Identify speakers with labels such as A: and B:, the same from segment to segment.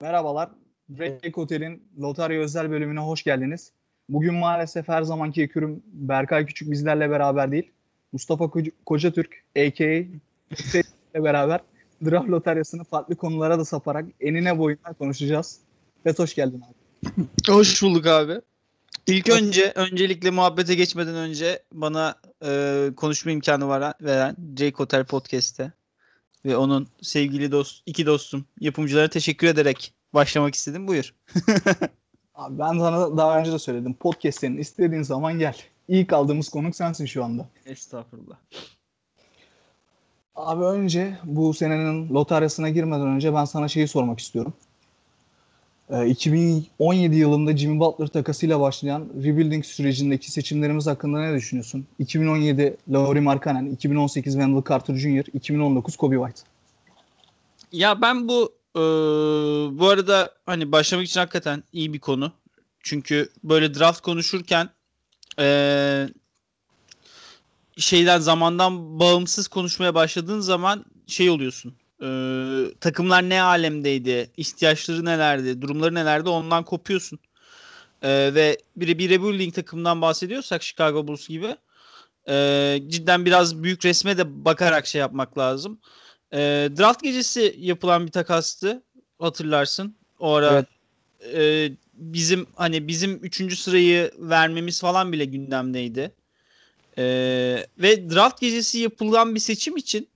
A: Merhabalar. Break Hotel'in Lotarya özel bölümüne hoş geldiniz. Bugün maalesef her zamanki ekürüm Berkay Küçük bizlerle beraber değil. Mustafa Koca- Kocatürk a.k.a. ile beraber draft lotaryasını farklı konulara da saparak enine boyuna konuşacağız. Evet hoş geldin abi.
B: Hoş bulduk abi. İlk önce öncelikle muhabbete geçmeden önce bana e, konuşma imkanı veren Jake Hotel Podcast'te ve onun sevgili dost iki dostum yapımcılara teşekkür ederek başlamak istedim. Buyur.
A: Abi ben sana daha önce de söyledim. Podcast'lerin istediğin zaman gel. İlk aldığımız konuk sensin şu anda.
B: Estağfurullah.
A: Abi önce bu senenin lotaryasına girmeden önce ben sana şeyi sormak istiyorum. Ee, 2017 yılında Jimmy Butler takasıyla başlayan rebuilding sürecindeki seçimlerimiz hakkında ne düşünüyorsun? 2017 Lauri Markkanen, 2018 Wendell Carter Jr., 2019 Kobe White.
B: Ya ben bu e, bu arada hani başlamak için hakikaten iyi bir konu. Çünkü böyle draft konuşurken e, şeyden zamandan bağımsız konuşmaya başladığın zaman şey oluyorsun. E, takımlar ne alemdeydi, ihtiyaçları nelerdi, durumları nelerdi ondan kopuyorsun. E, ve bir, bir rebuilding takımdan bahsediyorsak Chicago Bulls gibi e, cidden biraz büyük resme de bakarak şey yapmak lazım. E, draft gecesi yapılan bir takastı hatırlarsın. O ara e, bizim hani bizim üçüncü sırayı vermemiz falan bile gündemdeydi. E, ve draft gecesi yapılan bir seçim için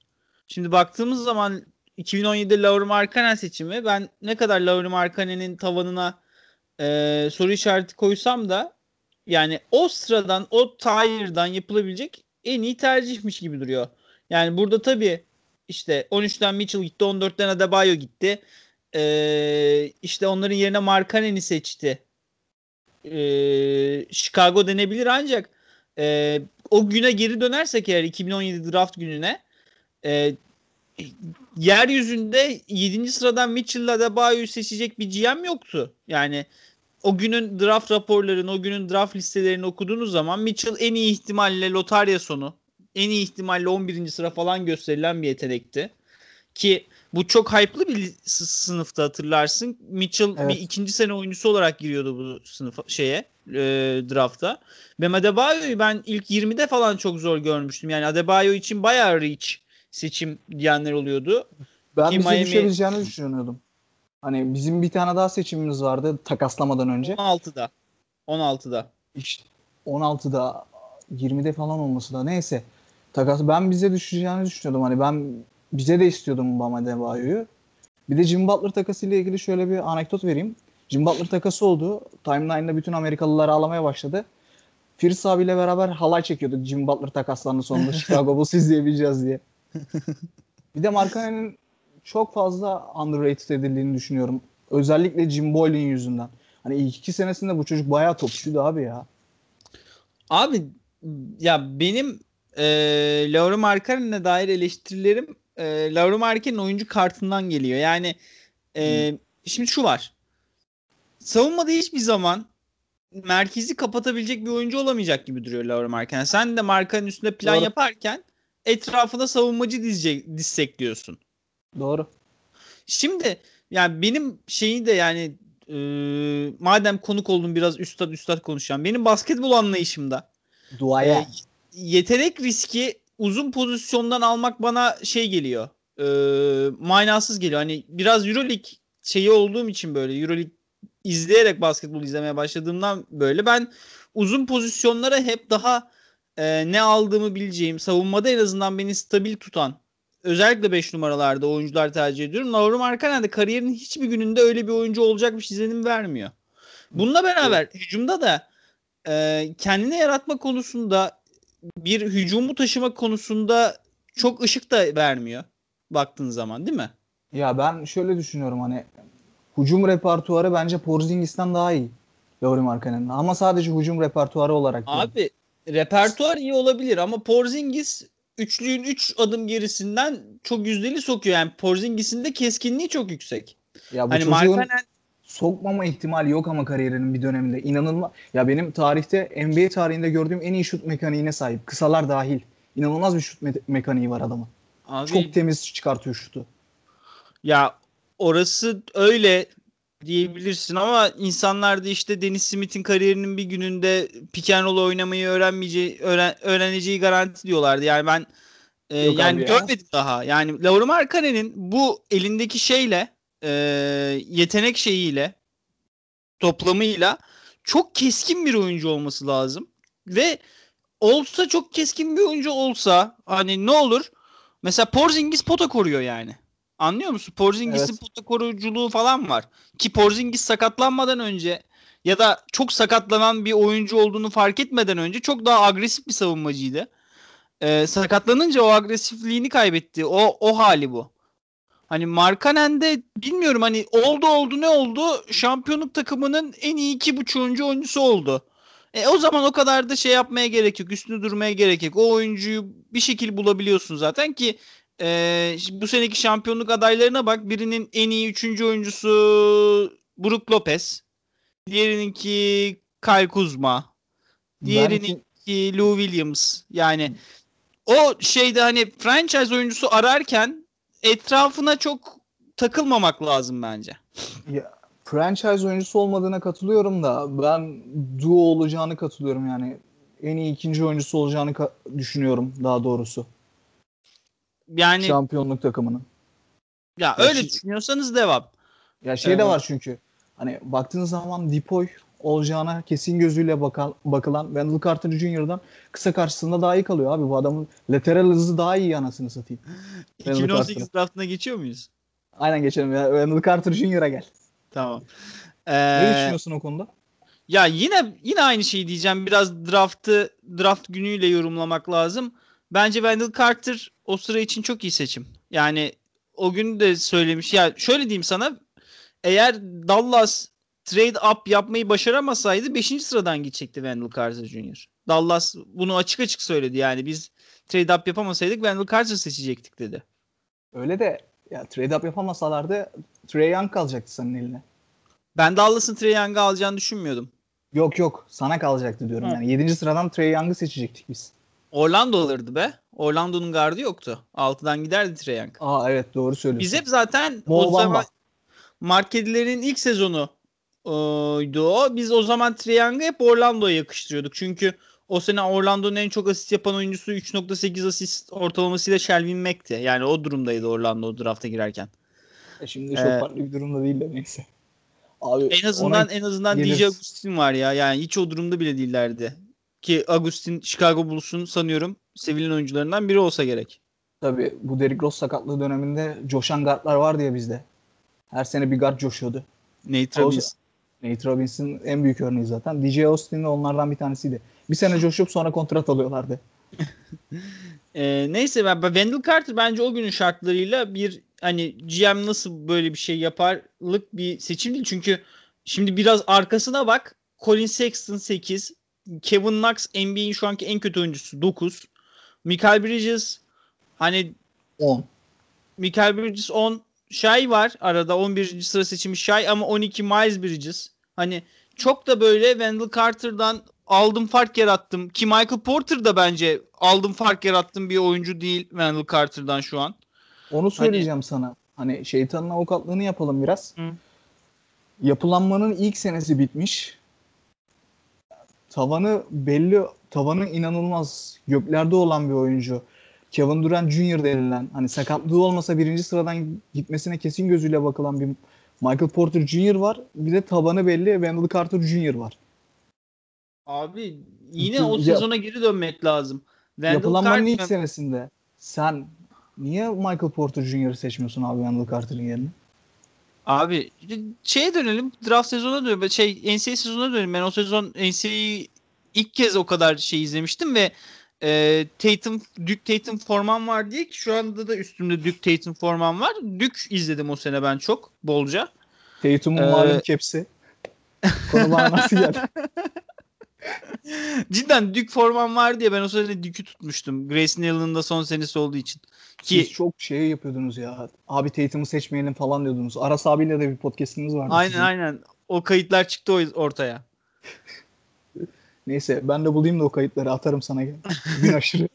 B: şimdi baktığımız zaman 2017'de Lauri Markkanen seçimi ben ne kadar Lauri Markkanen'in tavanına e, soru işareti koysam da yani o sıradan o tire'dan yapılabilecek en iyi tercihmiş gibi duruyor. Yani burada tabii işte 13'ten Mitchell gitti, 14'ten Adebayo gitti. Ee, işte onların yerine Markkanen'i seçti. Ee, Chicago denebilir ancak e, o güne geri dönersek eğer 2017 draft gününe e, yeryüzünde 7. sıradan Mitchell'la Adebayo'yu seçecek bir GM yoktu. Yani o günün draft raporlarını, o günün draft listelerini okuduğunuz zaman Mitchell en iyi ihtimalle lotarya sonu, en iyi ihtimalle 11. sıra falan gösterilen bir yetenekti. Ki bu çok hype'lı bir sınıfta hatırlarsın. Mitchell evet. bir ikinci sene oyuncusu olarak giriyordu bu sınıfa şeye e, drafta. Ve Adebayo'yu ben ilk 20'de falan çok zor görmüştüm. Yani Adebayo için bayağı reach seçim diyenler oluyordu.
A: Ben Ki bize Miami... düşebileceğini düşünüyordum. Hani bizim bir tane daha seçimimiz vardı takaslamadan önce.
B: 16'da. 16'da.
A: İşte 16'da 20'de falan olması da neyse. Takas ben bize düşeceğini düşünüyordum. Hani ben bize de istiyordum Bam Adebayo'yu. Bir de Jim Butler takası ile ilgili şöyle bir anekdot vereyim. Jim Butler takası oldu. Timeline'da bütün Amerikalılar ağlamaya başladı. Firs abiyle beraber halay çekiyorduk Jim Butler takaslarının sonunda Chicago Bulls izleyebileceğiz diye. Bir de Markkanen'in çok fazla underrated edildiğini düşünüyorum. Özellikle Jim Boylan yüzünden. Hani ilk iki senesinde bu çocuk bayağı topçuydu abi ya.
B: Abi ya benim e, Laura Markkanen'e dair eleştirilerim e, Laura Markkanen'in oyuncu kartından geliyor. Yani e, hmm. şimdi şu var. Savunmada hiçbir zaman merkezi kapatabilecek bir oyuncu olamayacak gibi duruyor Laura Markkanen. Sen de Markkanen'in üstünde plan Doğru. yaparken etrafına savunmacı dizecek, dizsek diyorsun.
A: Doğru.
B: Şimdi yani benim şeyi de yani e, madem konuk oldum biraz üstad üstad konuşacağım. Benim basketbol anlayışımda
A: Duaya. E,
B: yetenek riski uzun pozisyondan almak bana şey geliyor. E, manasız geliyor. Hani biraz Euroleague şeyi olduğum için böyle Euroleague izleyerek basketbol izlemeye başladığımdan böyle ben uzun pozisyonlara hep daha e, ne aldığımı bileceğim, savunmada en azından beni stabil tutan özellikle 5 numaralarda oyuncular tercih ediyorum. Lauri Markkanen de kariyerinin hiçbir gününde öyle bir oyuncu olacakmış izlenim vermiyor. Bununla beraber hücumda da e, kendini yaratma konusunda bir hücumu taşıma konusunda çok ışık da vermiyor baktığın zaman değil mi?
A: Ya ben şöyle düşünüyorum hani hücum repertuarı bence Porzingis'ten daha iyi. Lauri Markkanen'in ama sadece hücum repertuarı olarak.
B: Abi diyorum. Repertuar iyi olabilir ama Porzingis üçlüğün 3 üç adım gerisinden çok yüzdeli sokuyor. Yani Porzingis'in de keskinliği çok yüksek.
A: Ya bu hani çocuğun Markanen... sokmama ihtimali yok ama kariyerinin bir döneminde. İnanılmaz. Ya benim tarihte NBA tarihinde gördüğüm en iyi şut mekaniğine sahip. Kısalar dahil. İnanılmaz bir şut me- mekaniği var adamın. Abi, çok temiz çıkartıyor şutu.
B: Ya orası öyle diyebilirsin ama insanlar da işte Dennis Smith'in kariyerinin bir gününde pick and roll oynamayı öğrenmeyeceği öğren, öğreneceği garanti diyorlardı. Yani ben e, yani ya. görmedim daha. Yani Laura Markkanen'in bu elindeki şeyle e, yetenek şeyiyle toplamıyla çok keskin bir oyuncu olması lazım. Ve olsa çok keskin bir oyuncu olsa hani ne olur? Mesela Porzingis pota koruyor yani. Anlıyor musun? Porzingis'in evet. pota koruyuculuğu falan var. Ki Porzingis sakatlanmadan önce ya da çok sakatlanan bir oyuncu olduğunu fark etmeden önce çok daha agresif bir savunmacıydı. Ee, sakatlanınca o agresifliğini kaybetti. O o hali bu. Hani Markanen'de bilmiyorum hani oldu oldu ne oldu? Şampiyonluk takımının en iyi iki buçuğuncu oyuncusu oldu. E, o zaman o kadar da şey yapmaya gerek yok. Üstünde durmaya gerek yok. O oyuncuyu bir şekilde bulabiliyorsun zaten ki e, bu seneki şampiyonluk adaylarına bak. Birinin en iyi üçüncü oyuncusu Brook Lopez. Diğerininki Kyle Kuzma. Diğerininki Belki... Lou Williams. Yani o şeyde hani franchise oyuncusu ararken etrafına çok takılmamak lazım bence.
A: Ya, franchise oyuncusu olmadığına katılıyorum da ben duo olacağını katılıyorum yani. En iyi ikinci oyuncusu olacağını düşünüyorum daha doğrusu. Yani şampiyonluk takımının.
B: Ya, ya öyle şey, düşünüyorsanız devam.
A: Ya şey de var çünkü. Hani baktığınız zaman Dipoy olacağına kesin gözüyle bakan, bakılan Wendell Carter Jr.'dan kısa karşısında daha iyi kalıyor abi. Bu adamın lateral hızı daha iyi anasını satayım.
B: 2018 draftına geçiyor muyuz?
A: Aynen geçelim ya. Wendell Carter Jr.'a gel.
B: Tamam.
A: Ee, ne düşünüyorsun o konuda?
B: Ya yine yine aynı şeyi diyeceğim. Biraz draftı draft günüyle yorumlamak lazım. Bence Wendell Carter o sıra için çok iyi seçim. Yani o gün de söylemiş. Ya şöyle diyeyim sana. Eğer Dallas trade up yapmayı başaramasaydı 5. sıradan gidecekti Wendell Carter Jr. Dallas bunu açık açık söyledi. Yani biz trade up yapamasaydık Wendell Carter seçecektik dedi.
A: Öyle de ya trade up yapamasalardı Trey Young kalacaktı senin eline.
B: Ben Dallas'ın Trey Young'ı alacağını düşünmüyordum.
A: Yok yok sana kalacaktı diyorum Hı. yani. 7. sıradan Trey Young'ı seçecektik biz.
B: Orlando alırdı be. Orlando'nun gardı yoktu. Altıdan giderdi Trey Young.
A: Aa evet doğru söylüyorsun.
B: Biz hep zaten Mo o zaman marketlerin ilk sezonu o. Biz o zaman Trey Young'ı hep Orlando'ya yakıştırıyorduk. Çünkü o sene Orlando'nun en çok asist yapan oyuncusu 3.8 asist ortalamasıyla Shelvin Mack'ti. Yani o durumdaydı Orlando drafta girerken.
A: E şimdi çok ee, farklı bir durumda değil de neyse.
B: Abi en azından en azından. DJ Agustin var ya. Yani hiç o durumda bile değillerdi. Ki Agustin Chicago Bulls'un sanıyorum sevilen oyuncularından biri olsa gerek.
A: Tabii bu Derrick Rose sakatlığı döneminde coşan guardlar vardı ya bizde. Her sene bir guard coşuyordu.
B: Nate Robbins.
A: Nate Robbins'in en büyük örneği zaten. DJ Austin de onlardan bir tanesiydi. Bir sene coşup sonra kontrat alıyorlardı.
B: e, neyse ben Wendell Carter bence o günün şartlarıyla bir hani GM nasıl böyle bir şey yaparlık bir seçim değil. Çünkü şimdi biraz arkasına bak. Colin Sexton 8. Kevin Knox NBA'in şu anki en kötü oyuncusu 9. Michael Bridges hani
A: 10.
B: Michael Bridges 10. Shy var arada 11. sıra seçimi Shy ama 12 Miles Bridges. Hani çok da böyle Wendell Carter'dan aldım fark yarattım. Ki Michael Porter da bence aldım fark yarattım bir oyuncu değil Wendell Carter'dan şu an.
A: Onu hani söyleyeceğim hani, sana. Hani şeytanın avukatlığını yapalım biraz. Hı. Yapılanmanın ilk senesi bitmiş. Tavanı belli, tavanı inanılmaz göklerde olan bir oyuncu. Kevin Durant Jr. denilen hani sakatlığı olmasa birinci sıradan gitmesine kesin gözüyle bakılan bir Michael Porter Jr. var. Bir de tabanı belli Wendell Carter Jr. var.
B: Abi yine o sezona geri dönmek lazım.
A: Wendell Yapılanmanın Carter... ilk senesinde sen niye Michael Porter Jr. seçmiyorsun abi Wendell Carter'ın yerine?
B: Abi şeye dönelim. Draft sezonuna dönelim. Şey NCAA sezonuna dönelim. Ben o sezon NCAA'yi ilk kez o kadar şey izlemiştim ve e, Tatum, Duke Tatum forman var diye ki şu anda da üstümde Duke Tatum forman var. Duke izledim o sene ben çok bolca.
A: Tatum'un ee, malum kepsi. Konu nasıl geldi?
B: Cidden Duke forman var diye ben o sene Duke'ü tutmuştum. Grace Neal'ın da son senesi olduğu için.
A: Ki Siz çok şey yapıyordunuz ya. Abi Tatum'u seçmeyelim falan diyordunuz. Aras abiyle de bir podcast'iniz vardı.
B: Aynen sizin. aynen. O kayıtlar çıktı ortaya.
A: Neyse ben de bulayım da o kayıtları atarım sana. Gün aşırı.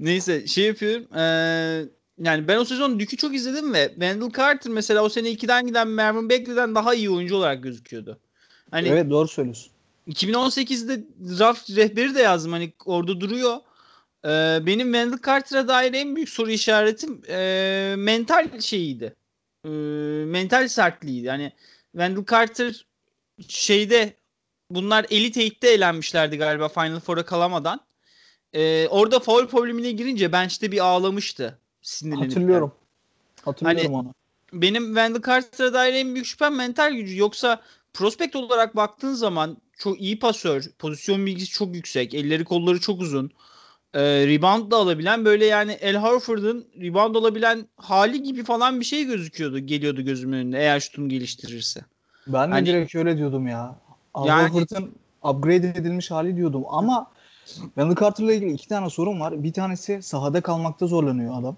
B: Neyse şey yapıyorum. Ee, yani ben o sezon Duke'ü çok izledim ve Wendell Carter mesela o sene 2'den giden Marvin Bagley'den daha iyi oyuncu olarak gözüküyordu.
A: Hani evet doğru söylüyorsun.
B: 2018'de draft rehberi de yazdım hani orada duruyor. Ee, benim Wendell Carter'a dair en büyük soru işaretim e, mental şeyiydi. E, mental sertliğiydi. Yani Wendell Carter şeyde bunlar Elite 8'te eğlenmişlerdi galiba Final Four'a kalamadan. E, orada foul problemine girince bench'te bir ağlamıştı.
A: Hatırlıyorum. Hatırlıyorum hani, onu.
B: Benim Wendell Carter'a dair en büyük şüphem mental gücü. Yoksa prospekt olarak baktığın zaman çok iyi pasör, pozisyon bilgisi çok yüksek, elleri kolları çok uzun. E, rebound da alabilen böyle yani El Horford'un rebound alabilen hali gibi falan bir şey gözüküyordu, geliyordu gözümün önünde eğer şutunu geliştirirse.
A: Ben de hani, direkt öyle diyordum ya. Al yani, Horford'un upgrade edilmiş hali diyordum ama Wendell Carter'la ilgili iki tane sorun var. Bir tanesi sahada kalmakta zorlanıyor adam.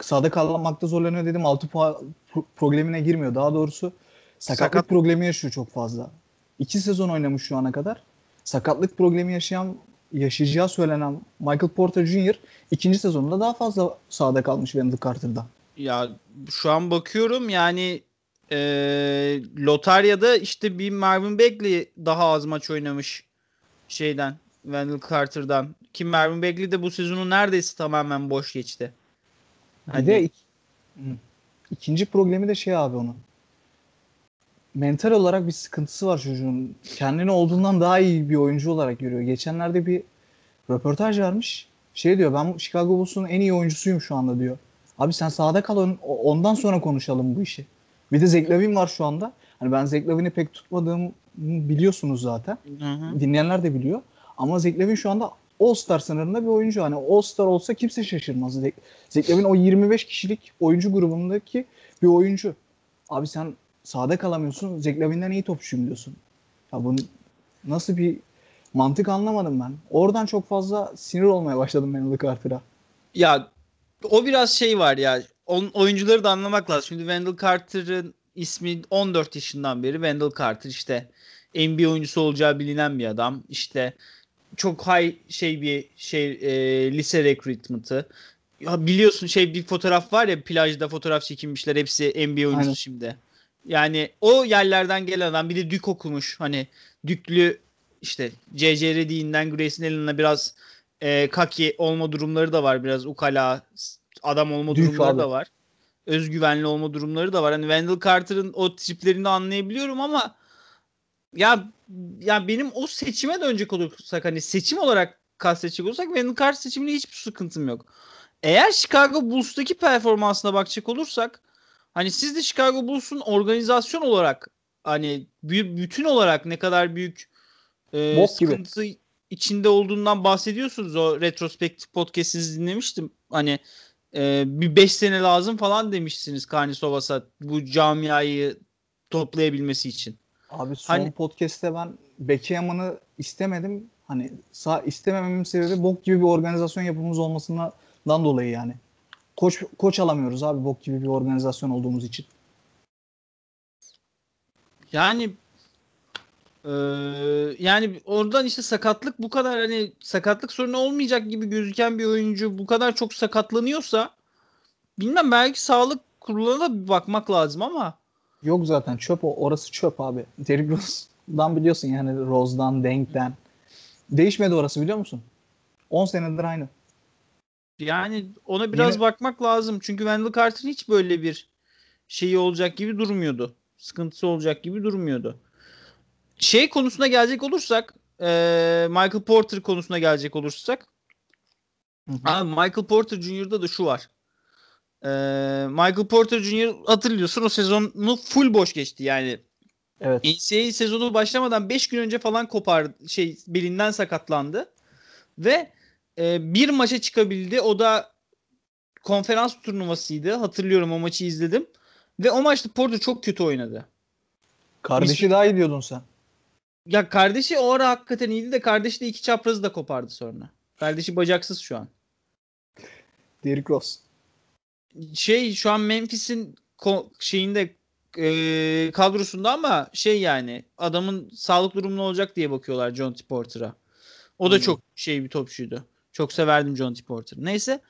A: Sahada kalmakta zorlanıyor dedim. Altı puan problemine girmiyor. Daha doğrusu sakatlık Sakat. problemi yaşıyor çok fazla. İki sezon oynamış şu ana kadar. Sakatlık problemi yaşayan yaşayacağı söylenen Michael Porter Jr. ikinci sezonunda daha fazla sahada kalmış Wendell Carter'da.
B: Ya şu an bakıyorum yani e, lotaryada işte bir Marvin Bagley daha az maç oynamış şeyden Wendell Carter'dan. Kim Marvin Bagley de bu sezonu neredeyse tamamen boş geçti.
A: Hani... Bir de ik- ikinci problemi de şey abi onun. Mental olarak bir sıkıntısı var çocuğun. Kendini olduğundan daha iyi bir oyuncu olarak görüyor. Geçenlerde bir röportaj vermiş. Şey diyor ben Chicago Bulls'un en iyi oyuncusuyum şu anda diyor. Abi sen sahada kal ondan sonra konuşalım bu işi. Bir de Zach Lavin var şu anda. Hani ben Zach Lavin'i pek tutmadığımı biliyorsunuz zaten. Hı hı. Dinleyenler de biliyor. Ama Zach Lavin şu anda All-Star sınırında bir oyuncu. Hani All-Star olsa kimse şaşırmaz. Zach Lavin o 25 kişilik oyuncu grubundaki bir oyuncu. Abi sen sahada kalamıyorsun. Zach Lavin'den iyi topçuyum diyorsun. Ya bunu nasıl bir mantık anlamadım ben. Oradan çok fazla sinir olmaya başladım ben Wendell Carter'a.
B: Ya o biraz şey var ya. On, oyuncuları da anlamak lazım. Şimdi Wendell Carter'ın ismi 14 yaşından beri Wendell Carter işte NBA oyuncusu olacağı bilinen bir adam. İşte çok high şey bir şey e, lise recruitment'ı. Ya biliyorsun şey bir fotoğraf var ya plajda fotoğraf çekinmişler hepsi NBA oyuncusu Aynen. şimdi. Yani o yerlerden gelen adam bir de Dük okumuş. Hani Düklü işte C.C. Redick'inden Grayson Allen'a biraz e, kaki olma durumları da var. Biraz ukala adam olma Dük durumları abi. da var. Özgüvenli olma durumları da var. Hani Wendell Carter'ın o triplerini anlayabiliyorum ama ya ya benim o seçime dönecek olursak hani seçim olarak kastedecek olursak Wendell Carter seçiminde hiçbir sıkıntım yok. Eğer Chicago Bulls'taki performansına bakacak olursak hani siz de Chicago Bulls'un organizasyon olarak hani bütün olarak ne kadar büyük e, sıkıntı gibi. içinde olduğundan bahsediyorsunuz. O retrospektif podcast'inizi dinlemiştim. Hani e, bir 5 sene lazım falan demişsiniz Karnisovas'a bu camiayı toplayabilmesi için.
A: Abi son hani, podcast'te ben Beckham'ını istemedim. Hani sağ istemememin sebebi bok gibi bir organizasyon yapımız olmasından dolayı yani. Koç koç alamıyoruz abi bok gibi bir organizasyon olduğumuz için.
B: Yani ee, yani oradan işte sakatlık bu kadar hani sakatlık sorunu olmayacak gibi gözüken bir oyuncu bu kadar çok sakatlanıyorsa bilmem belki sağlık kuruluna da bir bakmak lazım ama
A: Yok zaten çöp o. Orası çöp abi. Derrick Rose'dan biliyorsun yani Rose'dan, Denk'ten. Değişmedi orası biliyor musun? 10 senedir aynı.
B: Yani ona biraz Yine... bakmak lazım. Çünkü Wendell Carter'ın hiç böyle bir şeyi olacak gibi durmuyordu. Sıkıntısı olacak gibi durmuyordu. Şey konusuna gelecek olursak Michael Porter konusuna gelecek olursak Abi Michael Porter Jr.'da da şu var. Ee, Michael Porter Jr. hatırlıyorsun o sezonu full boş geçti yani. Evet. NCAA sezonu başlamadan 5 gün önce falan kopar şey belinden sakatlandı. Ve e, bir maça çıkabildi. O da konferans turnuvasıydı. Hatırlıyorum o maçı izledim. Ve o maçta Porter çok kötü oynadı.
A: Kardeşi Biz... daha iyi diyordun sen.
B: Ya kardeşi o ara hakikaten iyiydi de kardeşi de iki çaprazı da kopardı sonra. Kardeşi bacaksız şu an.
A: Derrick Rose
B: şey şu an Memphis'in şeyinde e, kadrosunda ama şey yani adamın sağlık durumu ne olacak diye bakıyorlar John T. Porter'a. O da hmm. çok şey bir topçuydu. Çok severdim John T. Porter. Neyse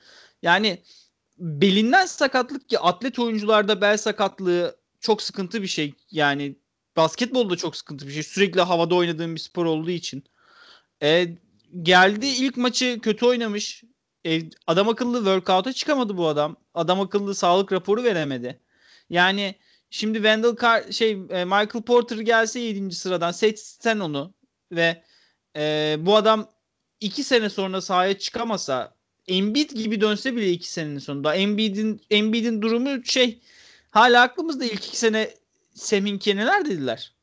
B: yani belinden sakatlık ki atlet oyuncularda bel sakatlığı çok sıkıntı bir şey. Yani basketbolda çok sıkıntı bir şey. Sürekli havada oynadığım bir spor olduğu için. E, geldi ilk maçı kötü oynamış. E, adam akıllı workout'a çıkamadı bu adam. Adam akıllı sağlık raporu veremedi. Yani şimdi Wendell Car şey e, Michael Porter gelse 7. sıradan seçsen onu ve e, bu adam 2 sene sonra sahaya çıkamasa Embiid gibi dönse bile 2 senenin sonunda Embiid'in Embiid'in durumu şey hala aklımızda ilk 2 sene Seminke neler dediler.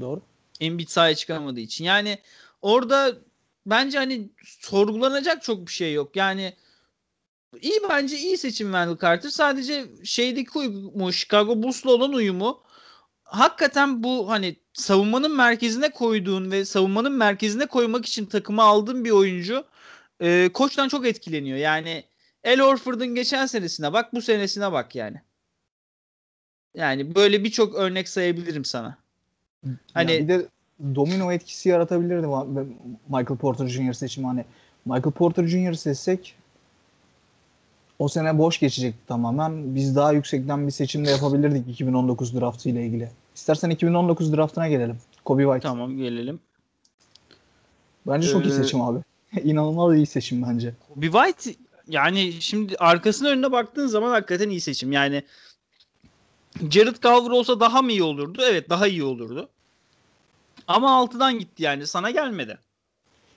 A: Doğru.
B: Embiid sahaya çıkamadığı için. Yani orada bence hani sorgulanacak çok bir şey yok. Yani iyi bence iyi seçim Wendell Carter. Sadece şeydeki uyumu, Chicago Bulls'la olan uyumu hakikaten bu hani savunmanın merkezine koyduğun ve savunmanın merkezine koymak için takımı aldığın bir oyuncu e, koçtan çok etkileniyor. Yani El Horford'un geçen senesine bak, bu senesine bak yani. Yani böyle birçok örnek sayabilirim sana.
A: Hani ya bir de domino etkisi yaratabilirdi Michael Porter Jr. seçimi hani Michael Porter Jr. seçsek o sene boş geçecekti tamamen. Biz daha yüksekten bir seçim de yapabilirdik 2019 draftı ile ilgili. İstersen 2019 draftına gelelim. Kobe White.
B: Tamam gelelim.
A: Bence çok ee, iyi seçim abi. İnanılmaz iyi seçim bence.
B: Kobe White yani şimdi arkasının önüne baktığın zaman hakikaten iyi seçim. Yani Jared Culver olsa daha mı iyi olurdu? Evet daha iyi olurdu. Ama altıdan gitti yani. Sana gelmedi.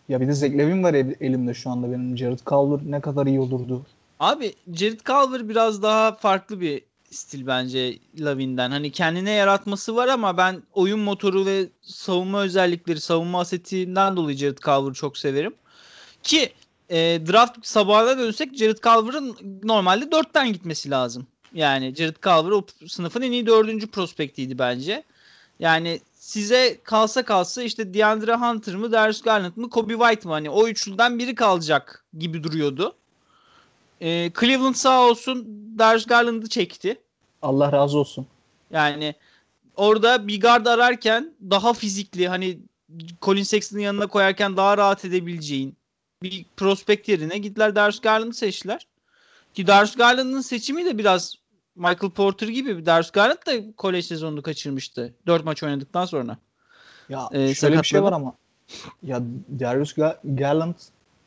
A: Ya bir de Zach Levin var elimde şu anda benim. Jared Culver ne kadar iyi olurdu.
B: Abi Jared Culver biraz daha farklı bir stil bence Lavin'den. Hani kendine yaratması var ama ben oyun motoru ve savunma özellikleri, savunma asetinden dolayı Jared Culver'ı çok severim. Ki e, draft sabahına dönsek Jared Culver'ın normalde 4'ten gitmesi lazım. Yani Jared Culver o sınıfın en iyi dördüncü prospektiydi bence. Yani size kalsa kalsa işte DeAndre Hunter mı, Darius Garland mı, Kobe White mı? Hani o üçlüden biri kalacak gibi duruyordu. Ee, Cleveland sağ olsun Darius Garland'ı çekti.
A: Allah razı olsun.
B: Yani orada bir guard ararken daha fizikli hani Colin Sexton'ın yanına koyarken daha rahat edebileceğin bir prospekt yerine gittiler Darius Garland'ı seçtiler. Ki Darius Garland'ın seçimi de biraz Michael Porter gibi. Darius Garland da kolej sezonunu kaçırmıştı. Dört maç oynadıktan sonra.
A: Ya ee, şöyle bir şey var ama ya Darius Garland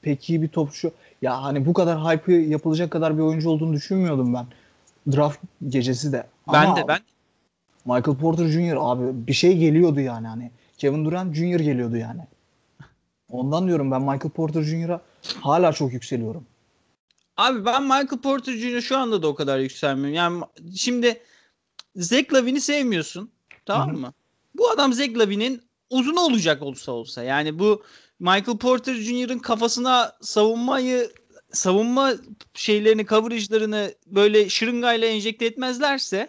A: pek iyi bir topçu. Ya hani bu kadar hype yapılacak kadar bir oyuncu olduğunu düşünmüyordum ben. Draft gecesi de.
B: Ben ama de ben.
A: Michael Porter Jr. abi bir şey geliyordu yani hani. Kevin Durant Jr. geliyordu yani. Ondan diyorum ben Michael Porter Jr.'a hala çok yükseliyorum.
B: Abi ben Michael Porter Jr. şu anda da o kadar yükselmiyorum. Yani şimdi Zach Lavin'i sevmiyorsun. Tamam Hı-hı. mı? Bu adam Zach Lavin'in uzun olacak olsa olsa. Yani bu Michael Porter Jr.'ın kafasına savunmayı savunma şeylerini, coverage'larını böyle şırıngayla enjekte etmezlerse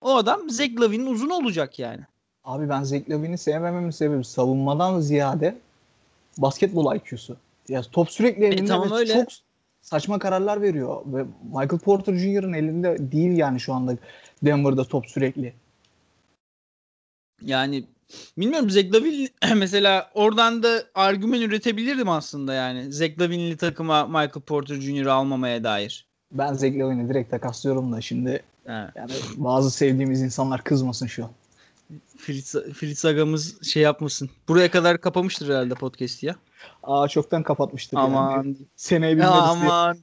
B: o adam Zach Lavin'in uzun olacak yani.
A: Abi ben Zach Lavin'i sevmememin sebebi savunmadan ziyade basketbol IQ'su. Ya top sürekli e, elinde e, tamam öyle. çok saçma kararlar veriyor ve Michael Porter Jr.'ın elinde değil yani şu anda Denver'da top sürekli.
B: Yani bilmiyorum Zach Lavin mesela oradan da argüman üretebilirdim aslında yani. Zach Lavin'li takıma Michael Porter Jr. almamaya dair.
A: Ben Zach Lavin'i direkt takaslıyorum da şimdi evet. yani bazı sevdiğimiz insanlar kızmasın şu an.
B: Fritz, Fritz Agamız şey yapmasın. Buraya kadar kapamıştır herhalde podcast ya.
A: Aa çoktan kapatmıştır
B: aman. yani.
A: Seneye bilmeriz
B: Aman.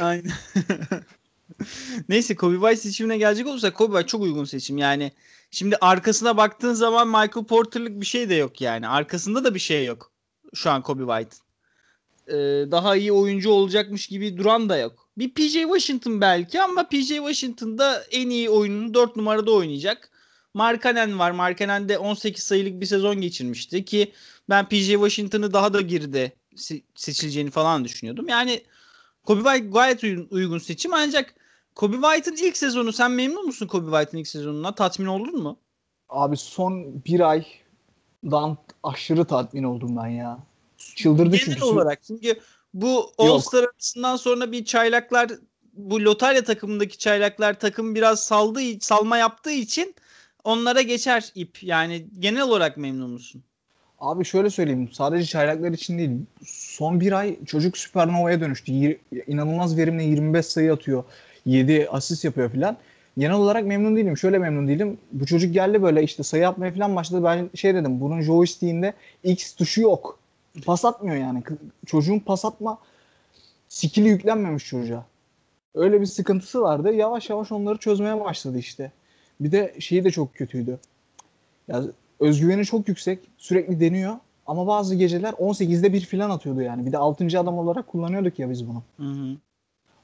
B: Aynen. Neyse Kobe White seçimine gelecek olursa Kobe White çok uygun seçim. Yani şimdi arkasına baktığın zaman Michael Porter'lık bir şey de yok yani. Arkasında da bir şey yok. Şu an Kobe White. Ee, daha iyi oyuncu olacakmış gibi duran da yok. Bir PJ Washington belki ama PJ Washington'da en iyi oyununu 4 numarada oynayacak. Markanen var. Markanen de 18 sayılık bir sezon geçirmişti ki ben PJ Washington'ı daha da geride seçileceğini falan düşünüyordum. Yani Kobe White gayet uygun seçim ancak Kobe White'ın ilk sezonu sen memnun musun Kobe White'ın ilk sezonuna? Tatmin oldun mu?
A: Abi son bir aydan aşırı tatmin oldum ben ya. Çıldırdı Genel çünkü.
B: olarak çünkü bu All Star arasından sonra bir çaylaklar bu lotarya takımındaki çaylaklar takım biraz saldığı salma yaptığı için onlara geçer ip. Yani genel olarak memnun musun?
A: Abi şöyle söyleyeyim. Sadece çaylaklar için değil. Son bir ay çocuk süpernova'ya dönüştü. Yir- inanılmaz verimli 25 sayı atıyor. 7 asist yapıyor filan. Genel olarak memnun değilim. Şöyle memnun değilim. Bu çocuk geldi böyle işte sayı atmaya falan başladı. Ben şey dedim. Bunun joystick'inde X tuşu yok. Pas atmıyor yani. Çocuğun pas atma skill'i yüklenmemiş çocuğa. Öyle bir sıkıntısı vardı. Yavaş yavaş onları çözmeye başladı işte. Bir de şeyi de çok kötüydü. Ya özgüveni çok yüksek. Sürekli deniyor. Ama bazı geceler 18'de bir filan atıyordu yani. Bir de 6. adam olarak kullanıyorduk ya biz bunu.
B: Hı hı.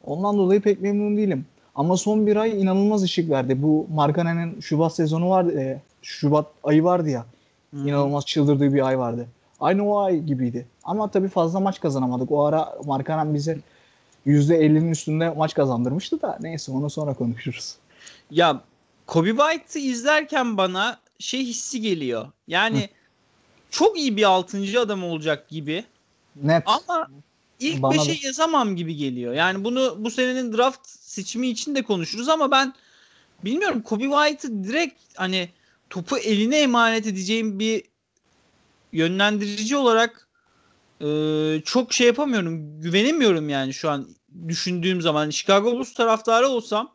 A: Ondan dolayı pek memnun değilim. Ama son bir ay inanılmaz ışık verdi. Bu Markanen'in Şubat sezonu vardı. e, Şubat ayı vardı ya.
B: Hı.
A: İnanılmaz çıldırdığı bir ay vardı. Aynı o ay gibiydi. Ama tabii fazla maç kazanamadık. O ara Markanen bize %50'nin üstünde maç kazandırmıştı da neyse onu sonra konuşuruz.
B: Ya Kobe White'ı izlerken bana şey hissi geliyor. Yani çok iyi bir 6. adam olacak gibi
A: Net.
B: ama ilk
A: Bana
B: 5'e
A: da.
B: yazamam gibi geliyor. Yani bunu bu senenin draft seçimi için de konuşuruz ama ben bilmiyorum Kobe White'ı direkt hani topu eline emanet edeceğim bir yönlendirici olarak e, çok şey yapamıyorum. Güvenemiyorum yani şu an düşündüğüm zaman. Chicago Bulls taraftarı olsam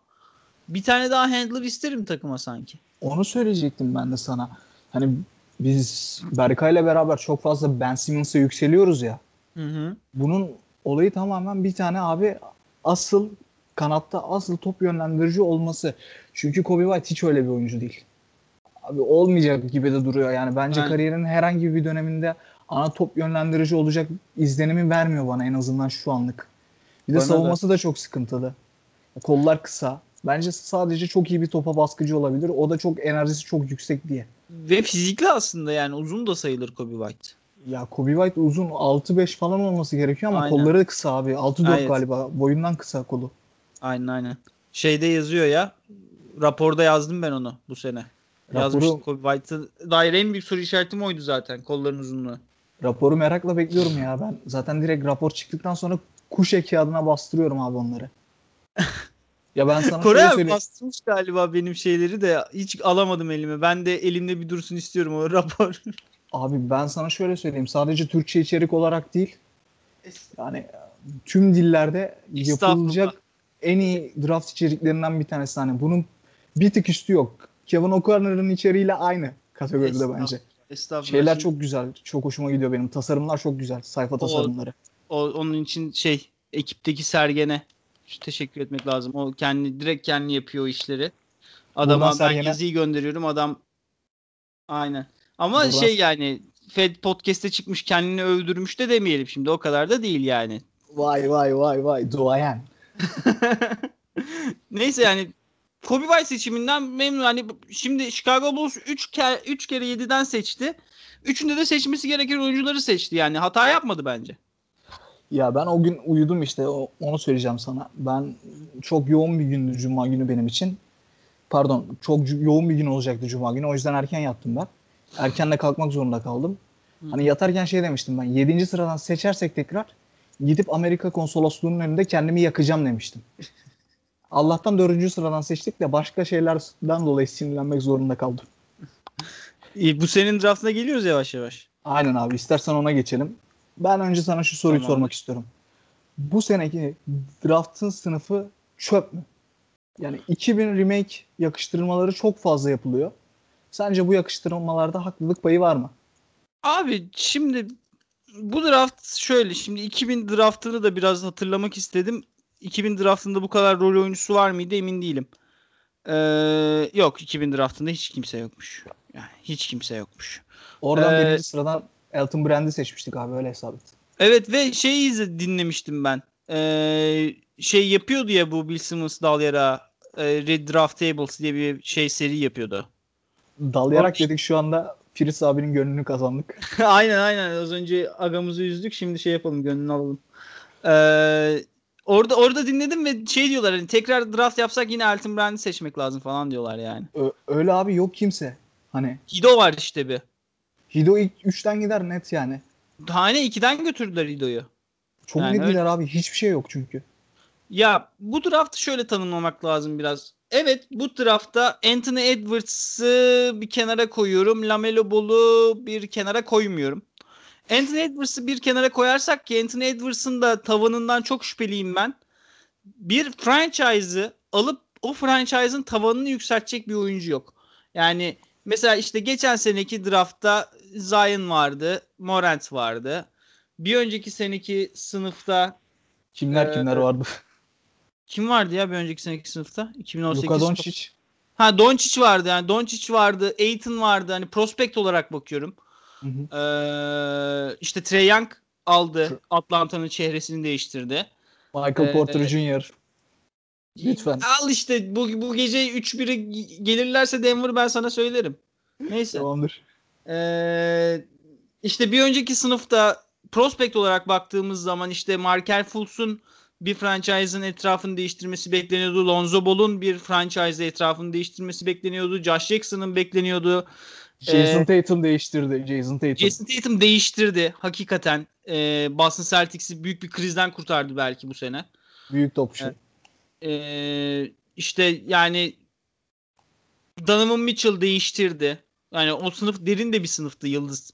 B: bir tane daha handler isterim takıma sanki.
A: Onu söyleyecektim ben de sana. Hani biz Berkay'la beraber çok fazla Ben Simmons'a yükseliyoruz ya.
B: Hı hı.
A: Bunun olayı tamamen bir tane abi asıl kanatta asıl top yönlendirici olması. Çünkü Kobe White hiç öyle bir oyuncu değil. Abi olmayacak gibi de duruyor yani. Bence
B: Yani-
A: kariyerinin herhangi bir döneminde ana top yönlendirici olacak izlenimi vermiyor bana en azından şu anlık. Bir de
B: Bana da.
A: savunması da çok sıkıntılı. Kollar kısa. Bence sadece çok iyi bir topa baskıcı olabilir. O da çok enerjisi çok yüksek diye.
B: Ve fizikli aslında yani uzun da sayılır Kobe White.
A: Ya Kobe White uzun 6-5 falan olması gerekiyor ama
B: Aynen.
A: kolları kısa abi. 6-4
B: Evet.
A: galiba. Boyundan kısa kolu.
B: Aynen aynen. Şeyde yazıyor ya. Raporda yazdım ben onu bu sene.
A: Raporu-
B: Yazmıştım Kobe White'ı. Dair en büyük soru işaretim oydu zaten. Kolların uzunluğu.
A: Raporu merakla bekliyorum ya ben. Zaten direkt rapor çıktıktan sonra kuş eki adına bastırıyorum abi onları. ya ben sana
B: Kore abi bastırmış galiba benim şeyleri de hiç alamadım elime. Ben de elimde bir dursun istiyorum o rapor.
A: Abi ben sana şöyle söyleyeyim. Sadece Türkçe içerik olarak değil. Yani tüm dillerde yapılacak en iyi draft içeriklerinden bir tanesi. Hani bunun bir tık üstü yok. Kevin O'Connor'ın içeriğiyle aynı kategoride
B: Estağfurullah.
A: bence.
B: Estağfurullah.
A: Şeyler çok güzel. Çok hoşuma gidiyor benim. Tasarımlar çok güzel. Sayfa tasarımları.
B: o, onun için şey ekipteki Sergen'e şu teşekkür etmek lazım. O kendi direkt kendi yapıyor o işleri. Adama
A: Buradan
B: ben
A: Sergen'e-
B: yazıyı gönderiyorum. Adam aynen. Ama
A: Buradan-
B: şey yani Fed podcast'te çıkmış kendini övdürmüş de demeyelim şimdi. O kadar da değil yani.
A: Vay vay vay vay. Duayen.
B: Neyse yani Kobe White seçiminden memnun. Hani şimdi Chicago Bulls 3 kere 3 kere 7'den seçti. Üçünde de seçmesi gereken oyuncuları seçti. Yani hata yapmadı bence.
A: Ya ben o gün uyudum işte o- onu söyleyeceğim sana. Ben çok yoğun bir gündü cuma günü benim için. Pardon çok yoğun bir gün olacaktı cuma günü. O yüzden erken yattım ben. Erken de kalkmak zorunda kaldım. Hani yatarken şey demiştim ben. 7. sıradan seçersek tekrar gidip Amerika konsolosluğunun önünde kendimi yakacağım demiştim. Allah'tan 4. sıradan seçtik de başka şeylerden dolayı sinirlenmek zorunda kaldım.
B: İyi, bu senin draftına geliyoruz yavaş yavaş.
A: Aynen abi istersen ona geçelim. Ben önce sana şu soruyu
B: Tamamdır.
A: sormak istiyorum. Bu seneki draftın sınıfı çöp mü? Yani 2000 remake yakıştırmaları çok fazla yapılıyor. Sence bu yakıştırmalarda haklılık payı var mı?
B: Abi şimdi bu draft şöyle şimdi 2000 draftını da biraz hatırlamak istedim. 2000 draftında bu kadar rol oyuncusu var mıydı emin değilim. Ee, yok 2000 draftında hiç kimse yokmuş. Yani hiç kimse yokmuş.
A: Oradan
B: Ee,
A: birinci sıradan Elton Brand'i seçmiştik abi öyle hesap et.
B: Evet ve şeyi izle, dinlemiştim ben. Ee, şey yapıyordu ya bu Bill Simmons Dalyara e, Red Draft Tables diye bir şey seri yapıyordu.
A: Dalayarak dedik şu anda Firiz abinin gönlünü kazandık.
B: aynen aynen az önce agamızı üzdük şimdi şey yapalım gönlünü alalım. Ee, orada orada dinledim ve şey diyorlar hani tekrar draft yapsak yine Elton Brand'i seçmek lazım falan diyorlar yani.
A: Ö- öyle abi yok kimse. Hani
B: Hido var işte bir.
A: Hido ilk 3'ten gider net yani.
B: Tane 2'den götürdüler Hido'yu.
A: Çok
B: Yani
A: net
B: öyle.
A: gider abi. Hiçbir şey yok çünkü.
B: Ya bu draftı şöyle tanımlamak lazım biraz. Evet bu draftta Anthony Edwards'ı bir kenara koyuyorum. Lamelo Ball'u bir kenara koymuyorum. Anthony Edwards'ı bir kenara koyarsak ki Anthony Edwards'ın da tavanından çok şüpheliyim ben. Bir franchise'ı alıp o franchise'ın tavanını yükseltecek bir oyuncu yok. Yani mesela işte geçen seneki draftta Zion vardı, Morant vardı. Bir önceki seneki sınıfta
A: Kimler
B: Ee,
A: kimler vardı?
B: Kim vardı ya bir önceki seneki sınıfta? 2018.
A: Luka Doncic.
B: Ha Doncic vardı yani Doncic vardı, Aiton vardı. Hani prospect olarak bakıyorum.
A: Hı hı.
B: Ee, işte Trey Young aldı. Atlanta'nın çehresini değiştirdi.
A: Michael
B: Ee,
A: Porter Jr. Lütfen.
B: Al işte bu, bu gece 3-1'e gelirlerse Denver ben sana söylerim. Neyse.
A: Tamamdır.
B: Ee, işte bir önceki sınıfta prospect olarak baktığımız zaman işte Markel Fultz'un bir franchise'ın etrafını değiştirmesi bekleniyordu. Lonzo Ball'un bir franchise etrafını değiştirmesi bekleniyordu. Josh Jackson'ın bekleniyordu.
A: Jason
B: Ee,
A: Tatum değiştirdi. Jason Tatum.
B: Jason Tatum değiştirdi hakikaten. Ee, Boston Celtics'i büyük bir krizden kurtardı belki bu sene.
A: Büyük topçu.
B: Evet. Ee, işte yani Donovan Mitchell değiştirdi. Yani o sınıf derin de bir sınıftı yıldız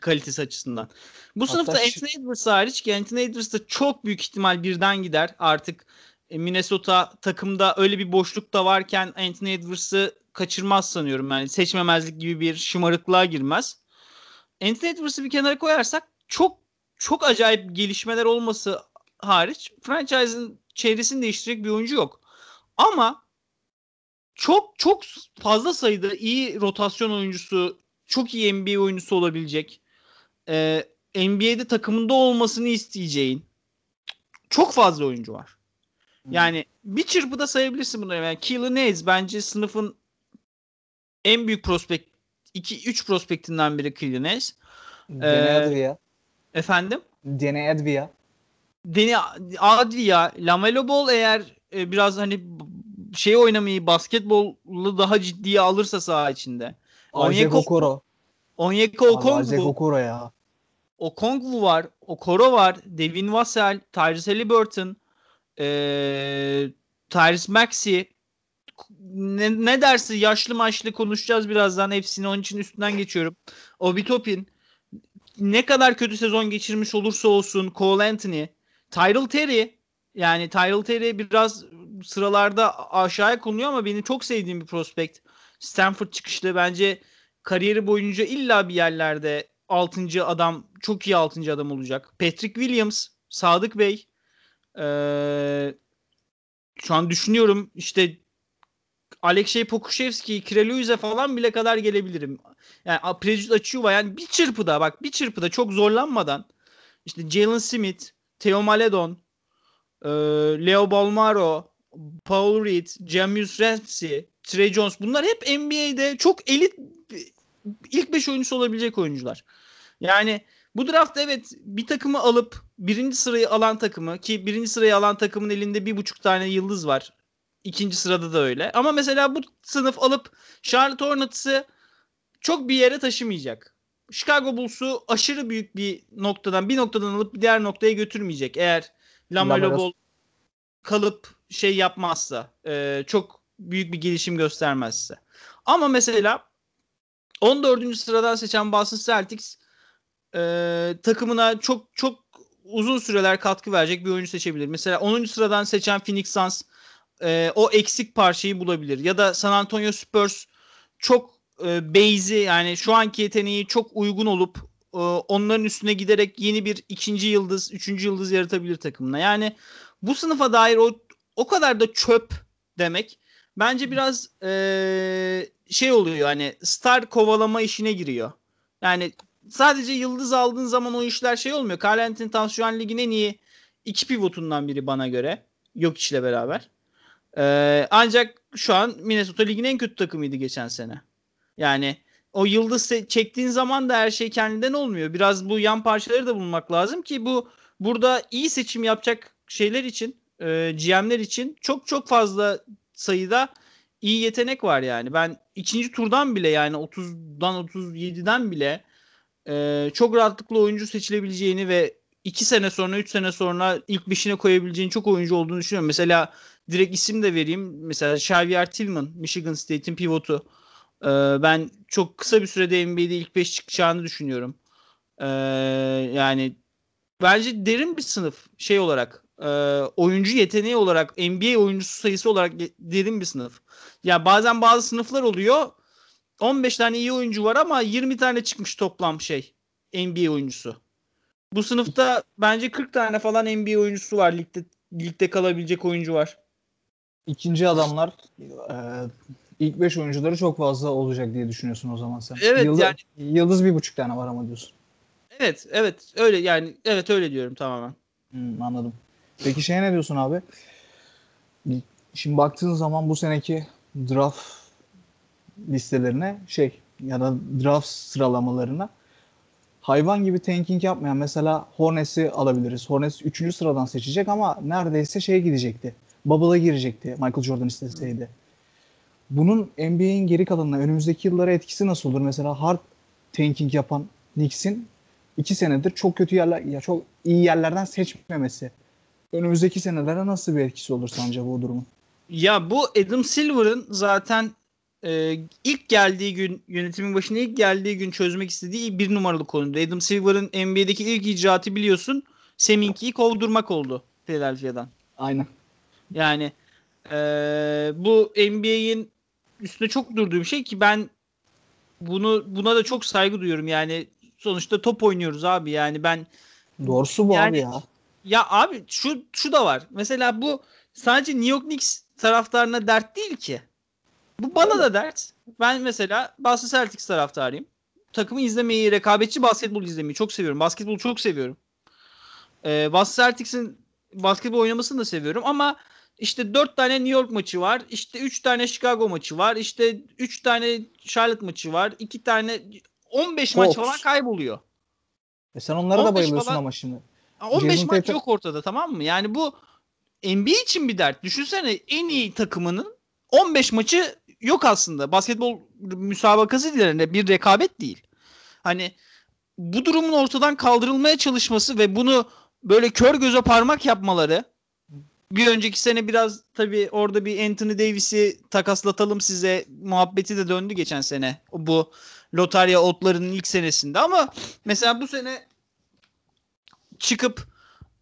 B: kalitesi açısından. Bu
A: Hatta
B: sınıfta
A: şu-
B: Anthony Edwards hariç ki Anthony Edwards da çok büyük ihtimal birden gider. Artık e, Minnesota takımda öyle bir boşluk da varken Anthony Edwards'ı kaçırmaz sanıyorum. Yani seçmemezlik gibi bir şımarıklığa girmez. Anthony Edwards'ı bir kenara koyarsak çok çok acayip gelişmeler olması hariç franchise'ın çevresini değiştirecek bir oyuncu yok. Ama çok çok fazla sayıda iyi rotasyon oyuncusu, çok iyi NBA oyuncusu olabilecek. e, NBA'de takımında olmasını isteyeceğin çok fazla oyuncu var. Yani bir çırpıda sayabilirsin bunları. Yani Keelan Hayes bence sınıfın en büyük prospekt 2-3 prospektinden biri Keelan Hayes.
A: Dene
B: Ee,
A: Advia.
B: Efendim?
A: Dene Advia.
B: Deni Adria, Lamelo Ball eğer e, biraz hani şey oynamayı basketbolu daha ciddiye alırsa saha içinde. Onyeko-
A: Okoro. Isaac
B: Okongwu,
A: Okoro ya.
B: Okongwu var, Okoro var, Devin Vassell, Tyrese Halliburton, e, Tyrese Maxey. Ne, ne dersi yaşlı maçlı konuşacağız birazdan hepsini onun için üstünden geçiyorum. Obi Toppin ne kadar kötü sezon geçirmiş olursa olsun Cole Anthony, Tyrell Terry yani Tyrell Terry biraz sıralarda aşağıya konuyor ama benim çok sevdiğim bir prospekt. Stanford çıkışlı bence kariyeri boyunca illa bir yerlerde 6. adam çok iyi 6. adam olacak. Patrick Williams, Sadık Bey ee, şu an düşünüyorum işte Alexey Pokusevski, Kreluyze falan bile kadar gelebilirim. Yani Prejut Açuva yani bir çırpıda bak bir çırpıda çok zorlanmadan işte Jalen Smith, Theo Maledon, Leo Balmaro, Paul Reed, Jamus Ramsey, Trey Jones bunlar hep NBA'de çok elit ilk 5 oyuncusu olabilecek oyuncular. Yani bu draftta evet bir takımı alıp birinci sırayı alan takımı ki birinci sırayı alan takımın elinde bir buçuk tane yıldız var. İkinci sırada da öyle. Ama mesela bu sınıf alıp Charlotte Hornets'ı çok bir yere taşımayacak. Chicago Bulls'u aşırı büyük bir noktadan bir noktadan alıp bir diğer noktaya götürmeyecek. Eğer Lamelo Ball kalıp şey yapmazsa e, çok büyük bir gelişim göstermezse. Ama mesela 14. sıradan seçen Boston Celtics e, takımına çok çok uzun süreler katkı verecek bir oyuncu seçebilir. Mesela 10. sıradan seçen Phoenix Suns e, o eksik parçayı bulabilir. Ya da San Antonio Spurs çok e, base'i yani şu anki yeteneği çok uygun olup e, onların üstüne giderek yeni bir ikinci yıldız, üçüncü yıldız yaratabilir takımına. Yani bu sınıfa dair o o kadar da çöp demek bence biraz e, şey oluyor hani star kovalama işine giriyor. Yani sadece yıldız aldığın zaman o işler şey olmuyor. Carl Anthony Towns şu an ligin en iyi iki pivotundan biri bana göre. Yok işle beraber. Ee, ancak şu an Minnesota ligin en kötü takımıydı geçen sene. Yani o yıldız çektiğin zaman da her şey kendinden olmuyor. Biraz bu yan parçaları da bulmak lazım ki bu burada iyi seçim yapacak şeyler için, e, GM'ler için çok çok fazla sayıda iyi yetenek var yani. Ben ikinci turdan bile yani 30'dan 37'den bile e, çok rahatlıkla oyuncu seçilebileceğini ve 2 sene sonra 3 sene sonra ilk beşine koyabileceğin çok oyuncu olduğunu düşünüyorum. Mesela direkt isim de vereyim. Mesela Xavier Tillman, Michigan State'in pivotu. Ee, ben çok kısa bir sürede NBA'de ilk 5 çıkacağını düşünüyorum. Ee, yani bence derin bir sınıf şey olarak e, oyuncu yeteneği olarak NBA oyuncusu sayısı olarak derin bir sınıf. Ya bazen bazı sınıflar oluyor 15 tane iyi oyuncu var ama 20 tane çıkmış toplam şey NBA oyuncusu. Bu sınıfta bence 40 tane falan NBA oyuncusu var ligde ligde kalabilecek oyuncu var.
A: İkinci adamlar e, ilk 5 oyuncuları çok fazla olacak diye düşünüyorsun o zaman sen.
B: Evet
A: Yıldız,
B: yani
A: Yıldız bir buçuk tane var ama diyorsun.
B: Evet evet öyle yani evet öyle diyorum tamamen.
A: Hmm, anladım. Peki şey ne diyorsun abi? Şimdi baktığın zaman bu seneki draft listelerine şey ya da draft sıralamalarına hayvan gibi tanking yapmayan mesela Hornets'i alabiliriz. Hornets 3. sıradan seçecek ama neredeyse şeye gidecekti. Bubble'a girecekti Michael Jordan isteseydi. Bunun NBA'in geri kalanına önümüzdeki yıllara etkisi nasıl olur? Mesela hard tanking yapan Knicks'in iki senedir çok kötü yerler ya çok iyi yerlerden seçmemesi. Önümüzdeki senelere nasıl bir etkisi olur sence bu durumun?
B: Ya bu Adam Silver'ın zaten e, ilk geldiği gün yönetimin başına ilk geldiği gün çözmek istediği bir numaralı konuydu. Adam Silver'ın NBA'deki ilk icraatı biliyorsun Seminki'yi kovdurmak oldu Philadelphia'dan.
A: Aynen.
B: Yani e, bu NBA'in üstüne çok durduğum şey ki ben bunu buna da çok saygı duyuyorum. Yani sonuçta top oynuyoruz abi. Yani ben
A: Doğrusu bu yani, abi ya.
B: Ya abi şu şu da var. Mesela bu sadece New York Knicks taraftarına dert değil ki. Bu bana da dert. Ben mesela Boston Celtics taraftarıyım. Takımı izlemeyi, rekabetçi basketbol izlemeyi çok seviyorum. Basketbolu çok seviyorum. Ee, Boston Celtics'in basketbol oynamasını da seviyorum ama işte 4 tane New York maçı var. İşte 3 tane Chicago maçı var. İşte 3 tane Charlotte maçı var. 2 tane 15 Hawks. maç falan kayboluyor.
A: E sen onlara da bayılıyorsun falan, ama şimdi.
B: 15 Jason maç Tatum... yok ortada tamam mı? Yani bu NBA için bir dert. Düşünsene en iyi takımının 15 maçı yok aslında. Basketbol müsabakası değil bir rekabet değil. Hani bu durumun ortadan kaldırılmaya çalışması ve bunu böyle kör göze parmak yapmaları bir önceki sene biraz tabii orada bir Anthony Davis'i takaslatalım size muhabbeti de döndü geçen sene. Bu lotarya otlarının ilk senesinde ama mesela bu sene çıkıp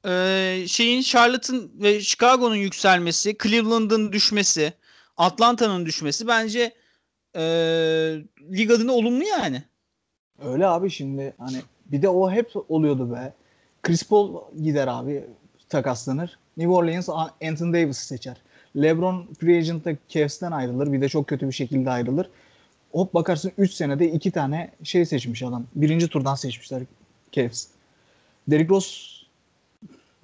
B: e, şeyin Charlotte'ın ve Chicago'nun yükselmesi, Cleveland'ın düşmesi, Atlanta'nın düşmesi bence e, lig adına olumlu yani.
A: Öyle abi şimdi hani bir de o hep oluyordu be. Chris Paul gider abi takaslanır. New Orleans Anthony Davis'i seçer. LeBron free agent'ta Cavs'ten ayrılır. Bir de çok kötü bir şekilde ayrılır. Hop bakarsın 3 senede 2 tane şey seçmiş adam. Birinci turdan seçmişler Cavs. Derrick Rose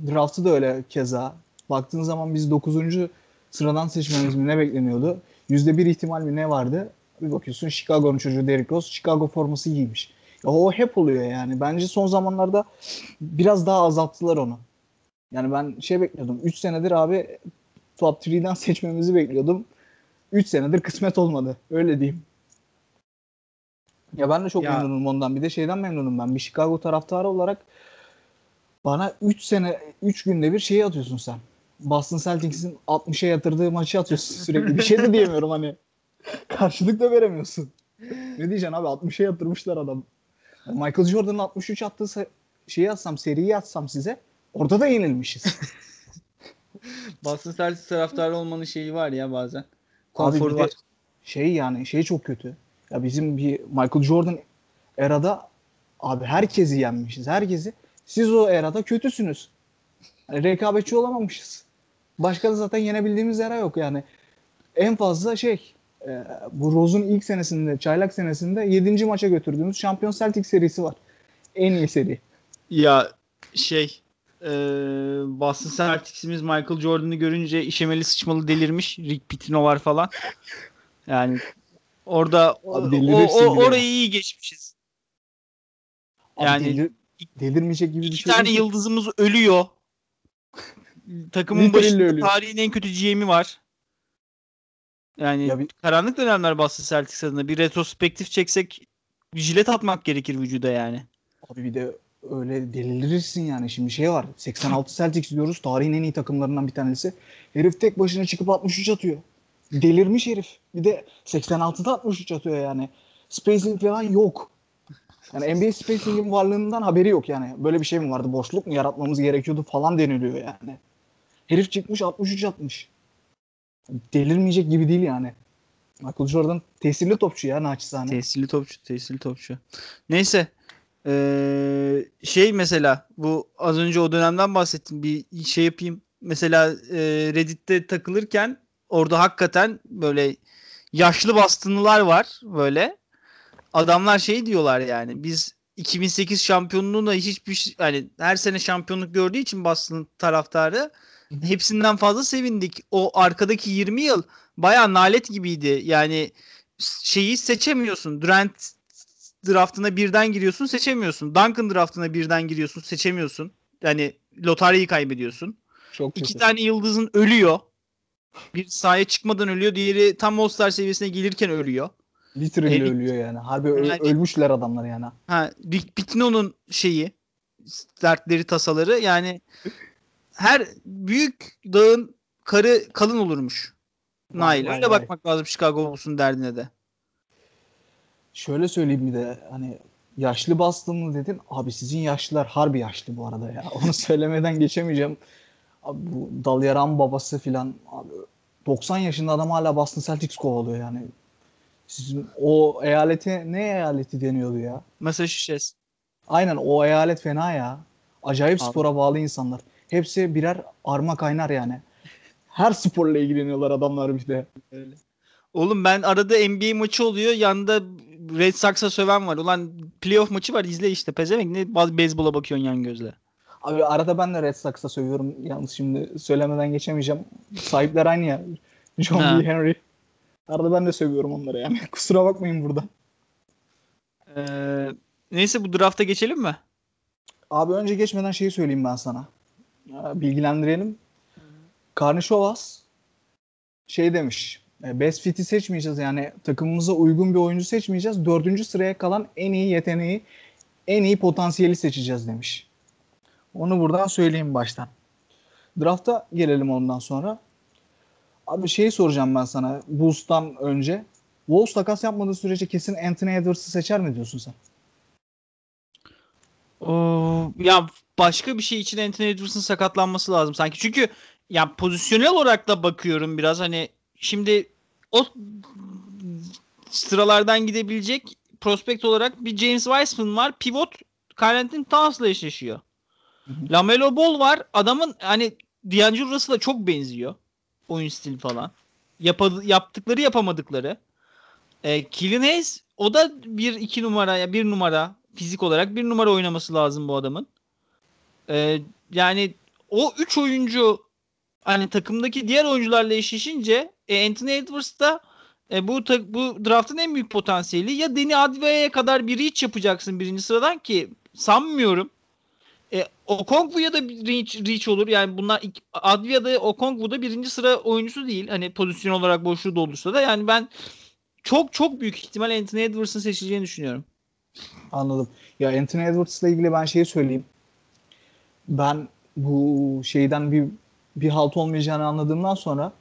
A: draftı da öyle keza. Baktığın zaman biz 9. sıradan seçmemiz mi ne bekleniyordu? %1 ihtimal mi ne vardı? Bir bakıyorsun Chicago'nun çocuğu Derrick Rose Chicago forması giymiş. Ya o hep oluyor yani. Bence son zamanlarda biraz daha azalttılar onu. Yani ben şey bekliyordum. 3 senedir abi top 3'den seçmemizi bekliyordum. 3 senedir kısmet olmadı. Öyle diyeyim. Ya ben de çok ya. memnunum ondan. Bir de şeyden memnunum ben. Bir Chicago taraftarı olarak bana 3 sene 3 günde bir şeyi atıyorsun sen. Boston Celtics'in 60'a yatırdığı maçı atıyorsun sürekli. Bir şey de diyemiyorum hani. Karşılık da veremiyorsun. Ne diyeceksin abi 60'a yatırmışlar adam. Michael Jordan'ın 63 attığı şeyi atsam, seriyi atsam size orada da yenilmişiz.
B: Boston Celtics taraftarı olmanın şeyi var ya bazen.
A: Konforu var. Şey yani şey çok kötü. Ya bizim bir Michael Jordan erada abi herkesi yenmişiz. Herkesi. Siz o erada kötüsünüz. Yani rekabetçi olamamışız. Başka da zaten yenebildiğimiz era yok yani. En fazla şey e, bu Rose'un ilk senesinde, çaylak senesinde 7. maça götürdüğümüz Şampiyon Celtic serisi var. En iyi seri.
B: Ya şey e, Boston Celtics'imiz Michael Jordan'ı görünce işemeli sıçmalı delirmiş. Rick Pitino var falan. Yani Orada o, o, o orayı iyi geçmişiz.
A: Yani delir, delirmeyecek gibi bir
B: şey. Bir tane yıldızımız ölüyor. Takımın başında tarihin en kötü GM'i var. Yani ya bir... karanlık dönemler Boston Celtics adına bir retrospektif çeksek jilet atmak gerekir vücuda yani.
A: Abi bir de öyle delirirsin yani. Şimdi şey var. 86 Celtics diyoruz. Tarihin en iyi takımlarından bir tanesi. Herif tek başına çıkıp 63 atıyor. Delirmiş herif. Bir de 86'da 63 atıyor yani. Spacing falan yok. Yani NBA spacing'in varlığından haberi yok yani. Böyle bir şey mi vardı? Boşluk mu yaratmamız gerekiyordu falan deniliyor yani. Herif çıkmış 63 atmış. Delirmeyecek gibi değil yani. Michael Jordan tesirli topçu ya naçizane.
B: Tesirli topçu, tesirli topçu. Neyse. Ee, şey mesela bu az önce o dönemden bahsettim. Bir şey yapayım. Mesela e, Reddit'te takılırken orada hakikaten böyle yaşlı bastınlılar var böyle. Adamlar şey diyorlar yani biz 2008 şampiyonluğunda hiçbir yani her sene şampiyonluk gördüğü için Boston taraftarı hepsinden fazla sevindik. O arkadaki 20 yıl baya nalet gibiydi. Yani şeyi seçemiyorsun. Durant draftına birden giriyorsun seçemiyorsun. Duncan draftına birden giriyorsun seçemiyorsun. Yani lotaryayı kaybediyorsun. Çok İki tane yıldızın ölüyor. Bir sahaya çıkmadan ölüyor. Diğeri tam All-Star seviyesine gelirken ölüyor.
A: Literally e, ölüyor yani. Harbi yani, ölmüşler adamlar yani.
B: Ha, Bitno'nun şeyi dertleri tasaları yani her büyük dağın karı kalın olurmuş. Nail. Öyle vay. bakmak lazım Chicago Bulls'un derdine de.
A: Şöyle söyleyeyim bir de hani yaşlı bastın mı dedin. Abi sizin yaşlılar harbi yaşlı bu arada ya. Onu söylemeden geçemeyeceğim. Abi bu Dalyaran babası filan abi 90 yaşında adam hala Boston Celtics kovalıyor yani. Sizin o eyalete ne eyaleti deniyordu ya?
B: Massachusetts.
A: Aynen o eyalet fena ya. Acayip abi. spora bağlı insanlar. Hepsi birer arma kaynar yani. Her sporla ilgileniyorlar adamlar bir de. Öyle.
B: Oğlum ben arada NBA maçı oluyor. Yanında Red Sox'a söven var. Ulan playoff maçı var izle işte. Pezevenk ne beyzbola bakıyorsun yan gözle.
A: Abi arada ben de Red Sox'a sövüyorum. Yalnız şimdi söylemeden geçemeyeceğim. Sahipler aynı ya. John B. Henry. Arada ben de sövüyorum onları yani. Kusura bakmayın burada.
B: Ee, neyse bu drafta geçelim mi?
A: Abi önce geçmeden şeyi söyleyeyim ben sana. Bilgilendirelim. Karnişovas şey demiş. E, best fit'i seçmeyeceğiz yani takımımıza uygun bir oyuncu seçmeyeceğiz. Dördüncü sıraya kalan en iyi yeteneği, en iyi potansiyeli seçeceğiz demiş. Onu buradan söyleyeyim baştan. Draft'a gelelim ondan sonra. Abi şey soracağım ben sana Bulls'tan önce. Wolves takas yapmadığı sürece kesin Anthony Edwards'ı seçer mi diyorsun sen?
B: Oo, ya başka bir şey için Anthony Edwards'ın sakatlanması lazım sanki. Çünkü ya pozisyonel olarak da bakıyorum biraz hani şimdi o sıralardan gidebilecek prospekt olarak bir James Wiseman var. Pivot Carlton Towns'la eşleşiyor. Lamelo Ball var. Adamın hani D'Angelo Russell'a çok benziyor. Oyun stili falan. Yap yaptıkları yapamadıkları. E, Killian Hayes o da bir iki numara ya bir numara fizik olarak bir numara oynaması lazım bu adamın. E, yani o üç oyuncu hani takımdaki diğer oyuncularla eşleşince e, Anthony Edwards da e, bu bu draftın en büyük potansiyeli ya Deni Advia'ya kadar bir reach yapacaksın birinci sıradan ki sanmıyorum. E, Okongwu ya da reach, reach olur. Yani bunlar Advia da Okongwu da birinci sıra oyuncusu değil. Hani pozisyon olarak boşluğu doldursa da yani ben çok çok büyük ihtimal Anthony Edwards'ın seçileceğini düşünüyorum.
A: Anladım. Ya Anthony Edwards'la ilgili ben şeyi söyleyeyim. Ben bu şeyden bir bir halt olmayacağını anladığımdan sonra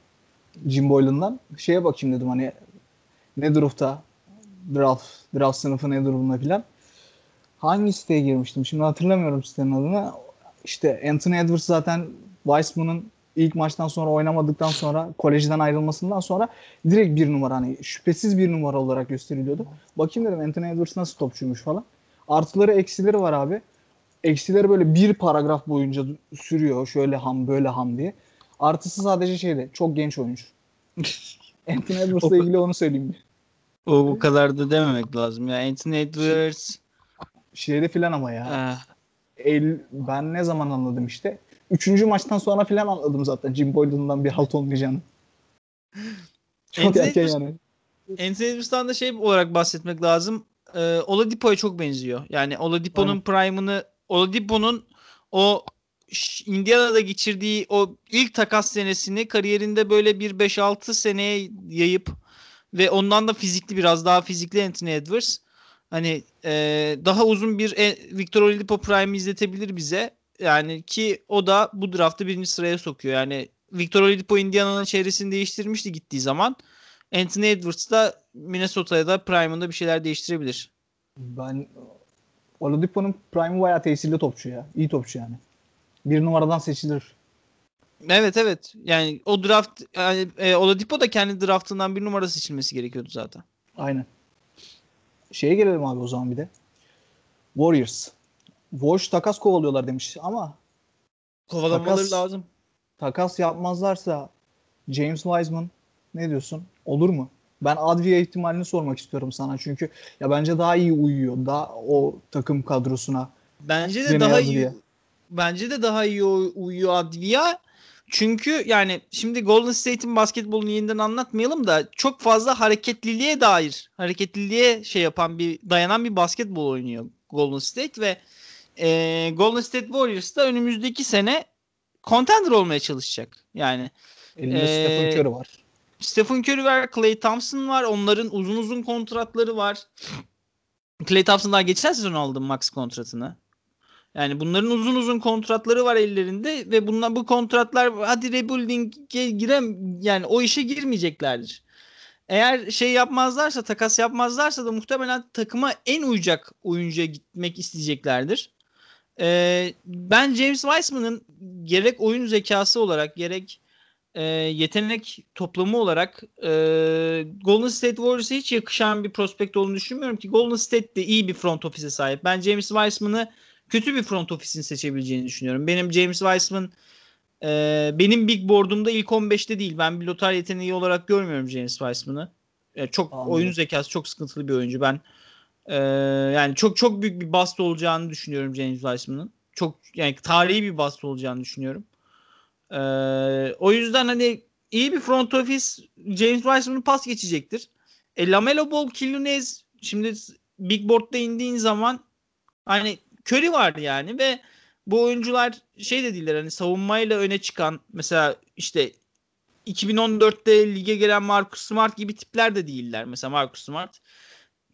A: Jim Boylan'dan şeye bakayım dedim hani ne durumda draft, draft sınıfı ne durumda filan. Hangi siteye girmiştim? Şimdi hatırlamıyorum sitenin adını. İşte Anthony Edwards zaten Weissman'ın ilk maçtan sonra oynamadıktan sonra kolejden ayrılmasından sonra direkt bir numara hani şüphesiz bir numara olarak gösteriliyordu. Bakayım dedim Anthony Edwards nasıl topçuymuş falan. Artıları eksileri var abi. Eksileri böyle bir paragraf boyunca sürüyor. Şöyle ham böyle ham diye. Artısı sadece şeyde çok genç oyuncu. Anthony Edwards'la ilgili onu söyleyeyim bir.
B: O bu kadar da dememek lazım ya. Anthony Edwards
A: şeyde filan ama ya. El, ben ne zaman anladım işte. Üçüncü maçtan sonra filan anladım zaten Jim Boylan'dan bir halt olmayacağını. Çok erken yani.
B: Anthony da şey olarak bahsetmek lazım. Ee, Oladipo'ya çok benziyor. Yani Oladipo'nun prime'ını Oladipo'nun o Indiana'da geçirdiği o ilk takas senesini kariyerinde böyle bir 5-6 seneye yayıp ve ondan da fizikli biraz daha fizikli Anthony Edwards Hani e, daha uzun bir e, Victor Oladipo Prime izletebilir bize. Yani ki o da bu draftı birinci sıraya sokuyor. Yani Victor Oladipo Indiana'nın çevresini değiştirmişti gittiği zaman. Anthony Edwards da Minnesota'ya da Prime'ında bir şeyler değiştirebilir.
A: Ben Oladipo'nun Prime bayağı tesirli topçu ya. İyi topçu yani. Bir numaradan seçilir.
B: Evet evet. Yani o draft yani, e, Oladipo da kendi draftından bir numara seçilmesi gerekiyordu zaten.
A: Aynen. Şeye gelelim abi o zaman bir de. Warriors. Warriors takas kovalıyorlar demiş ama
B: Kovalamaları
A: Takas-
B: lazım.
A: takas yapmazlarsa James Wiseman ne diyorsun? Olur mu? Ben Advia ihtimalini sormak istiyorum sana çünkü ya bence daha iyi uyuyor da o takım kadrosuna.
B: Bence de daha iyi
A: diye.
B: bence de daha iyi uy- uyuyor Advia. Çünkü yani şimdi Golden State'in basketbolunu yeniden anlatmayalım da çok fazla hareketliliğe dair, hareketliliğe şey yapan bir dayanan bir basketbol oynuyor Golden State ve e, Golden State Warriors da önümüzdeki sene contender olmaya çalışacak. Yani
A: Elinde
B: Ee,
A: Stephen Curry var.
B: Stephen Curry var, Klay Thompson var. Onların uzun uzun kontratları var. Klay Thompson daha geçen sezon aldı max kontratını. Yani bunların uzun uzun kontratları var ellerinde ve bunlar bu kontratlar hadi rebuilding'e girem yani o işe girmeyeceklerdir. Eğer şey yapmazlarsa, takas yapmazlarsa da muhtemelen takıma en uyacak oyuncuya gitmek isteyeceklerdir. Ee, ben James Wiseman'ın gerek oyun zekası olarak gerek e, yetenek toplamı olarak e, Golden State Warriors'a hiç yakışan bir prospekt olduğunu düşünmüyorum ki Golden State de iyi bir front office'e sahip. Ben James Wiseman'ı kötü bir front office'in seçebileceğini düşünüyorum. Benim James Wiseman e, benim big board'umda ilk 15'te değil. Ben bir lotar yeteneği olarak görmüyorum James Wiseman'ı. E, çok
A: Anladım.
B: oyun zekası çok sıkıntılı bir oyuncu. Ben e, yani çok çok büyük bir bust olacağını düşünüyorum James Wiseman'ın. Çok yani tarihi bir bust olacağını düşünüyorum. Ee, o yüzden hani iyi bir front office James Wiseman'ı pas geçecektir. E, Lamelo Ball, Kilunez şimdi Big Board'da indiğin zaman hani Curry var yani ve bu oyuncular şey de değiller hani savunmayla öne çıkan mesela işte 2014'te lige gelen Marcus Smart gibi tipler de değiller. Mesela Marcus Smart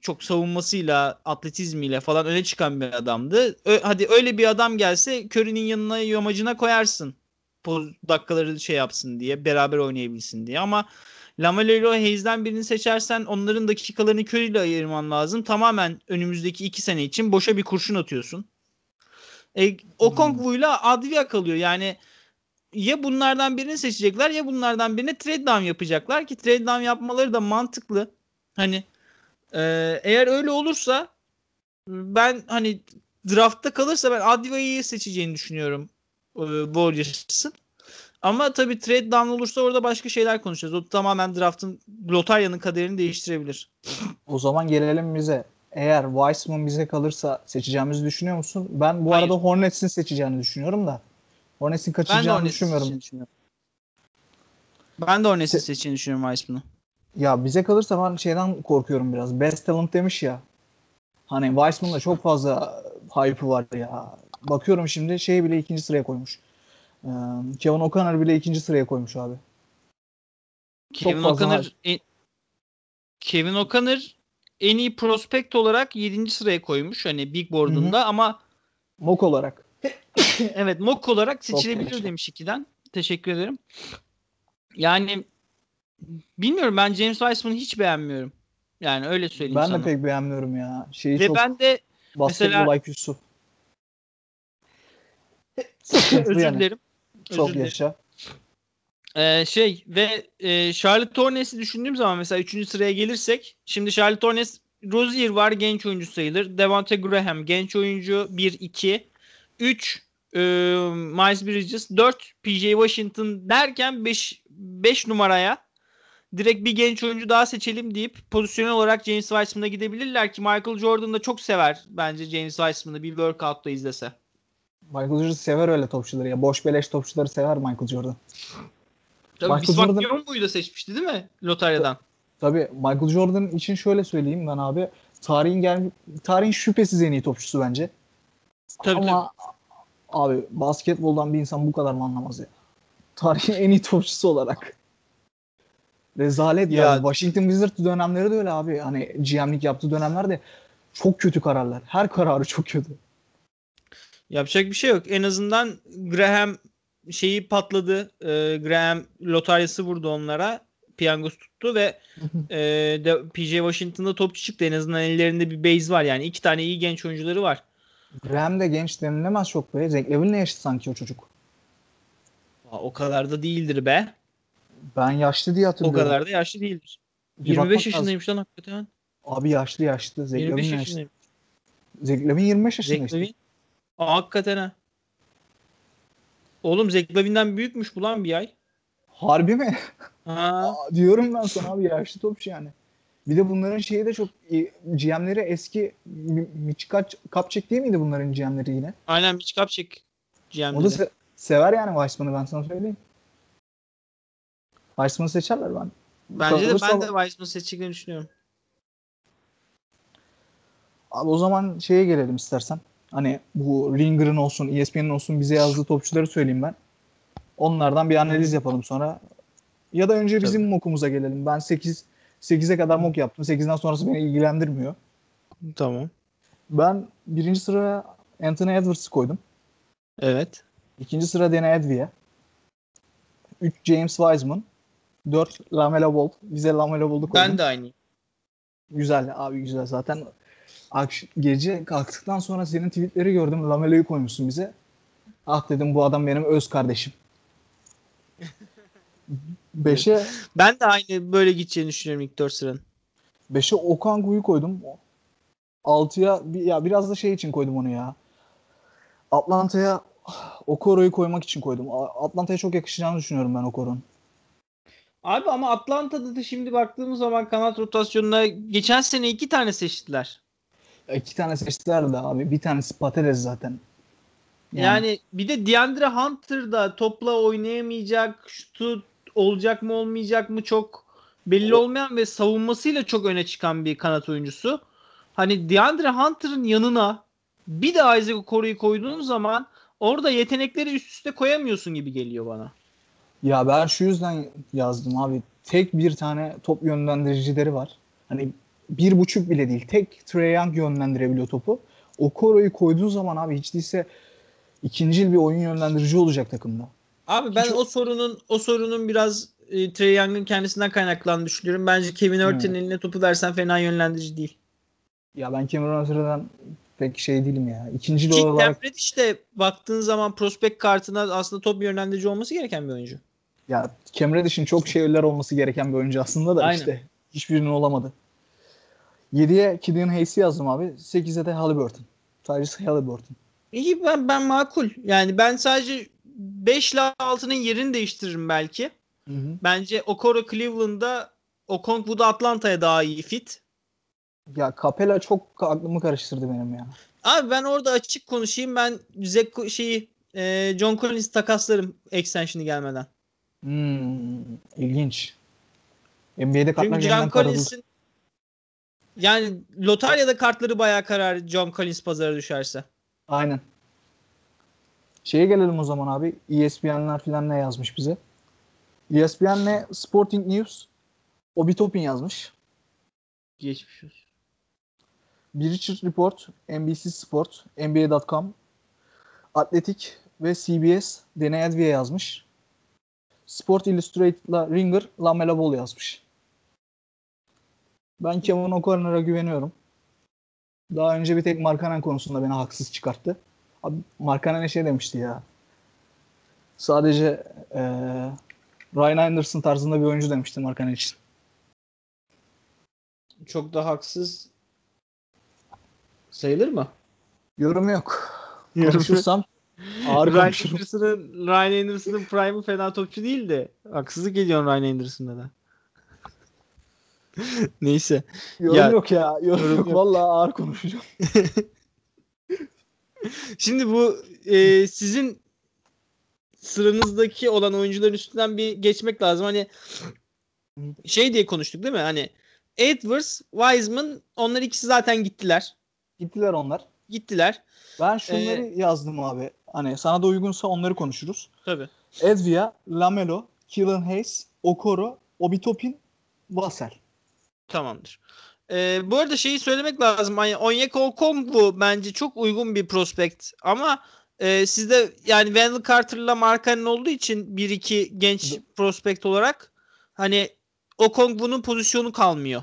B: çok savunmasıyla, atletizmiyle falan öne çıkan bir adamdı. Ö- hadi öyle bir adam gelse Curry'nin yanına yamacına koyarsın. Poz, dakikaları şey yapsın diye, beraber oynayabilsin diye ama Lamelo ile Hayes'den birini seçersen onların dakikalarını Curry ile ayırman lazım. Tamamen önümüzdeki iki sene için boşa bir kurşun atıyorsun. E, Okongwu'yla Advia kalıyor. Yani ya bunlardan birini seçecekler ya bunlardan birine trade down yapacaklar ki trade down yapmaları da mantıklı. Hani e, eğer öyle olursa ben hani draftta kalırsa ben Advia'yı seçeceğini düşünüyorum e, Warriors'ın. Ama tabii trade down olursa orada başka şeyler konuşacağız. O tamamen draftın lotaryanın kaderini değiştirebilir.
A: O zaman gelelim bize. Eğer Wiseman bize kalırsa seçeceğimizi düşünüyor musun? Ben bu
B: Hayır.
A: arada Hornets'in seçeceğini düşünüyorum da. Hornets'in kaçıracağını
B: Hornets'in
A: düşünmüyorum.
B: düşünüyorum. Ben de Hornets'in seçeceğini düşünüyorum Wiseman'ı.
A: Ya bize kalırsa ben şeyden korkuyorum biraz. Best talent demiş ya. Hani Wiseman'da çok fazla hype'ı var ya. Bakıyorum şimdi şey bile ikinci sıraya koymuş. Ee, Kevin O'Connor bile ikinci sıraya koymuş abi.
B: Kevin O'Connor en- Kevin O'Connor en iyi prospekt olarak 7. sıraya koymuş hani Big Board'unda ama
A: Mock olarak.
B: evet mock olarak seçilebilir demiş ikiden. Teşekkür ederim. Yani bilmiyorum ben James Wiseman'ı hiç beğenmiyorum. Yani öyle söyleyeyim
A: Ben
B: sana.
A: de pek beğenmiyorum ya. Şeyi
B: Ve
A: çok
B: ben de
A: basketbol
B: mesela-
A: IQ'su.
B: Özür dilerim.
A: Çok
B: dilerim.
A: yaşa.
B: Ee, şey ve e, Charlotte Hornets'i düşündüğüm zaman mesela 3. sıraya gelirsek şimdi Charlotte Hornets Rozier var genç oyuncu sayılır. Devonte Graham genç oyuncu 1-2 3 e, Miles Bridges 4 PJ Washington derken 5 5 numaraya direkt bir genç oyuncu daha seçelim deyip pozisyon olarak James Wiseman'a gidebilirler ki Michael Jordan da çok sever bence James Wiseman'ı bir workout'ta izlese.
A: Michael Jordan sever öyle topçuları ya. Boş beleş topçuları sever Michael Jordan.
B: Tabii
A: Michael
B: Bismarck
A: Jordan-
B: Biyombo'yu da seçmişti değil mi lotaryadan?
A: Tabii Michael Jordan için şöyle söyleyeyim ben abi. Tarihin gel tarihin şüphesiz en iyi topçusu bence.
B: Tabii,
A: Ama abi basketboldan bir insan bu kadar mı anlamaz ya? Tarihin en iyi topçusu olarak. Rezalet ya.
B: Ya-
A: Washington Wizards dönemleri de öyle abi. Hani GM'lik yaptığı dönemlerde Çok kötü kararlar. Her kararı çok kötü.
B: Yapacak bir şey yok. En azından Graham şeyi patladı. Ee, Graham lotaryası vurdu onlara. Piyangosu tuttu ve e, de, PJ Washington'da topçu çıktı. En azından ellerinde bir base var. Yani iki tane iyi genç oyuncuları var.
A: Graham de genç denilemez çok be. Zach Levin'le yaşlı sanki o çocuk.
B: Aa, o kadar da değildir be.
A: Ben yaşlı diye
B: O
A: hatırlıyorum.
B: kadar da yaşlı değildir.
A: Bir
B: 25
A: bakmak
B: yaşındaymış lan hakikaten.
A: lazım. Abi yaşlı yaşlı. Zach
B: 25
A: Levin yaşlı.
B: yaşındaymış.
A: Zach Levin 25 yaşında
B: Zach. Levin. Aa, hakikaten ha. Oğlum Zach Levin'den büyükmüş bu lan bir ay.
A: Harbi mi?
B: Ha.
A: Aa, diyorum ben sana abi yaşlı topçu yani. Bir de bunların şeyi de çok. GM'leri eski Mi- Mitch Kapçek değil miydi bunların GM'leri yine?
B: Aynen Mitch Kupchak
A: O da se- sever yani Weissman'ı ben sana söyleyeyim. Weissman'ı seçerler ben.
B: Bence de ben
A: Kalırsa-
B: de Weissman seçeceklerini düşünüyorum.
A: Abi o zaman şeye gelelim istersen. Hani bu Ringer'ın olsun, ESPN'in olsun bize yazdığı topçuları söyleyeyim ben. Onlardan bir analiz yapalım sonra. Ya da önce bizim mokumuza gelelim. Ben 8 8'e kadar mok yaptım. 8'den sonrası beni ilgilendirmiyor.
B: Tamam.
A: Ben birinci sıraya Anthony Edwards'ı koydum.
B: Evet.
A: İkinci sıra Dene Edvi'ye. 3 James Wiseman. 4 Lamelo Ball. Bize Lamelo Ball'u koydum.
B: Ben de aynıyım.
A: Güzel abi güzel. Zaten gece kalktıktan sonra senin tweetleri gördüm. Lamelo'yu koymuşsun bize. Ah dedim bu adam benim öz kardeşim. Beşe,
B: Ben de aynı böyle gideceğini düşünüyorum ilk 4 sıranın.
A: beşe Okangu'yu koydum. Altıya bir, ya biraz da şey için koydum onu ya. Atlanta'ya Okoro'yu koymak için koydum. Atlanta'ya çok yakışacağını düşünüyorum ben Okoro'nun.
B: Abi ama Atlanta'da da şimdi baktığımız zaman kanat rotasyonuna geçen sene iki tane seçtiler.
A: İki tane seçtiler de abi. Bir tanesi patates zaten.
B: Yani, bir de DeAndre Hunter da topla oynayamayacak, şutu olacak mı olmayacak mı çok belli olmayan ve savunmasıyla çok öne çıkan bir kanat oyuncusu. Hani DeAndre Hunter'ın yanına bir de Isaac Okoro'yu koyduğun zaman orada yetenekleri üst üste koyamıyorsun gibi geliyor bana.
A: Ya ben şu yüzden yazdım abi. Tek bir tane top yönlendiricileri var. Hani bir buçuk bile değil. Tek Trae Young yönlendirebiliyor topu. Okoro'yu koyduğun zaman abi hiç değilse ikincil bir oyun yönlendirici olacak takımda.
B: Abi ben
A: Hiç-
B: o sorunun o sorunun biraz e, Trae Young'ın kendisinden kaynaklandığını düşünüyorum. Bence Kevin Örten'in
A: Evet.
B: eline topu versen fena yönlendirici değil.
A: Ya ben Cameron Ather'dan pek şey değilim ya. İkincil
B: Ki
A: olarak
B: Cam Reddish de baktığın zaman prospekt kartına aslında top yönlendirici olması gereken bir oyuncu.
A: ya Cam Reddish'in çok şeyler olması gereken bir oyuncu aslında da
B: Aynen.
A: işte hiçbirinin olamadı. 7'ye Killian Hayes'i yazdım abi. 8'e de Halliburton. Tyrese Halliburton.
B: İyi ben ben makul. Yani ben sadece 5 ile 6'nın yerini değiştiririm belki.
A: Hı hı.
B: Bence Okoro Cleveland'da Okongwu da Atlanta'ya daha iyi fit.
A: Ya Capella çok aklımı karıştırdı benim ya.
B: Abi ben orada açık konuşayım. Ben Zach şeyi e, John Collins takaslarım extension'ı gelmeden.
A: Hmm, ilginç. NBA'de kartlar
B: Çünkü John. Collins'in yani lotaryada kartları bayağı karar John Collins pazara düşerse.
A: Aynen. Şeye gelelim o zaman abi. ESPN'ler filan ne yazmış bize? ESPN'le Sporting News Obi Toppin yazmış.
B: Geçmiş olsun.
A: Bir Richard Report, NBC Sport, NBA.com, Atletik ve CBS Dene Edvi'ye yazmış. Sport Illustrated'la Ringer Lamela Ball yazmış. Ben Kevin O'Connor'a güveniyorum. Daha önce bir tek Markkanen konusunda beni haksız çıkarttı. Abi Markkanen'e şey demişti ya. Sadece eee Ryan Anderson tarzında bir oyuncu demişti Markkanen için.
B: Çok da haksız sayılır mı?
A: Yorum yok.
B: Yorum.
A: Konuşursam ağır
B: Ryan. Anderson'ın Ryan Anderson'ın prime'ı fena topçu değil de haksızlık ediyorsun Ryan Anderson'da da. Neyse.
A: Yorum
B: Ya-
A: yok ya. Yorum,
B: Yorum
A: yok. Vallahi ağır konuşacağım.
B: Şimdi bu e, sizin sıranızdaki olan oyuncuların üstünden bir geçmek lazım. Hani şey diye konuştuk değil mi? Hani Edwards, Wiseman onlar ikisi zaten gittiler.
A: Gittiler onlar.
B: Gittiler.
A: Ben şunları
B: Ee,
A: yazdım abi. Hani sana da uygunsa onları konuşuruz.
B: Tabii.
A: Edvia, Lamelo, Killian Hayes, Okoro, Obi Toppin, Vassell.
B: Tamamdır. Ee, bu arada şeyi söylemek lazım. Hani Onyeka Okongwu bence çok uygun bir prospekt ama e, sizde yani Wendell Carter'la Markkanen olduğu için bir iki genç
A: D-
B: prospekt olarak hani Okongwu'nun pozisyonu kalmıyor.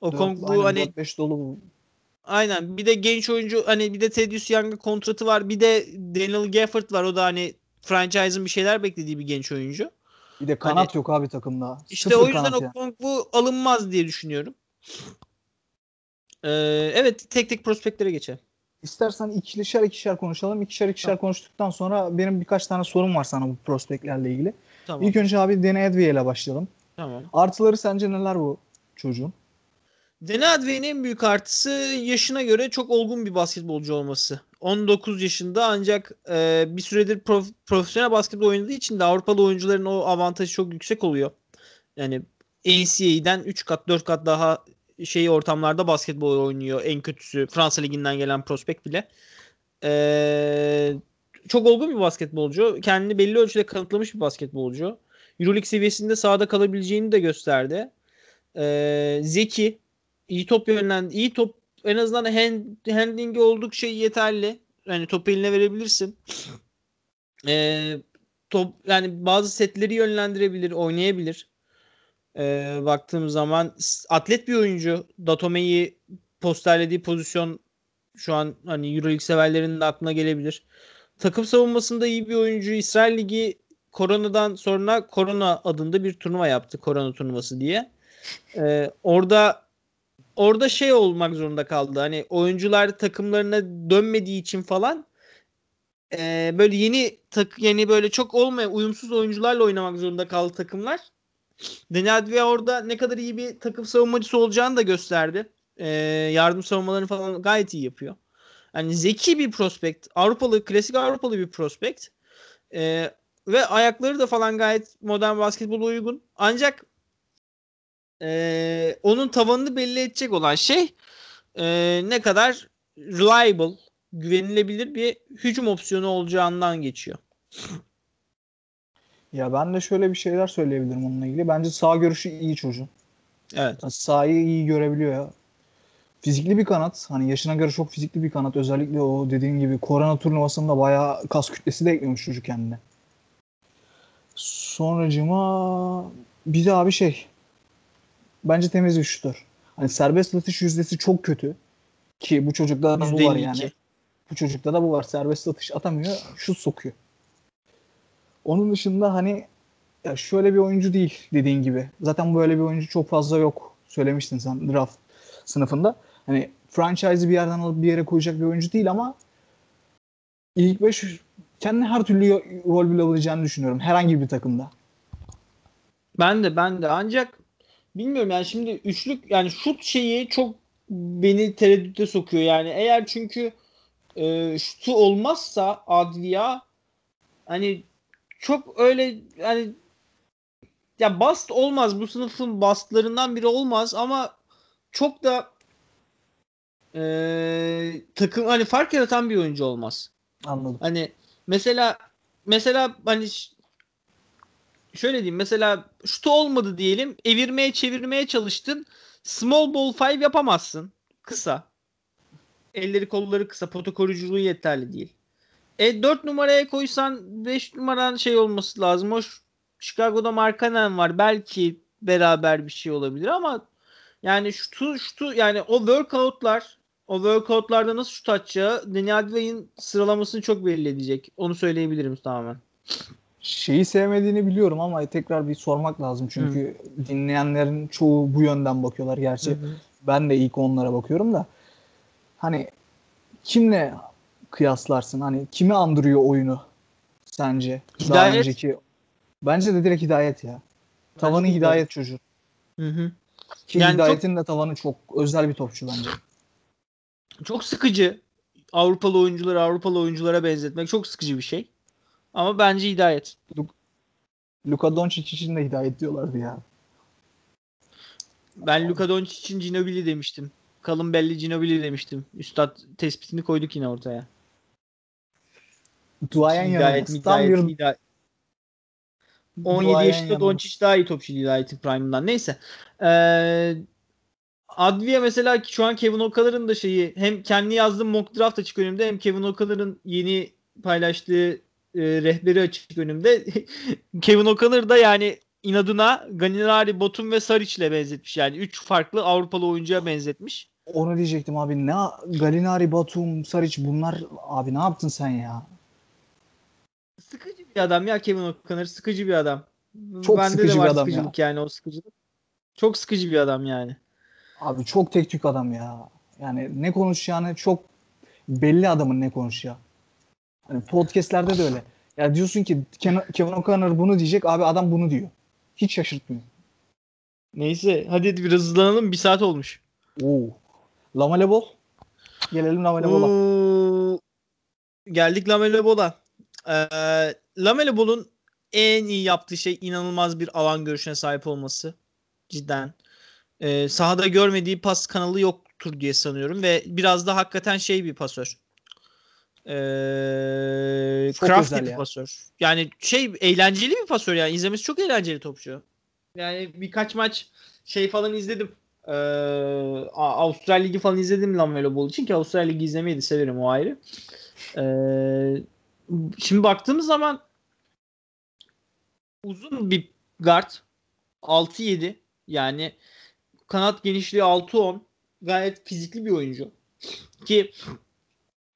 B: Okongwu hani
A: 4-5 dolu bu.
B: aynen bir de genç oyuncu hani bir de Thaddeus Young'ın kontratı var. Bir de Daniel Gafford var. O da hani franchise'ın bir şeyler beklediği bir genç oyuncu.
A: Bir de kanat yok abi takımda.
B: Hani İşte
A: Sıfır
B: o yüzden
A: yani.
B: Okongwu alınmaz diye düşünüyorum. Ee, evet tek tek prospektlere geçelim.
A: İstersen ikişer ikişer konuşalım. İkişer ikişer
B: Tamam.
A: konuştuktan sonra benim birkaç tane sorum var sana bu prospektlerle ilgili.
B: Tamam.
A: İlk önce abi Danny Advie ile başlayalım.
B: Tamam.
A: Artıları sence neler bu çocuğun?
B: Dene Advey'in en büyük artısı yaşına göre çok olgun bir basketbolcu olması. 19 yaşında ancak e, bir süredir prof- profesyonel basketbol oynadığı için de Avrupalı oyuncuların o avantajı çok yüksek oluyor. Yani NCAA'den 3 kat 4 kat daha şey ortamlarda basketbol oynuyor. En kötüsü Fransa liginden gelen prospekt bile. E, çok olgun bir basketbolcu. Kendini belli ölçüde kanıtlamış bir basketbolcu. Euroleague seviyesinde sahada kalabileceğini de gösterdi. E, zeki, iyi top yönlen iyi top en azından hand, handlingi oldukça yeterli. Yani topu eline verebilirsin. Ee, top yani bazı setleri yönlendirebilir, oynayabilir. Ee, baktığım zaman atlet bir oyuncu. Datome'yi posterlediği pozisyon şu an hani EuroLeague severlerinin de aklına gelebilir. Takım savunmasında iyi bir oyuncu. İsrail Ligi koronadan sonra Korona adında bir turnuva yaptı. Korona turnuvası diye. Ee, orada orada şey olmak zorunda kaldı. Hani oyuncular takımlarına dönmediği için falan e, böyle yeni tak yeni böyle çok olmayan uyumsuz oyuncularla oynamak zorunda kaldı takımlar. Deni Advia orada ne kadar iyi bir takım savunmacısı olacağını da gösterdi. E, yardım savunmalarını falan gayet iyi yapıyor. Yani zeki bir prospekt. Avrupalı, klasik Avrupalı bir prospekt. E, ve ayakları da falan gayet modern basketbola uygun. Ancak e, onun tavanını belli edecek olan şey e, ne kadar reliable, güvenilebilir bir hücum opsiyonu olacağından geçiyor.
A: Ya ben de şöyle bir şeyler söyleyebilirim onunla ilgili. Bence sağ görüşü iyi çocuğun.
B: Evet.
A: Yani sahayı iyi görebiliyor ya. Fizikli bir kanat. Hani yaşına göre çok fizikli bir kanat. Özellikle o dediğin gibi korona turnuvasında bayağı kas kütlesi de ekliyormuş çocuk kendine. Sonracıma bir de abi şey. Bence temiz bir şutör. Hani serbest atış yüzdesi çok kötü. Ki bu çocukta da bu var yani.
B: %52.
A: Bu çocukta da bu var. Serbest atış atamıyor. Şut sokuyor. Onun dışında hani ya şöyle bir oyuncu değil dediğin gibi. Zaten böyle bir oyuncu çok fazla yok. Söylemiştin sen draft sınıfında. Hani franchise'ı bir yerden alıp bir yere koyacak bir oyuncu değil ama ilk 5 kendine her türlü rol bulabileceğini düşünüyorum. Herhangi bir takımda.
B: Ben de ben de ancak bilmiyorum yani şimdi üçlük yani şut şeyi çok beni tereddüte sokuyor yani eğer çünkü e, şutu olmazsa Advia hani çok öyle yani ya bast olmaz bu sınıfın bastlarından biri olmaz ama çok da e, takım hani fark yaratan bir oyuncu olmaz.
A: Anladım.
B: Hani mesela mesela hani şöyle diyeyim mesela şutu olmadı diyelim evirmeye çevirmeye çalıştın small ball five yapamazsın. Kısa. Elleri kolları kısa pota koruyuculuğu yeterli değil. E 4 numaraya koysan 5 numaran şey olması lazım. O Ş- Chicago'da Markkanen var. Belki beraber bir şey olabilir ama yani şutu şutu yani o workoutlar o workoutlarda nasıl şut atacağı Deni Advey'in sıralamasını çok belli edecek. Onu söyleyebilirim tamamen.
A: Şeyi sevmediğini biliyorum ama tekrar bir sormak lazım. Çünkü dinleyenlerin çoğu bu yönden bakıyorlar gerçi. Ben de ilk onlara bakıyorum da. Hani kimle kıyaslarsın? Hani kimi andırıyor oyunu sence? Daha
B: Hidayet.
A: önceki. Bence de direkt hidayet ya. Tavanı
B: de
A: hidayet çocuğu.
B: Hı hı.
A: Ki
B: Yani
A: hidayetin de tavanı çok özel bir topçu bence.
B: Çok sıkıcı. Avrupalı oyuncuları Avrupalı oyunculara benzetmek çok sıkıcı bir şey. Ama bence hidayet.
A: Luka Doncic için de hidayet diyorlardı ya.
B: Ben Luka Doncic için Ginobili demiştim. Kalın belli Ginobili demiştim. Üstad tespitini koyduk yine ortaya.
A: Duayen
B: hidayet, hidayet,
A: bir
B: hidayet. 17
A: duayen
B: yaşında. Doncic daha iyi topçu Hidayet'in prime'ından. Neyse. Ee, Advia mesela şu an Kevin O'Connor'ın da şeyi hem kendi yazdığım mock draft açık önümde hem Kevin O'Connor'ın yeni paylaştığı e, rehberi açık önümde. Kevin O'Connor da yani inadına Galinari, Botum ve Saric'le benzetmiş. Yani 3 farklı Avrupalı oyuncuya benzetmiş.
A: Onu diyecektim abi. Ne Galinari, Batum, Saric bunlar abi ne yaptın sen ya?
B: Sıkıcı bir adam ya Kevin O'Connor. Sıkıcı bir adam.
A: Çok
B: Bende
A: sıkıcı
B: de var
A: bir adam
B: sıkıcılık yani o sıkıcılık. Çok sıkıcı bir adam yani.
A: Abi çok tek tük adam ya. Yani ne konuşacağını çok belli adamın ne konuşacağı. Hani podcastlerde de öyle. Ya diyorsun ki Kevin O'Connor bunu diyecek abi adam bunu diyor. Hiç şaşırtmıyor.
B: Neyse hadi biraz hızlanalım. Bir saat olmuş.
A: Oo. Lamele Ball. Gelelim Lamele.
B: Oo, geldik Lamelo Ball'a. Ee, Lamelo Ball'un en iyi yaptığı şey inanılmaz bir alan görüşüne sahip olması. Cidden. Ee, sahada görmediği pas kanalı yoktur diye sanıyorum ve biraz da hakikaten şey bir pasör. Ee,
A: Çok
B: crafty
A: özel
B: bir
A: ya.
B: pasör. Yani şey eğlenceli bir pasör yani izlemesi çok eğlenceli topçu. Yani birkaç maç şey falan izledim. Ee, Avustralya Ligi falan izledim Lamelo Ball için ki Avustralya Ligi izlemeyi de severim o ayrı. Ee, şimdi baktığımız zaman uzun bir guard 6-7 yani kanat genişliği 6-10 gayet fizikli bir oyuncu. Ki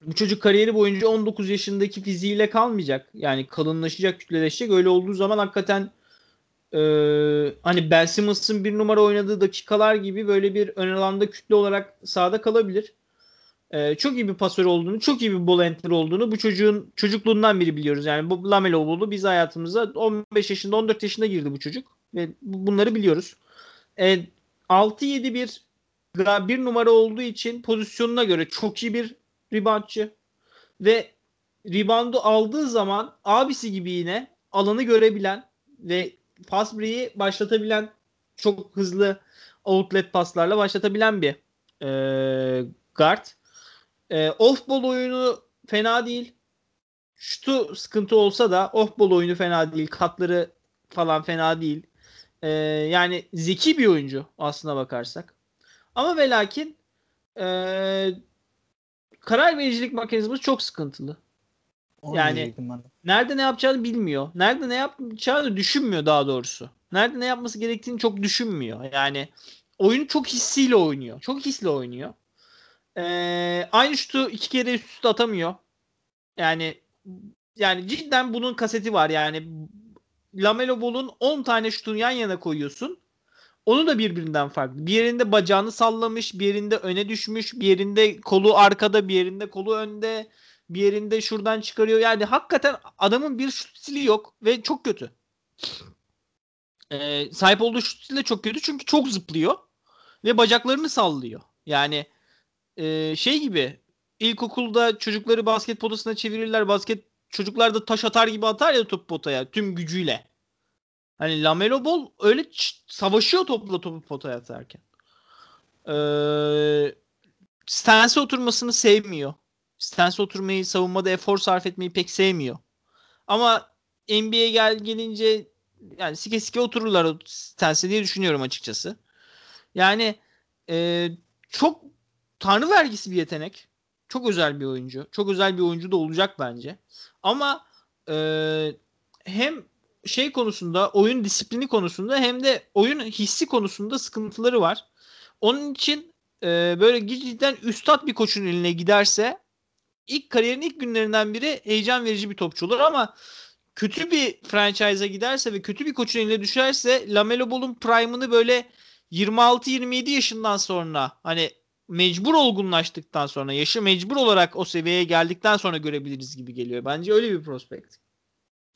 B: bu çocuk kariyeri boyunca 19 yaşındaki fiziğiyle kalmayacak. Yani kalınlaşacak, kütleleşecek. Öyle olduğu zaman hakikaten e, hani Ben Simmons'ın bir numara oynadığı dakikalar gibi böyle bir ön alanda kütle olarak sahada kalabilir. E, çok iyi bir pasör olduğunu, çok iyi bir ball handler olduğunu bu çocuğun çocukluğundan beri biliyoruz. Yani bu Lamelo Ball'u biz hayatımıza 15 yaşında, 14 yaşında girdi bu çocuk. Ve bu- bunları biliyoruz. E, 6-7 bir bir numara olduğu için pozisyonuna göre çok iyi bir reboundçı ve reboundu aldığı zaman abisi gibi yine alanı görebilen ve pas break'i başlatabilen çok hızlı outlet paslarla başlatabilen bir e, guard. E, off ball oyunu fena değil. Şutu sıkıntı olsa da off ball oyunu fena değil. Katları falan fena değil. E, yani zeki bir oyuncu aslına bakarsak. Ama ve lakin e, karar vericilik mekanizması çok sıkıntılı.
A: Onu
B: yani-. Nerede ne yapacağını bilmiyor. Nerede ne yapacağını düşünmüyor daha doğrusu. Nerede ne yapması gerektiğini çok düşünmüyor. Yani oyunu çok hissiyle oynuyor. Çok hisle oynuyor. Ee, aynı şutu iki kere üst üste atamıyor. Yani yani cidden bunun kaseti var. Yani Lamelo Ball'un 10 tane şutunu yan yana koyuyorsun. Onu da birbirinden farklı. Bir yerinde bacağını sallamış, bir yerinde öne düşmüş, bir yerinde kolu arkada, bir yerinde kolu önde, bir yerinde şuradan çıkarıyor. Yani hakikaten adamın bir şut stili yok ve çok kötü. Ee, sahip olduğu şut stili de çok kötü çünkü çok zıplıyor ve bacaklarını sallıyor. Yani e, şey gibi ilkokulda çocukları basket potasına çevirirler. Basket çocuklar da taş atar gibi atar ya top potaya tüm gücüyle. Hani Lamelo Ball öyle savaşıyor topla topu potaya atarken. Ee, stance'e oturmasını sevmiyor. Stance oturmayı, savunmada efor sarf etmeyi pek sevmiyor. Ama NBA'ye gel gelince yani sike sike otururlar stance'e diye düşünüyorum açıkçası. Yani e, çok tanrı vergisi bir yetenek. Çok özel bir oyuncu. Çok özel bir oyuncu da olacak bence. Ama e, hem şey konusunda, oyun disiplini konusunda hem de oyun hissi konusunda sıkıntıları var. Onun için e, böyle cidden üstad bir koçun eline giderse ilk kariyerin ilk günlerinden biri heyecan verici bir topçu olur ama kötü bir franchise'a giderse ve kötü bir koçun eline düşerse Lamelo Ball'un prime'ını böyle 26-27 yaşından sonra hani mecbur olgunlaştıktan sonra yaşı mecbur olarak o seviyeye geldikten sonra görebiliriz gibi geliyor. Bence öyle bir prospekt.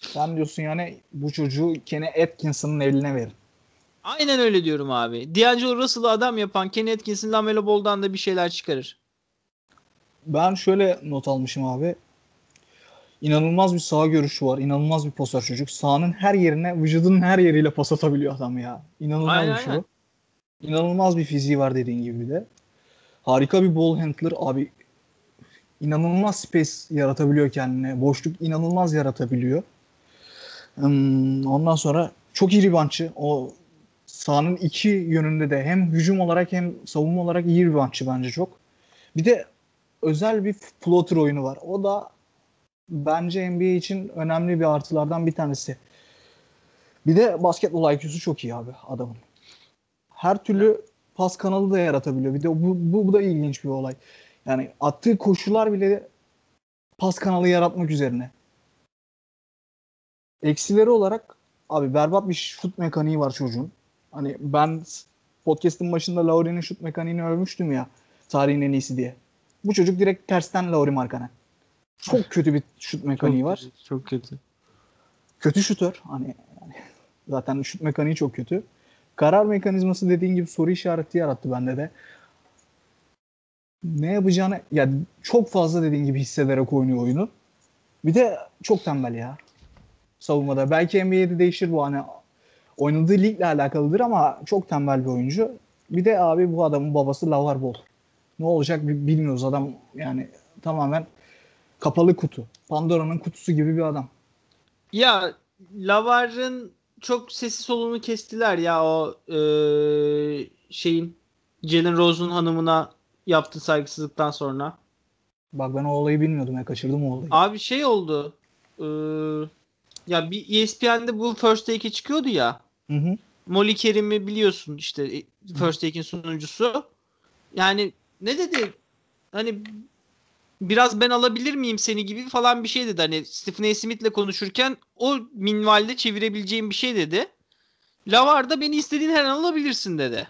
A: Sen diyorsun yani bu çocuğu Kenny Atkinson'ın eline verin.
B: Aynen öyle diyorum abi. D'Angelo Russell'ı adam yapan Kenny Atkinson Lamelo Ball'dan da bir şeyler çıkarır.
A: Ben şöyle not almışım abi. İnanılmaz bir sağ görüşü var. İnanılmaz bir pasör çocuk. Sahanın her yerine, vücudunun her yeriyle pas atabiliyor adam ya. İnanılmaz
B: Aynen,
A: bir şey
B: aynen.
A: İnanılmaz bir fiziği var dediğin gibi de. Harika bir ball handler abi. İnanılmaz space yaratabiliyor kendine. Boşluk inanılmaz yaratabiliyor. Hmm, ondan sonra çok iyi reboundçı. O sahanın iki yönünde de hem hücum olarak hem savunma olarak iyi bir maççı bence çok. Bir de özel bir floater oyunu var. O da bence NBA için önemli bir artılardan bir tanesi. Bir de basketbol IQ'su çok iyi abi adamın. Her türlü pas kanalı da yaratabiliyor. Bir de bu, bu, bu da ilginç bir olay. Yani attığı koşular bile pas kanalı yaratmak üzerine. Eksileri olarak abi berbat bir şut mekaniği var çocuğun. Hani ben podcast'ın başında Lauri'nin şut mekaniğini övmüştüm ya tarihin en iyisi diye. Bu çocuk direkt tersten Lauri Markkanen. Çok kötü bir şut mekaniği
B: çok
A: var.
B: Kötü, çok kötü.
A: Kötü şutör. Hani yani zaten şut mekaniği çok kötü. Karar mekanizması dediğin gibi soru işareti yarattı bende de. Ne yapacağını ya çok fazla dediğin gibi hissederek oynuyor oyunu. Bir de çok tembel ya. Savunmada. Belki NBA'de değişir bu hani oynadığı ligle alakalıdır ama çok tembel bir oyuncu. Bir de abi bu adamın babası Lavar Ball. Ne olacak bilmiyoruz adam yani tamamen kapalı kutu. Pandora'nın kutusu gibi bir adam.
B: Ya Lavar'ın çok sesi solunu kestiler ya o e, şeyin Jalen Rose'un hanımına yaptığı saygısızlıktan sonra.
A: Bak ben o olayı bilmiyordum ya kaçırdım o olayı.
B: Abi şey oldu. E, ya bir ESPN'de bu First Take'e çıkıyordu ya.
A: Hı hı.
B: Molly Kerim'i biliyorsun işte First Take'in sunucusu. Yani ne dedi? Hani biraz ben alabilir miyim seni gibi falan bir şey dedi. Hani Stephen A. Smith'le konuşurken o minvalde çevirebileceğim bir şey dedi. Lavar da beni istediğin her an alabilirsin dedi.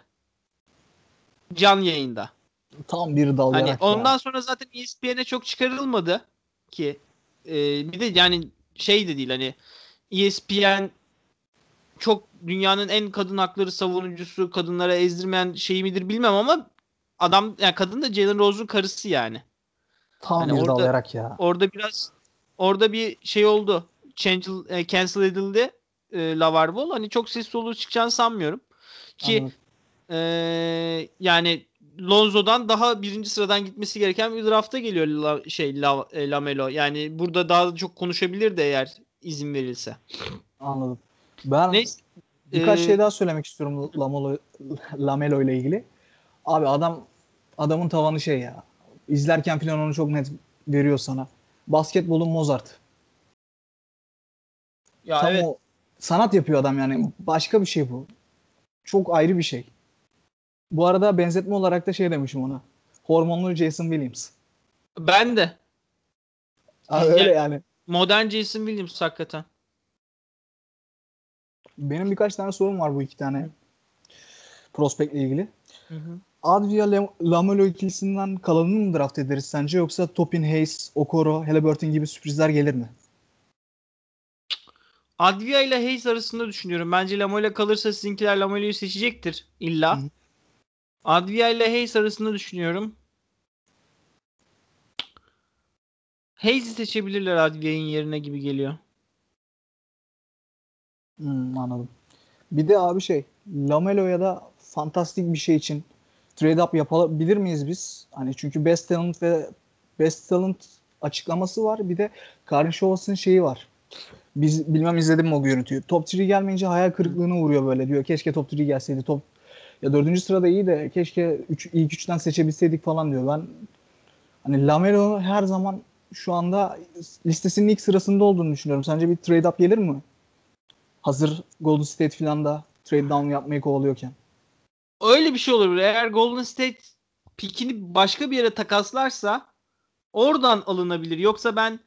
B: Can yayında.
A: Tam bir dal
B: Hani ondan
A: ya.
B: sonra zaten E ESPN'e çok çıkarılmadı ki. Ee, bir de yani şey de değil hani ESPN çok dünyanın en kadın hakları savunucusu, kadınlara ezdirmeyen şey midir bilmem ama adam yani kadın da Jalen Rose'un karısı yani.
A: Tam
B: hani
A: bir
B: orada-
A: ya.
B: Orada biraz orada bir şey oldu. Change, e, cancel edildi e, Lavar Ball. Hani çok ses soluğu çıkacağını sanmıyorum. Ki
A: Anladım.
B: e, yani Lonzo'dan daha birinci sıradan gitmesi gereken bir drafta geliyor La, şey La, e, Lamelo. Yani burada daha çok konuşabilir de eğer izin verilse.
A: Anladım. Ben
B: Neyse.
A: birkaç
B: Ee,
A: şey daha söylemek istiyorum Lamelo, Lamelo ile ilgili. Abi adam adamın tavanı şey ya. İzlerken falan onu çok net veriyor sana. Basketbolun Mozart.
B: Ya
A: Tam
B: evet.
A: o sanat yapıyor adam yani. Başka bir şey bu. Çok ayrı bir şey. Bu arada benzetme olarak da şey demişim ona. Hormonlu Jason Williams.
B: Ben de.
A: Abi öyle yani.
B: Modern Jason Williams hakikaten.
A: Benim birkaç tane sorum var bu iki tane prospektle ilgili. Advia Lam- Lamelo ikilisinden kalanını mı draft ederiz sence yoksa Topin Hayes, Okoro, Halliburton gibi sürprizler gelir mi?
B: Advia ile Hayes arasında düşünüyorum. Bence Lamelo kalırsa sizinkiler Lamelo'yu seçecektir illa.
A: Hı hı.
B: Advia ile Hayes arasında düşünüyorum. Hayes'i seçebilirler Advia'nın yerine gibi geliyor.
A: Hmm, anladım. Bir de abi şey Lamelo'ya da fantastik bir şey için trade up yapabilir miyiz biz? Hani çünkü best talent ve best talent açıklaması var. Bir de Karin Şovas'ın şeyi var. Biz bilmem izledim mi o görüntüyü. Top 3 gelmeyince hayal kırıklığına uğruyor böyle diyor. Keşke top 3 gelseydi. Top ya dördüncü sırada iyi de keşke üç, ilk üçten seçebilseydik falan diyor. Ben hani Lamelo her zaman şu anda listesinin ilk sırasında olduğunu düşünüyorum. Sence bir trade up gelir mi? Hazır Golden State falan da trade down yapmayı kovalıyorken.
B: Öyle bir şey olabilir. Eğer Golden State pikini başka bir yere takaslarsa oradan alınabilir. Yoksa ben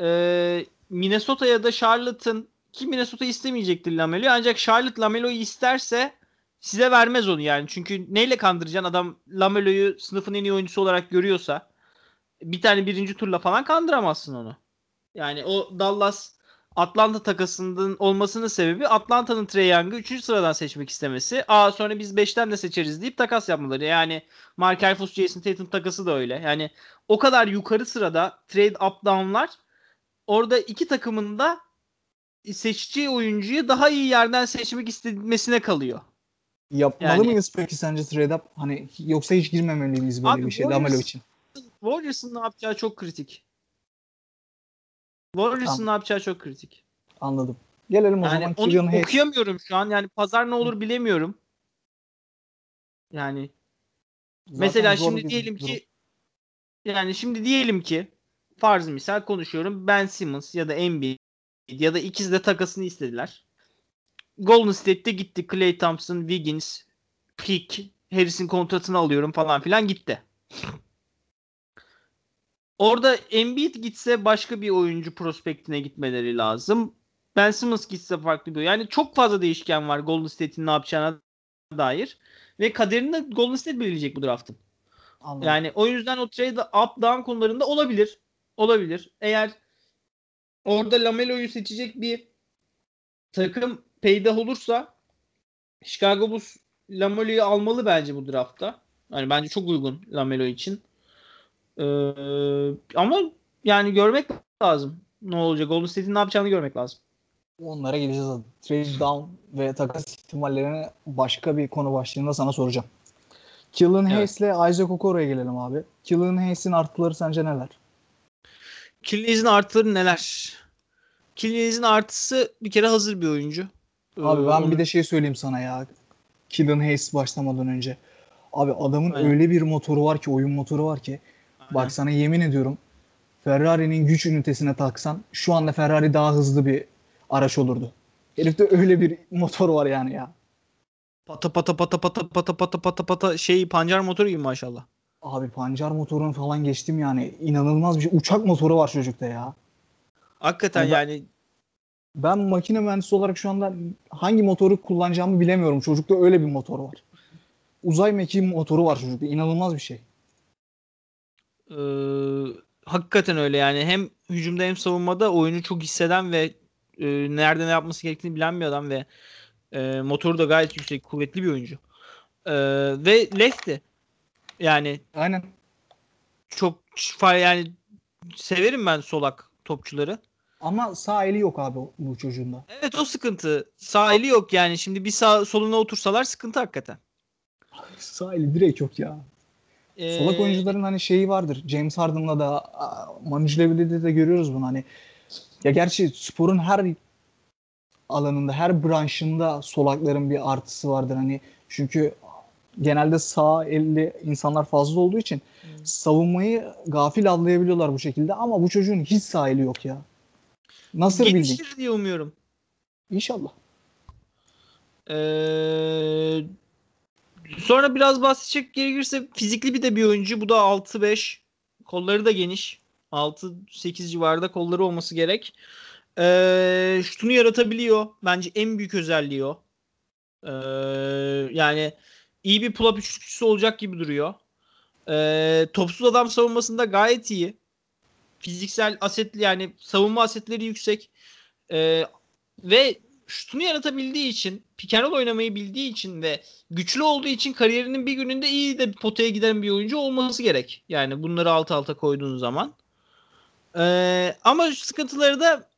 B: e, Minnesota ya da Charlotte'ın ki Minnesota istemeyecektir Lamelo'yu ancak Charlotte Lamelo'yu isterse size vermez onu yani. Çünkü neyle kandıracaksın adam Lamelo'yu sınıfın en iyi oyuncusu olarak görüyorsa bir tane birinci turla falan kandıramazsın onu. Yani o Dallas Atlanta takasının olmasının sebebi Atlanta'nın Trae Young'ı 3. sıradan seçmek istemesi. Aa sonra biz 5'ten de seçeriz deyip takas yapmaları. Yani Mark Elfus, Jason Tatum takası da öyle. Yani o kadar yukarı sırada trade up down'lar orada iki takımın da seçeceği oyuncuyu daha iyi yerden seçmek istemesine kalıyor.
A: Yapmalı
B: Yani-
A: mıyız peki sence trade up? Hani yoksa hiç girmemeli miyiz böyle
B: Abi
A: bir şey Lamelo için?
B: Warriors'ın ne yapacağı çok kritik. Warriors'ın
A: Tamam.
B: ne yapacağı çok kritik.
A: Anladım. Gelelim o
B: Yani
A: zaman
B: onu
A: Killian Hayes.
B: okuyamıyorum şu an. Yani pazar ne olur bilemiyorum. Yani
A: Zaten
B: mesela şimdi diyelim
A: durum.
B: ki yani şimdi diyelim ki farz misal konuşuyorum. Ben Simmons ya da Embiid ya da ikisi de takasını istediler. Golden State'te gitti. Klay Thompson, Wiggins, Pick, Harris'in kontratını alıyorum falan filan gitti. Orada Embiid gitse başka bir oyuncu prospektine gitmeleri lazım. Ben Simmons gitse farklı bir. Yani çok fazla değişken var Golden State'in ne yapacağına dair. Ve kaderini de Golden State belirleyecek bu draftın.
A: Anladım.
B: Yani o yüzden o trade up down konularında olabilir. Olabilir. Eğer orada Lamelo'yu seçecek bir takım peydah olursa Chicago Bulls Lamelo'yu almalı bence bu draftta. Yani bence çok uygun Lamelo için. Ee, ama yani görmek lazım. Ne olacak? Golden State'in ne yapacağını görmek lazım.
A: Onlara geleceğiz. Trade down ve takas ihtimallerini başka bir konu başlığında sana soracağım. Killian
B: Evet.
A: Hayes ile Isaac Okoro'ya gelelim abi. Killian Hayes'in artıları sence neler?
B: Killian'ın artıları neler? Killian'ın artısı bir kere hazır bir oyuncu.
A: Abi
B: Ee,
A: ben
B: onu-
A: bir de şey söyleyeyim sana ya. Killian Hayes başlamadan önce. Abi adamın
B: Aynen.
A: öyle bir motoru var ki, oyun motoru var ki. Bak sana yemin ediyorum Ferrari'nin güç ünitesine taksan şu anda Ferrari daha hızlı bir araç olurdu. Herifte öyle bir motor var yani ya.
B: Pata pata pata pata pata pata pata pata şey pancar motoru gibi maşallah.
A: Abi pancar motorunu falan geçtim yani. İnanılmaz bir şey. Uçak motoru var çocukta ya.
B: Hakikaten
A: Hani ben-
B: yani
A: Ben makine mühendisi olarak şu anda hangi motoru kullanacağımı bilemiyorum. Çocukta öyle bir motor var. Uzay mekiği motoru var çocukta. İnanılmaz bir şey.
B: e, hakikaten öyle yani hem hücumda hem savunmada oyunu çok hisseden ve e, nerede ne yapması gerektiğini bilen bir adam ve e, motoru da gayet yüksek kuvvetli bir oyuncu. E, ve lefty yani
A: Aynen.
B: çok yani severim ben solak topçuları.
A: Ama sağ eli yok abi bu çocuğun da.
B: Evet o sıkıntı. Sağ eli yok yani. Şimdi bir sağ soluna otursalar sıkıntı hakikaten.
A: Sağ eli direkt yok ya.
B: Ee,
A: Solak oyuncuların hani şeyi vardır. James Harden'la da Manu Ginobili'de de görüyoruz bunu hani. Ya gerçi sporun her alanında, her branşında solakların bir artısı vardır hani. Çünkü genelde sağ elli insanlar fazla olduğu için savunmayı gafil avlayabiliyorlar bu şekilde ama bu çocuğun hiç sağ eli yok ya. Nasıl bildin?
B: gelişir diye umuyorum.
A: İnşallah.
B: Ee, sonra biraz bahsedecek gerekirse fizikli bir de bir oyuncu. Bu da 6-5. Kolları da geniş. 6-8 civarında kolları olması gerek. Ee, şutunu yaratabiliyor. Bence en büyük özelliği o. Ee, yani iyi bir pull-up üçlükçüsü olacak gibi duruyor. Ee, topsuz adam savunmasında gayet iyi. Fiziksel asetli yani savunma asetleri yüksek. Ee, ve şutunu yaratabildiği için, pick oynamayı bildiği için ve güçlü olduğu için kariyerinin bir gününde iyi de potaya giden bir oyuncu olması gerek. Yani bunları alt alta koyduğun zaman. Ee, ama sıkıntıları da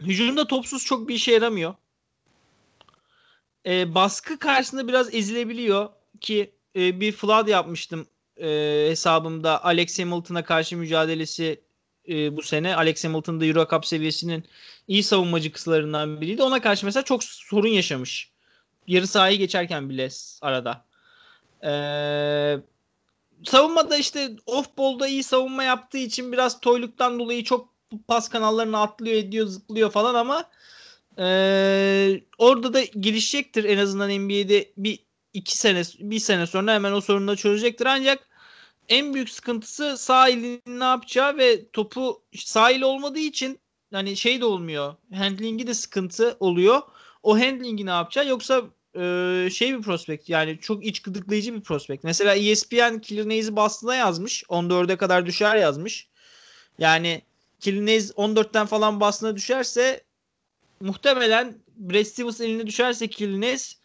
B: hücumda topsuz çok bir işe yaramıyor. Ee, baskı karşısında biraz ezilebiliyor ki e, bir flood yapmıştım e, hesabımda Alex Hamilton'a karşı mücadelesi e, bu sene. Alex Hamilton da Euro Cup seviyesinin iyi savunmacı kıslarından biriydi. Ona karşı mesela çok sorun yaşamış. Yarı sahayı geçerken bile arada. Ee, savunmada işte off ball'da iyi savunma yaptığı için biraz toyluktan dolayı çok pas kanallarını atlıyor ediyor zıplıyor falan ama ee, orada da gelişecektir en azından NBA'de bir iki sene bir sene sonra hemen o sorunu da çözecektir ancak en büyük sıkıntısı sağ elinin ne yapacağı ve topu sağ eli olmadığı için hani şey de olmuyor. Handling'i de sıkıntı oluyor. O handling'i ne yapacağı yoksa e, şey bir prospekt yani çok iç gıdıklayıcı bir prospekt. Mesela ESPN Killer Nays'i Boston'a yazmış. 14'e kadar düşer yazmış. Yani Killer Nays 14'ten falan Boston'a düşerse muhtemelen Brad Stevens eline düşerse Killer Nays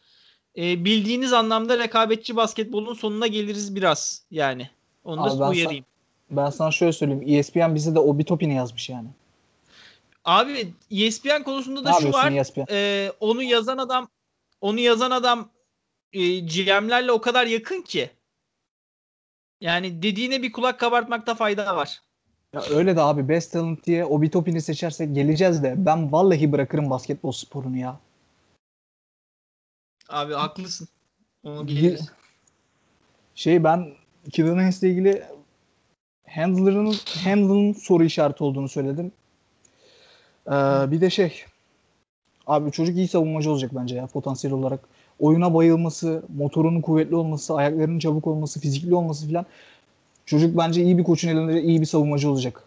B: e, bildiğiniz anlamda rekabetçi basketbolun sonuna geliriz biraz yani. Onu
A: Abi
B: da uyarayım.
A: Ben sana şöyle söyleyeyim. ESPN bize de Obi Topin'i yazmış yani.
B: Abi ESPN konusunda
A: Ne
B: da şu
A: yapıyorsun
B: var.
A: ESPN?
B: e, onu yazan adam onu yazan adam e, GM'lerle o kadar yakın ki. Yani dediğine bir kulak kabartmakta fayda var.
A: Ya öyle de abi Best Talent diye Obi Topin'i seçersek geleceğiz de ben vallahi bırakırım basketbol sporunu ya.
B: Abi haklısın. Onu geliriz.
A: Şey ben Killian Haynes'le ilgili handler'ın handle'ın soru işareti olduğunu söyledim. Ee, bir de şey abi çocuk iyi savunmacı olacak bence ya potansiyel olarak. Oyuna bayılması, motorunun kuvvetli olması, ayaklarının çabuk olması, fizikli olması filan. Çocuk bence iyi bir koçun elinde iyi bir savunmacı olacak.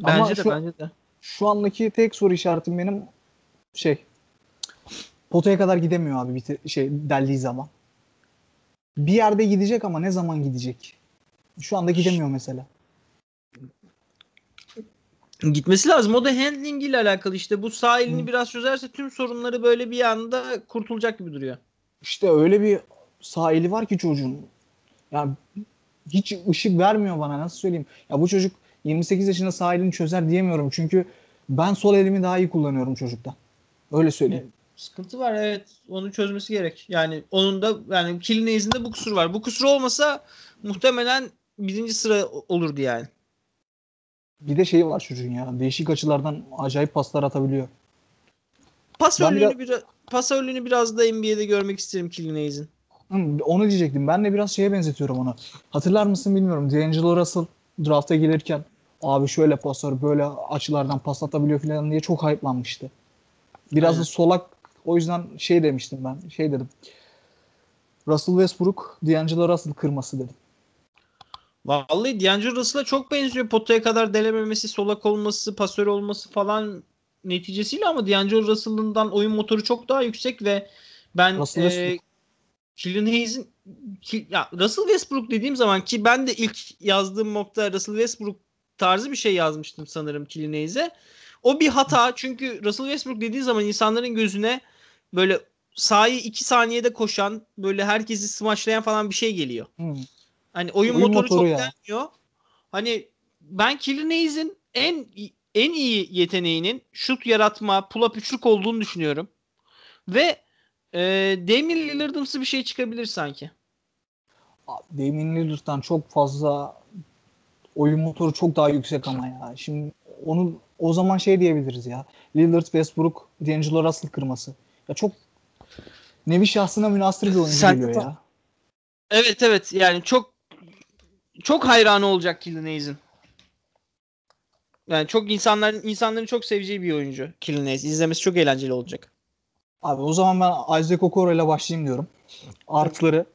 B: Bence
A: Ama
B: de
A: şu-
B: bence de.
A: Şu andaki tek soru işaretim benim şey potaya kadar gidemiyor abi bir şey deldiği zaman. Bir yerde gidecek ama ne zaman gidecek? Şu anda gidemiyor mesela.
B: Gitmesi lazım. O da handling ile alakalı işte. Bu sağ elini
A: Hı.
B: biraz çözerse tüm sorunları böyle bir anda kurtulacak gibi duruyor.
A: İşte öyle bir sağ eli var ki çocuğun. Yani hiç ışık vermiyor bana nasıl söyleyeyim. Ya bu çocuk 28 yaşında sağ elini çözer diyemiyorum. Çünkü ben sol elimi daha iyi kullanıyorum çocuktan. Öyle söyleyeyim.
B: Sıkıntı var evet. Onu çözmesi gerek. Yani onun da yani Killinez'in bu kusur var. Bu kusur olmasa muhtemelen birinci sıra olurdu yani.
A: Bir de şey var çocuğun ya. Değişik açılardan acayip paslar atabiliyor.
B: Pasörlüğünü
A: biraz-
B: biraz pasörlüğünü biraz da NBA'de görmek isterim Killinez'in.
A: Hı, onu diyecektim. Ben de biraz şeye benzetiyorum onu. Hatırlar mısın bilmiyorum. D'Angelo Russell drafta gelirken abi şöyle pasör böyle açılardan pas atabiliyor falan diye çok hype'lanmıştı. Biraz
B: Aynen.
A: da solak o yüzden şey demiştim ben. Şey dedim. Russell Westbrook D'Angelo Russell kırması dedim.
B: Vallahi D'Angelo Russell'a çok benziyor. Potaya kadar delememesi, solak olması, pasör olması falan neticesiyle ama D'Angelo Russell'ından oyun motoru çok daha yüksek ve ben
A: Russell
B: e,
A: Westbrook.
B: Killian Hayes'in ki, ya Russell Westbrook dediğim zaman ki ben de ilk yazdığım nokta Russell Westbrook tarzı bir şey yazmıştım sanırım Killian Hayes'e. O bir hata çünkü Russell Westbrook dediği zaman insanların gözüne böyle sahayı 2 saniyede koşan böyle herkesi smaçlayan falan bir şey geliyor.
A: Hı.
B: Hani oyun,
A: Oyun
B: motoru,
A: motoru
B: çok
A: ya.
B: gelmiyor. Hani ben Killian Hayes'in en en iyi yeteneğinin şut yaratma, pull-up üçlük olduğunu düşünüyorum. Ve e, Damian Lillard'ımsı bir şey çıkabilir sanki.
A: Damian Lillard'dan çok fazla oyun motoru çok daha yüksek ama ya. Şimdi onu o zaman şey diyebiliriz ya. Lillard, Westbrook, D'Angelo Russell kırması. Ya çok nevi şahsına münasır bir oyuncu
B: Sen-
A: geliyor ya.
B: Evet evet yani çok çok hayranı olacak Killian Hayes'in. Yani çok insanların insanların çok seveceği bir oyuncu Killian Hayes. İzlemesi çok eğlenceli olacak.
A: Abi o zaman ben Isaac Okoro ile başlayayım diyorum. Artıları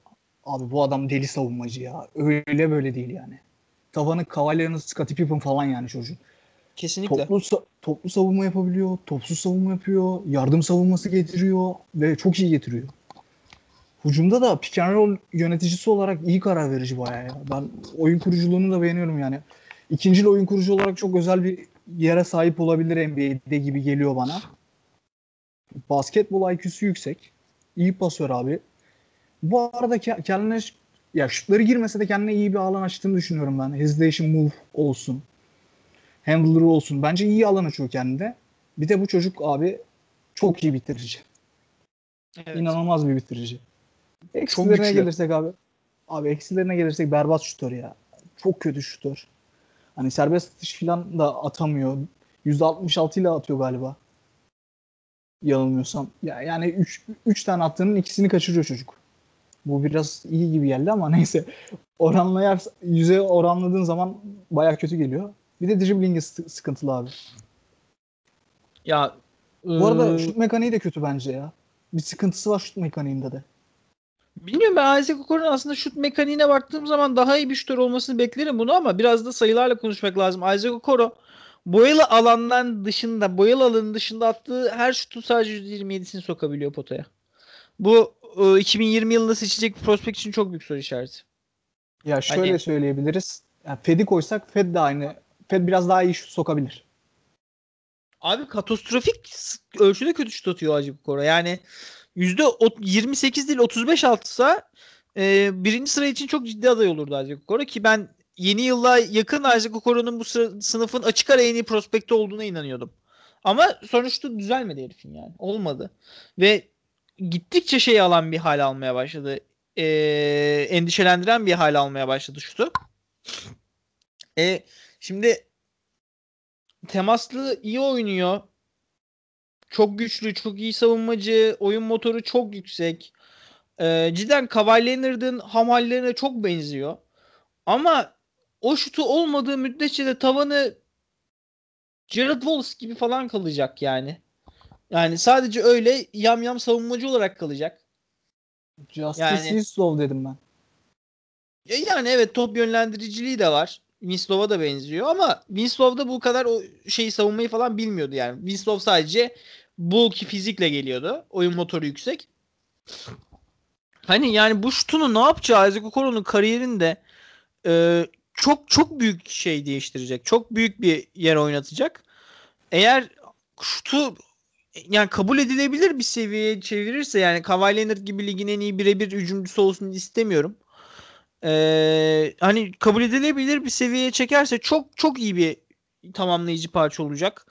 A: abi bu adam deli savunmacı ya. Öyle böyle değil yani. Tavanı Cavalier'ın Scottie Pippen falan yani çocuk.
B: Kesinlikle.
A: Toplu, toplu savunma yapabiliyor, topsuz savunma yapıyor, yardım savunması getiriyor ve çok iyi getiriyor. Hücumda da pick and roll yöneticisi olarak iyi karar verici bayağı ya. Ben oyun kuruculuğunu da beğeniyorum yani. İkincil oyun kurucu olarak çok özel bir yere sahip olabilir NBA'de gibi geliyor bana. Basketbol IQ'su yüksek. İyi pasör abi. Bu arada ke- kendine ya şutları girmese de kendine iyi bir alan açtığını düşünüyorum ben. Hesitation move olsun handler olsun. Bence iyi alan açıyor kendine. Bir de bu çocuk abi çok iyi bitirici.
B: Evet.
A: İnanılmaz bir bitirici. Eksilerine gelirsek abi. Abi eksilerine gelirsek berbat şutör ya. Çok kötü şutör. Hani serbest atış falan da atamıyor. %66 ile atıyor galiba. Yanılmıyorsam. Ya yani 3 3 tane attığının ikisini kaçırıyor çocuk. Bu biraz iyi gibi geldi ama neyse. Oranlayar yüze oranladığın zaman baya kötü geliyor. Bir de dribbling'i sı- sıkıntılı abi.
B: Ya
A: Bu arada şut mekaniği de kötü bence ya. Bir sıkıntısı var şut mekaniğinde de.
B: Bilmiyorum ben Isaac Okoro'nun aslında şut mekaniğine baktığım zaman daha iyi bir şutör olmasını beklerim bunu ama biraz da sayılarla konuşmak lazım. Isaac Okoro boyalı alandan dışında, boyalı alanın dışında attığı her şutun sadece %27'sini sokabiliyor potaya. Bu e, 2020 yılında seçilecek bir prospekt için çok büyük soru işareti.
A: Ya şöyle
B: Hani-
A: söyleyebiliriz. Ya Fed'i koysak Fed de aynı. Fed biraz daha iyi şut sokabilir.
B: Abi katastrofik ölçüde kötü şut atıyor Isaac Okoro. Yani %28 değil 35 altsa e, birinci sıra için çok ciddi aday olurdu Isaac Okoro ki ben yeni yılla yakın Isaac Okoro'nun bu sınıfın açık ara en iyi prospekti olduğuna inanıyordum. Ama sonuçta düzelmedi herifin yani. Olmadı. Ve gittikçe şey alan bir hal almaya başladı. E, endişelendiren bir hal almaya başladı şutu. E, şimdi temaslı iyi oynuyor. Çok güçlü, çok iyi savunmacı, oyun motoru çok yüksek. e, cidden Kawhi Leonard'ın hamallerine çok benziyor. Ama o şutu olmadığı müddetçe de tavanı Jared Wallace gibi falan kalacak yani. Yani sadece öyle yam yam savunmacı olarak kalacak.
A: Justice yani, Winslow dedim ben.
B: Yani evet top yönlendiriciliği de var. Winslow'a da benziyor ama Winslow da bu kadar o şeyi savunmayı falan bilmiyordu yani. Winslow sadece bulky fizikle geliyordu. Oyun motoru yüksek. Hani yani bu şutunu ne yapacağı Isaac Okoro'nun kariyerinde e, çok çok büyük şey değiştirecek. Çok büyük bir yer oynatacak. Eğer şutu yani kabul edilebilir bir seviyeye çevirirse yani Kawhi Leonard gibi ligin en iyi birebir hücumcusu olsun istemiyorum. Ee, hani kabul edilebilir bir seviyeye çekerse çok çok iyi bir tamamlayıcı parça olacak.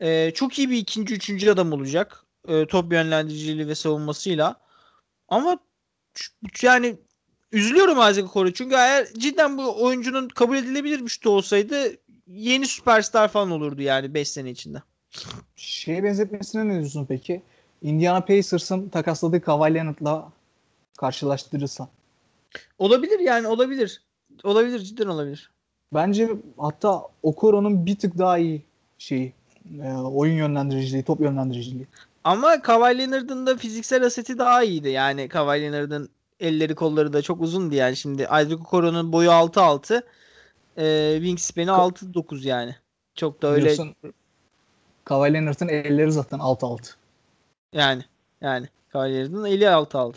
B: Ee, çok iyi bir ikinci, üçüncü adam olacak. Ee, top yönlendiriciliği ve savunmasıyla. Ama yani üzülüyorum Isaac Okoro. Çünkü eğer cidden bu oyuncunun kabul edilebilir bir şutu olsaydı yeni süperstar falan olurdu yani 5 sene içinde.
A: Şeye benzetmesine ne diyorsun peki? Indiana Pacers'ın takasladığı Kawhi Leonard'la karşılaştırırsan.
B: Olabilir yani olabilir. Olabilir cidden olabilir.
A: Bence hatta Okoro'nun bir tık daha iyi şeyi e, oyun yönlendiriciliği, top yönlendiriciliği.
B: Ama Kawhi Leonard'ın da fiziksel aseti daha iyiydi. Yani Kawhi Leonard'ın elleri kolları da çok uzundu yani. Şimdi Isaac Okoro'nun boyu 6-6 e, wingspan'i 6-9 yani. Çok da öyle. Biliyorsun,
A: Kawhi Leonard'ın elleri zaten 6-6.
B: Yani. Yani. Kawhi Leonard'ın eli 6-6.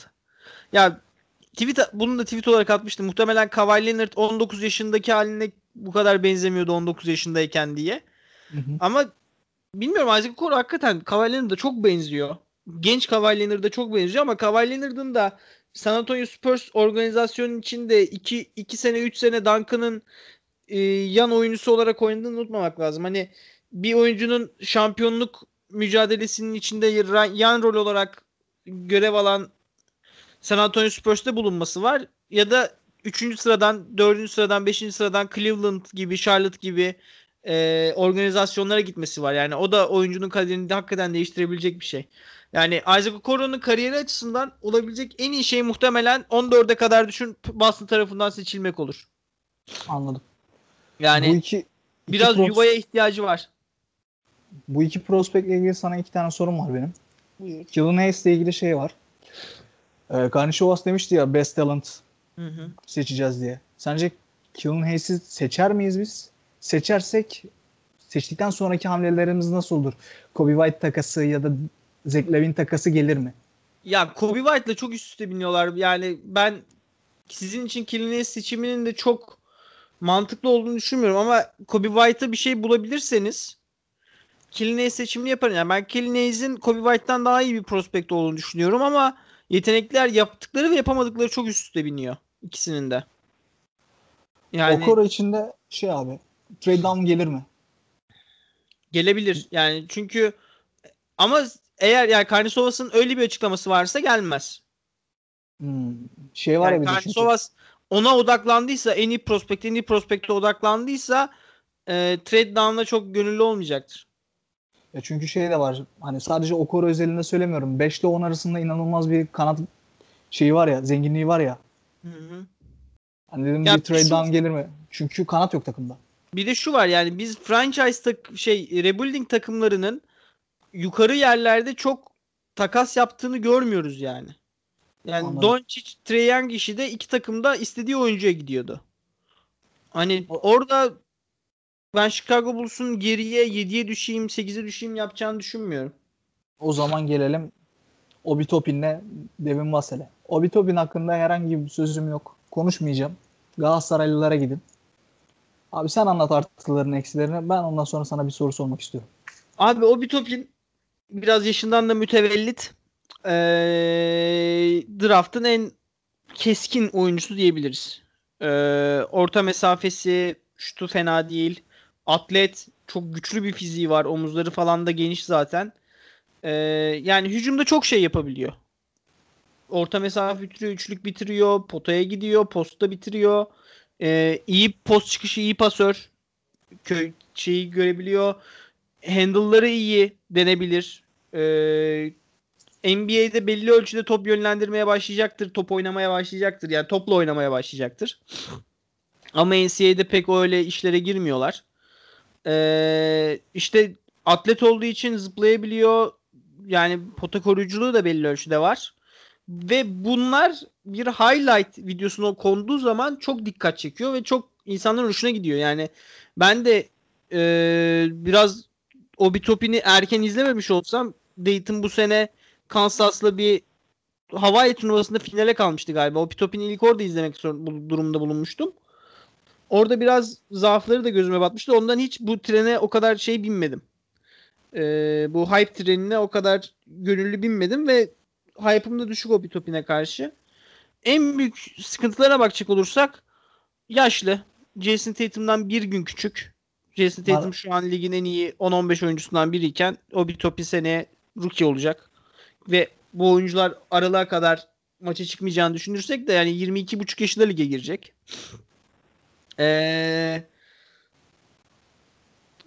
B: Ya tweet bunu da tweet olarak atmıştım. Muhtemelen Kawhi Leonard 19 yaşındaki haline bu kadar benzemiyordu 19 yaşındayken diye. Hı hı. Ama bilmiyorum Isaac Okoro hakikaten Kawhi Leonard'a çok benziyor. Genç Kawhi Leonard'a çok benziyor ama Kawhi Leonard'ın da San Antonio Spurs organizasyonun içinde 2 2 sene 3 sene Duncan'ın e, yan oyuncusu olarak oynadığını unutmamak lazım. Hani bir oyuncunun şampiyonluk mücadelesinin içinde yan rol olarak görev alan San Antonio Spurs'te bulunması var ya da 3. sıradan, 4. sıradan, 5. sıradan Cleveland gibi, Charlotte gibi e, organizasyonlara gitmesi var. Yani o da oyuncunun kariyerini de hakikaten değiştirebilecek bir şey. Yani Isaac Okoro'nun kariyeri açısından olabilecek en iyi şey muhtemelen 14'e kadar düşün Boston tarafından seçilmek olur.
A: Anladım.
B: Yani bu iki, iki biraz pros- yuvaya ihtiyacı var.
A: Bu iki prospektle ilgili sana iki tane sorum var benim. Buyur. Killen Hayes ile ilgili şey var. Ee, Karnişovas demişti ya best talent hı hı. seçeceğiz diye. Sence Killen Hayes'i seçer miyiz biz? Seçersek seçtikten sonraki hamlelerimiz nasıl olur? Kobe White takası ya da Zach Lavin takası gelir mi?
B: Ya Kobe White'la çok üst üste biniyorlar. Yani ben sizin için Killen Hayes seçiminin de çok mantıklı olduğunu düşünmüyorum ama Kobe White'a bir şey bulabilirseniz Killiney seçimini yaparım. Yani ben Killiney'in Kobe White'tan daha iyi bir prospekt olduğunu düşünüyorum ama yetenekler yaptıkları ve yapamadıkları çok üst üste biniyor. ikisinin de.
A: Yani Okoro içinde şey abi trade down gelir mi?
B: Gelebilir. Yani çünkü ama eğer yani Karnisovas'ın öyle bir açıklaması varsa gelmez.
A: Hmm. Şey var yani
B: ya Karnisovas ona odaklandıysa en iyi prospekt en iyi prospekte odaklandıysa e, trade down'la çok gönüllü olmayacaktır.
A: Ya çünkü şey de var. Hani sadece Okoro özelinde söylemiyorum. 5 ile 10 arasında inanılmaz bir kanat şeyi var ya, zenginliği var ya. Hı hı. Hani dedim ya bir trade şu, down gelir mi? Çünkü kanat yok takımda.
B: Bir de şu var yani biz franchise tak şey rebuilding takımlarının yukarı yerlerde çok takas yaptığını görmüyoruz yani. Yani Doncic, Trae Young işi de iki takımda istediği oyuncuya gidiyordu. Hani orada ben Chicago Bulls'un geriye 7'ye düşeyim, 8'e düşeyim yapacağını düşünmüyorum.
A: O zaman gelelim Obi Topin'le Devin Vassel'e. Obi Topin hakkında herhangi bir sözüm yok. Konuşmayacağım. Galatasaraylılara gidin. Abi sen anlat artılarını eksilerini. Ben ondan sonra sana bir soru sormak istiyorum.
B: Abi Obi Topin biraz yaşından da mütevellit. Ee, draft'ın en keskin oyuncusu diyebiliriz. Ee, orta mesafesi şutu fena değil. Atlet çok güçlü bir fiziği var. Omuzları falan da geniş zaten. Ee, yani hücumda çok şey yapabiliyor. Orta mesafe bitiriyor, üçlük bitiriyor, potaya gidiyor, posta bitiriyor. Ee, iyi post çıkışı, iyi pasör. Köy şeyi görebiliyor. Handle'ları iyi denebilir. Ee, NBA'de belli ölçüde top yönlendirmeye başlayacaktır. Top oynamaya başlayacaktır. Yani topla oynamaya başlayacaktır. Ama NCAA'de pek öyle işlere girmiyorlar. Ee, işte atlet olduğu için zıplayabiliyor. Yani pota koruyuculuğu da belli ölçüde var. Ve bunlar bir highlight videosuna konduğu zaman çok dikkat çekiyor ve çok insanların hoşuna gidiyor. Yani ben de e, biraz Obi Topin'i erken izlememiş olsam Dayton bu sene Kansas'la bir Hawaii turnuvasında finale kalmıştı galiba. Obi Topin'i ilk orada izlemek durumunda bulunmuştum. Orada biraz zaafları da gözüme batmıştı. Ondan hiç bu trene o kadar şey binmedim. Ee, bu hype trenine o kadar gönüllü binmedim ve hype'ım da düşük Obi Topin'e karşı. En büyük sıkıntılara bakacak olursak yaşlı. Jason Tatum'dan bir gün küçük. Jason Tatum şu an ligin en iyi 10-15 oyuncusundan biriyken Obi Topin seneye rookie olacak. Ve bu oyuncular aralığa kadar maça çıkmayacağını düşünürsek de yani 22,5 yaşında lige girecek. Ee,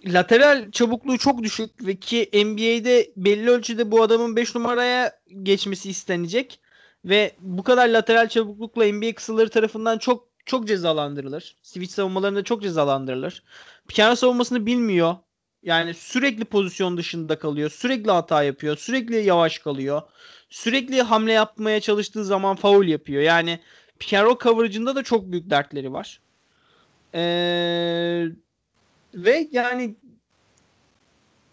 B: lateral çabukluğu çok düşük ve ki NBA'de belli ölçüde bu adamın 5 numaraya geçmesi istenecek ve bu kadar lateral çabuklukla NBA kısaları tarafından çok çok cezalandırılır. Switch savunmalarında çok cezalandırılır. Piken savunmasını bilmiyor. Yani sürekli pozisyon dışında kalıyor. Sürekli hata yapıyor. Sürekli yavaş kalıyor. Sürekli hamle yapmaya çalıştığı zaman faul yapıyor. Yani pick and coverage'ında da çok büyük dertleri var. Ee, ve yani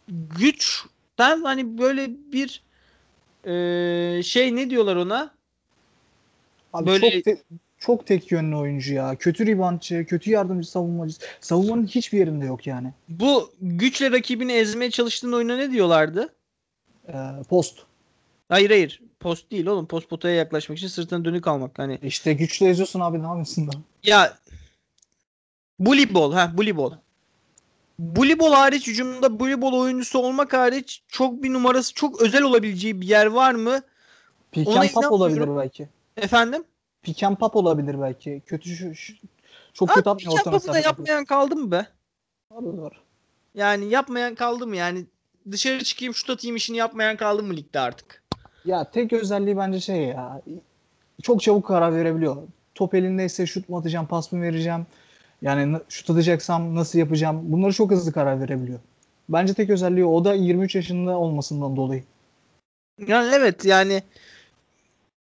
B: güçten hani böyle bir e, şey ne diyorlar ona?
A: Abi böyle çok, te- çok tek yönlü oyuncu ya. Kötü ribantçı, kötü yardımcı savunmacı. Savunmanın hiçbir yerinde yok yani.
B: Bu güçle rakibini ezmeye çalıştığın oyuna ne diyorlardı?
A: Ee, post.
B: Hayır hayır. Post değil oğlum. Post potaya yaklaşmak için sırtına dönük almak. Hani
A: İşte güçle eziyorsun abi ne yapıyorsun da?
B: Ya Bully ball ha. Bully ball hariç hücumda bully ball oyuncusu olmak hariç çok bir numarası çok özel olabileceği bir yer var mı?
A: Pick and pop olabilir belki.
B: Efendim?
A: Pick and pop olabilir belki. Kötü şu, şu çok kötü atmıyor
B: orta mesafede. da yapmayan kaldı mı be?
A: Var var.
B: Yani yapmayan kaldı mı yani? Dışarı çıkayım şut atayım işini yapmayan kaldı mı ligde artık?
A: Ya tek özelliği bence şey ya. Çok çabuk karar verebiliyor. Top elindeyse şut mu atacağım, pas mı vereceğim? Yani şut atacaksam nasıl yapacağım? Bunları çok hızlı karar verebiliyor. Bence tek özelliği o da 23 yaşında olmasından dolayı.
B: Yani evet yani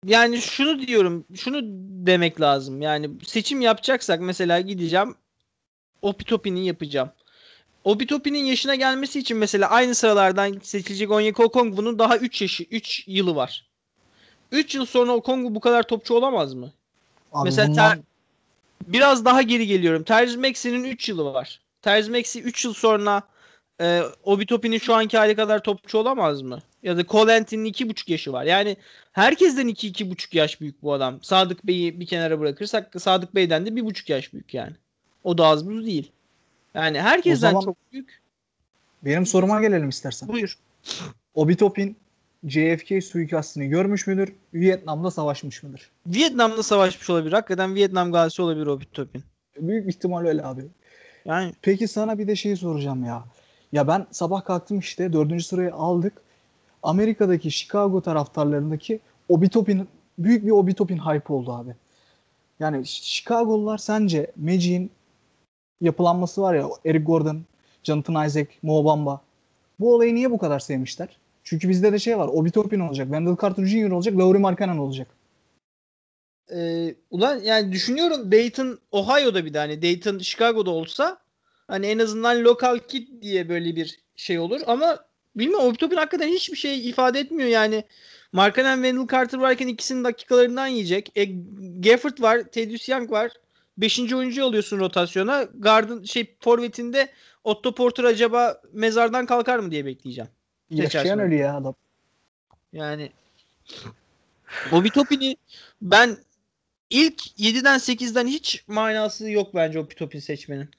B: yani şunu diyorum, şunu demek lazım. Yani seçim yapacaksak mesela gideceğim Opitopi'nin yapacağım. Opitopi'nin yaşına gelmesi için mesela aynı sıralardan seçilecek Onyeka Okongwu'nun daha 3 yaşı 3 yılı var. 3 yıl sonra Okongwu bu kadar topçu olamaz mı? Abi mesela bundan... ter, biraz daha geri geliyorum. Terzi Maxi'nin 3 yılı var. Terzi Maxi 3 yıl sonra e, Obitopi'nin şu anki hali kadar topçu olamaz mı? Ya da Colentin'in 2,5 yaşı var. Yani herkesten 2-2,5 yaş büyük bu adam. Sadık Bey'i bir kenara bırakırsak Sadık Bey'den de 1,5 yaş büyük yani. O da az buz değil. Yani herkesten çok büyük.
A: Benim soruma gelelim istersen.
B: Buyur.
A: Obitopin JFK suikastını görmüş müdür? Vietnam'da savaşmış mıdır?
B: Vietnam'da savaşmış olabilir. Hakikaten Vietnam gazisi olabilir o Topin.
A: Büyük ihtimal öyle abi.
B: Yani
A: Peki sana bir de şeyi soracağım ya. Ya ben sabah kalktım işte dördüncü sırayı aldık. Amerika'daki Chicago taraftarlarındaki Obitopin büyük bir Obitopin hype oldu abi. Yani Chicago'lular sence Magic'in yapılanması var ya Eric Gordon, Jonathan Isaac, Mo Bamba. Bu olayı niye bu kadar sevmişler? Çünkü bizde de şey var. Obi Toppin olacak. Wendell Carter Jr. olacak. Lauri Markkanen olacak.
B: Ee, ulan yani düşünüyorum Dayton Ohio'da bir de hani Dayton Chicago'da olsa hani en azından lokal kit diye böyle bir şey olur ama bilmiyorum Obi Toppin hakikaten hiçbir şey ifade etmiyor yani. Markkanen Wendell Carter varken ikisinin dakikalarından yiyecek. E, Gafford var, Tedious Young var. Beşinci oyuncu alıyorsun rotasyona. Gardın şey forvetinde Otto Porter acaba mezardan kalkar mı diye bekleyeceğim.
A: Yaşayan ölü ya adam.
B: Yani Bobby Topin'i ben ilk 7'den 8'den hiç manası yok bence o Topin seçmenin.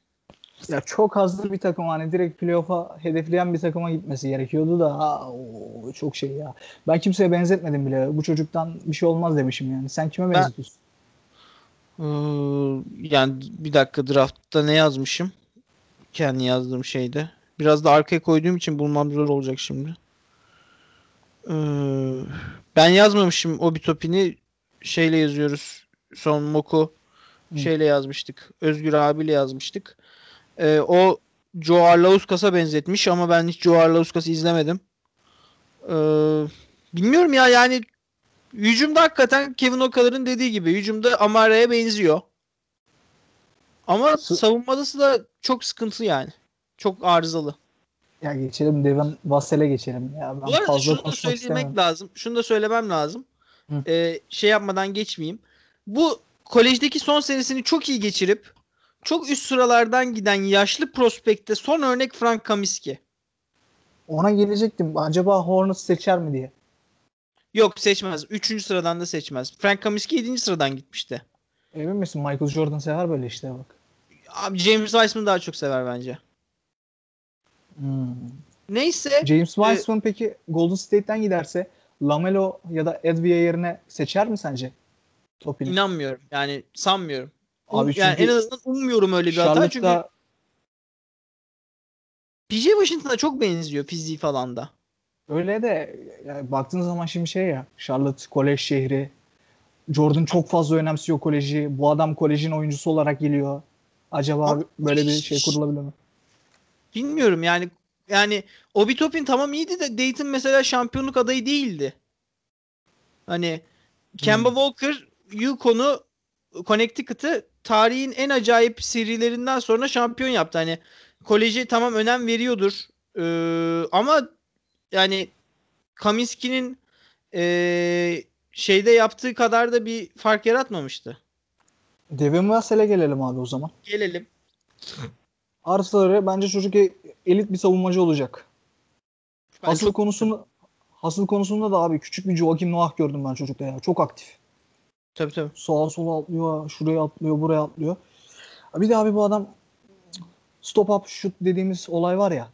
A: Ya çok hazır bir takım hani direkt playoff'a hedefleyen bir takıma gitmesi gerekiyordu da ha, o, çok şey ya. Ben kimseye benzetmedim bile. Bu çocuktan bir şey olmaz demişim yani. Sen kime ben, benzetiyorsun?
B: Iı, yani bir dakika draftta ne yazmışım? Kendi yazdığım şeyde. Biraz da arkaya koyduğum için bulmam zor olacak şimdi. Ee, ben yazmamışım o bitopini şeyle yazıyoruz. Son Moku şeyle yazmıştık. Özgür abiyle yazmıştık. Ee, o Joe Arlauskas'a benzetmiş ama ben hiç Joe Arlauskas'ı izlemedim. Ee, bilmiyorum ya yani hücumda hakikaten Kevin O'Connor'ın dediği gibi hücumda Amara'ya benziyor. Ama savunmadası da çok sıkıntı yani. Çok arızalı.
A: Ya geçelim Devin Vassel'e geçelim. Ya ben
B: Bu arada
A: fazla
B: şunu da söylemek
A: istemem.
B: lazım. Şunu da söylemem lazım.
A: Hı.
B: Ee, şey yapmadan geçmeyeyim. Bu kolejdeki son senesini çok iyi geçirip çok üst sıralardan giden yaşlı prospekte son örnek Frank Kaminsky.
A: Ona gelecektim. Acaba Hornets seçer mi diye.
B: Yok seçmez. Üçüncü sıradan da seçmez. Frank Kaminsky yedinci sıradan gitmişti.
A: Emin misin? Michael Jordan sever böyle işte bak.
B: Abi James Wiseman daha çok sever bence.
A: Hmm.
B: Neyse.
A: James Wiseman peki Golden State'ten giderse Lamelo ya da Edwia yerine seçer mi sence? Topini.
B: inanmıyorum. Yani sanmıyorum.
A: Abi
B: yani
A: çünkü
B: en azından ummuyorum öyle bir hata. Çünkü PJ Washington'a çok benziyor fiziği falan da.
A: öyle de yani baktığın zaman şimdi şey ya Charlotte kolej şehri. Jordan çok fazla önemsiyor koleji. Bu adam kolejin oyuncusu olarak geliyor. Acaba böyle bir şey kurulabilir mi?
B: Bilmiyorum yani yani Obi Toppin tamam iyiydi de Dayton mesela şampiyonluk adayı değildi. Hani Kemba
A: Hmm.
B: Walker Yukon'u Connecticut'ı tarihin en acayip serilerinden sonra şampiyon yaptı. Hani koleje tamam önem veriyordur. Ee, ama yani Kaminsky'nin ee, şeyde yaptığı kadar da bir fark yaratmamıştı.
A: Devin Vassell'e gelelim abi o zaman.
B: Gelelim.
A: Arsaları bence çocuk e- elit bir savunmacı olacak.
B: Ben
A: Hasıl
B: çok-
A: konusunu hasıl konusunda da abi küçük bir Joakim Noah gördüm ben çocukta ya. Çok aktif.
B: Tabii tabii.
A: Sağa sola atlıyor, şuraya atlıyor, buraya atlıyor. Bir de abi bu adam stop up shoot dediğimiz olay var ya.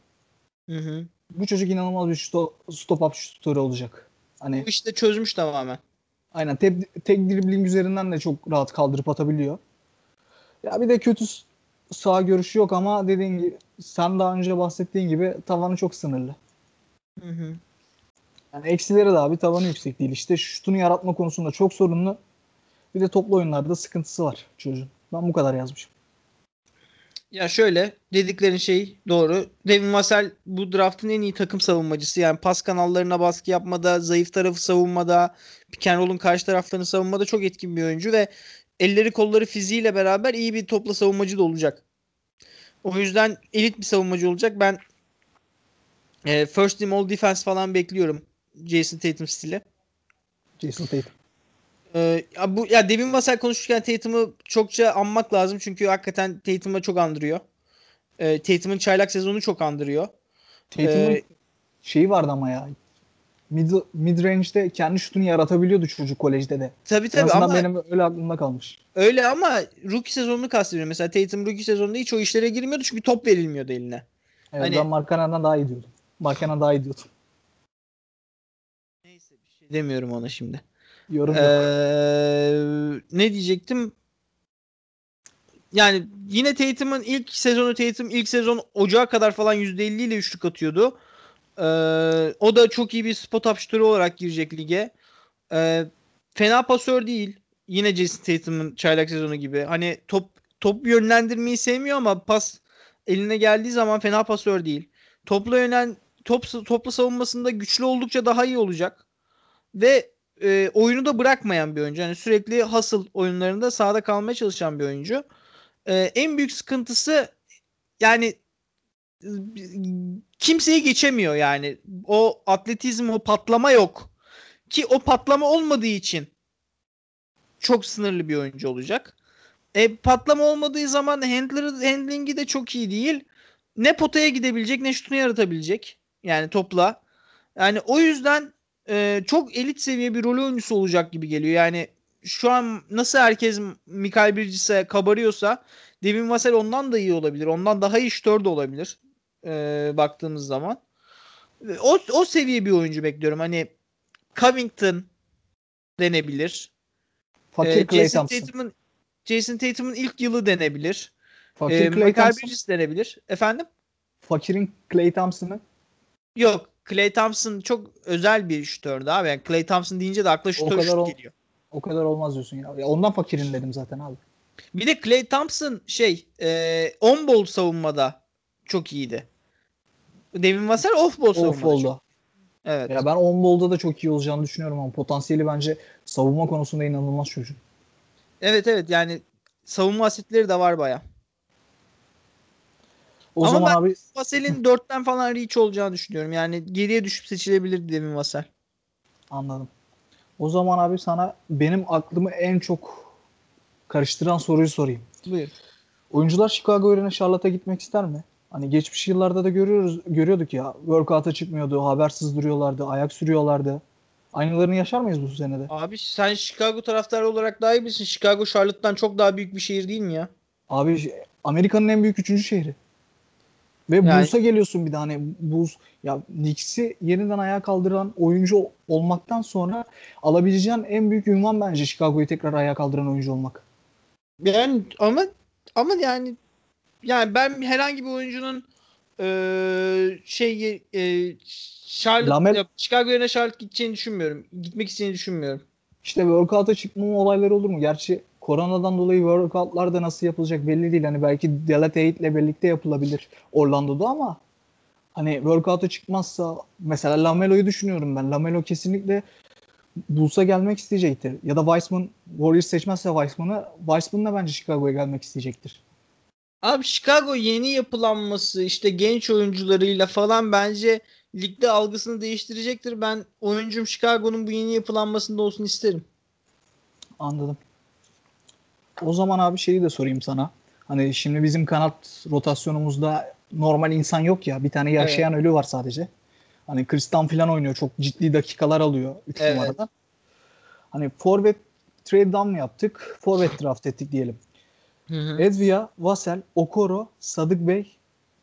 B: Hı hı.
A: Bu çocuk inanılmaz bir stop, stop up şutörü olacak. Hani
B: Bu işte çözmüş tamamen.
A: aynen tek, tek dribbling üzerinden de çok rahat kaldırıp atabiliyor. Ya bir de kötü sağ görüşü yok ama dediğin gibi sen daha önce bahsettiğin gibi tavanı çok sınırlı.
B: Hı hı.
A: Yani eksileri de abi tavanı yüksek değil. İşte şutunu yaratma konusunda çok sorunlu. Bir de toplu oyunlarda sıkıntısı var çocuğun. Ben bu kadar yazmışım.
B: Ya şöyle dediklerin şey doğru. Devin Vassell bu draftın en iyi takım savunmacısı. Yani pas kanallarına baskı yapmada, zayıf tarafı savunmada, pick and roll'un karşı taraflarını savunmada çok etkin bir oyuncu ve elleri kolları fiziğiyle beraber iyi bir topla savunmacı da olacak. O yüzden elit bir savunmacı olacak. Ben e, first team all defense falan bekliyorum. Jason Tatum stili.
A: Jason Tatum.
B: Ee, ya bu ya Devin Vassell konuşurken Tatum'u çokça anmak lazım çünkü hakikaten Tatum'a çok andırıyor. Ee, Tatum'un çaylak sezonu çok andırıyor.
A: Tatum'un
B: Ee,
A: şeyi vardı ama ya. Mid, mid range'de kendi şutunu yaratabiliyordu çocuk kolejde de.
B: Tabii
A: En
B: tabii
A: azından
B: ama
A: benim öyle aklımda kalmış.
B: öyle ama rookie sezonunu kastediyorum. Mesela Tatum rookie sezonunda hiç o işlere girmiyordu çünkü top verilmiyordu eline.
A: Evet,
B: Hani-
A: ben Markana'dan daha iyi diyordum. Markana daha iyi diyordum.
B: Neyse bir şey demiyorum ona şimdi.
A: Yorum yok.
B: Ee, ne diyecektim? Yani yine Tatum'un ilk sezonu Tatum ilk sezon Ocağa kadar falan %50 ile üçlük atıyordu. Ee, o da çok iyi bir spot up şutörü olarak girecek lige. Ee, fena pasör değil. Yine Jason Tatum'un çaylak sezonu gibi. Hani top top yönlendirmeyi sevmiyor ama pas eline geldiği zaman fena pasör değil. Topla yönlen top topla savunmasında güçlü oldukça daha iyi olacak. Ve e, oyunu da bırakmayan bir oyuncu. Yani sürekli hasıl oyunlarında sahada kalmaya çalışan bir oyuncu. E, en büyük sıkıntısı yani kimseyi geçemiyor yani. O atletizm, o patlama yok. Ki o patlama olmadığı için çok sınırlı bir oyuncu olacak. E, patlama olmadığı zaman handler, handlingi de çok iyi değil. Ne potaya gidebilecek ne şutunu yaratabilecek. Yani topla. Yani o yüzden e, çok elit seviye bir rol oyuncusu olacak gibi geliyor. Yani şu an nasıl herkes Mikael Bridges'e kabarıyorsa Devin Vassell ondan da iyi olabilir. Ondan daha iyi şutör de olabilir. E, baktığımız zaman. O, o seviye bir oyuncu bekliyorum. Hani Covington denebilir.
A: Fakir
B: E,
A: Clay
B: Jason. Tatum'un Jason Tatum'un ilk yılı denebilir.
A: Fakir
B: E,
A: Clay
B: Michael. Bridges denebilir. Efendim?
A: Fakirin Clay Thompson'ı.
B: Yok. Clay Thompson çok özel bir şütördü abi. Yani Clay Thompson deyince de akla şütör şut
A: o-
B: geliyor.
A: O kadar olmaz diyorsun ya. ya ondan fakirin dedim zaten abi.
B: Bir de Clay Thompson şey e, on ball savunmada çok iyiydi. Devin Vassell off ball.
A: Off oldu.
B: Evet.
A: Ya ben on ball'da da çok iyi olacağını düşünüyorum ama potansiyeli bence savunma konusunda inanılmaz çocuk.
B: Evet evet yani savunma asetleri de var baya.
A: O
B: Ama
A: zaman
B: ben-
A: abi
B: Vassell'in 4'ten falan reach olacağını düşünüyorum. Yani geriye düşüp seçilebilir Devin Vassell.
A: anladım. O zaman abi sana benim aklımı en çok karıştıran soruyu sorayım.
B: Buyur.
A: Oyuncular Chicago yerine Charlotte'a gitmek ister mi? Hani geçmiş yıllarda da görüyoruz görüyorduk ya. Workout'a çıkmıyordu, habersiz duruyorlardı, ayak sürüyorlardı. Aynılarını yaşar mıyız bu senede?
B: Abi sen Chicago taraftarı olarak daha iyi bilirsin. Chicago Charlotte'tan çok daha büyük bir şehir değil mi ya?
A: Abi Amerika'nın en büyük üçüncü şehri. Ve
B: Yani-
A: Bulls'a geliyorsun bir de hani Bulls ya Knicks'i yeniden ayağa kaldıran oyuncu olmaktan sonra alabileceğin en büyük ünvan bence Chicago'yu tekrar ayağa kaldıran oyuncu olmak.
B: Yani ama ama yani yani ben herhangi bir oyuncunun eee şey eee Charlotte
A: Lamel-
B: Chicago yerine Charlotte gideceğini düşünmüyorum. Gitmek istediğini düşünmüyorum.
A: İşte workout'a çıkmama olayları olur mu? Gerçi koronadan dolayı workout'lar da nasıl yapılacak belli değil. Hani belki Delatade ile birlikte yapılabilir Orlando'da ama hani workout'a çıkmazsa mesela Lamelo'yu düşünüyorum ben. Lamelo kesinlikle Bulls'a gelmek isteyecektir. Ya da Weissman Warriors seçmezse Weissman'ı Weissman da bence Chicago'ya gelmek isteyecektir.
B: Abi Chicago yeni yapılanması işte genç oyuncularıyla falan bence ligde algısını değiştirecektir. Ben oyuncum Chicago'nun bu yeni yapılanmasında olsun isterim.
A: Anladım. O zaman abi şeyi de sorayım sana. Hani şimdi bizim kanat rotasyonumuzda normal insan yok ya. Bir tane yaşayan ölü var sadece. Hani Kristan falan oynuyor. Çok ciddi dakikalar alıyor 3
B: Evet.
A: numarada. Hani forvet trade down mı yaptık? Forvet draft ettik diyelim.
B: Hı hı.
A: Edvia, Vassell, Okoro, Sadık Bey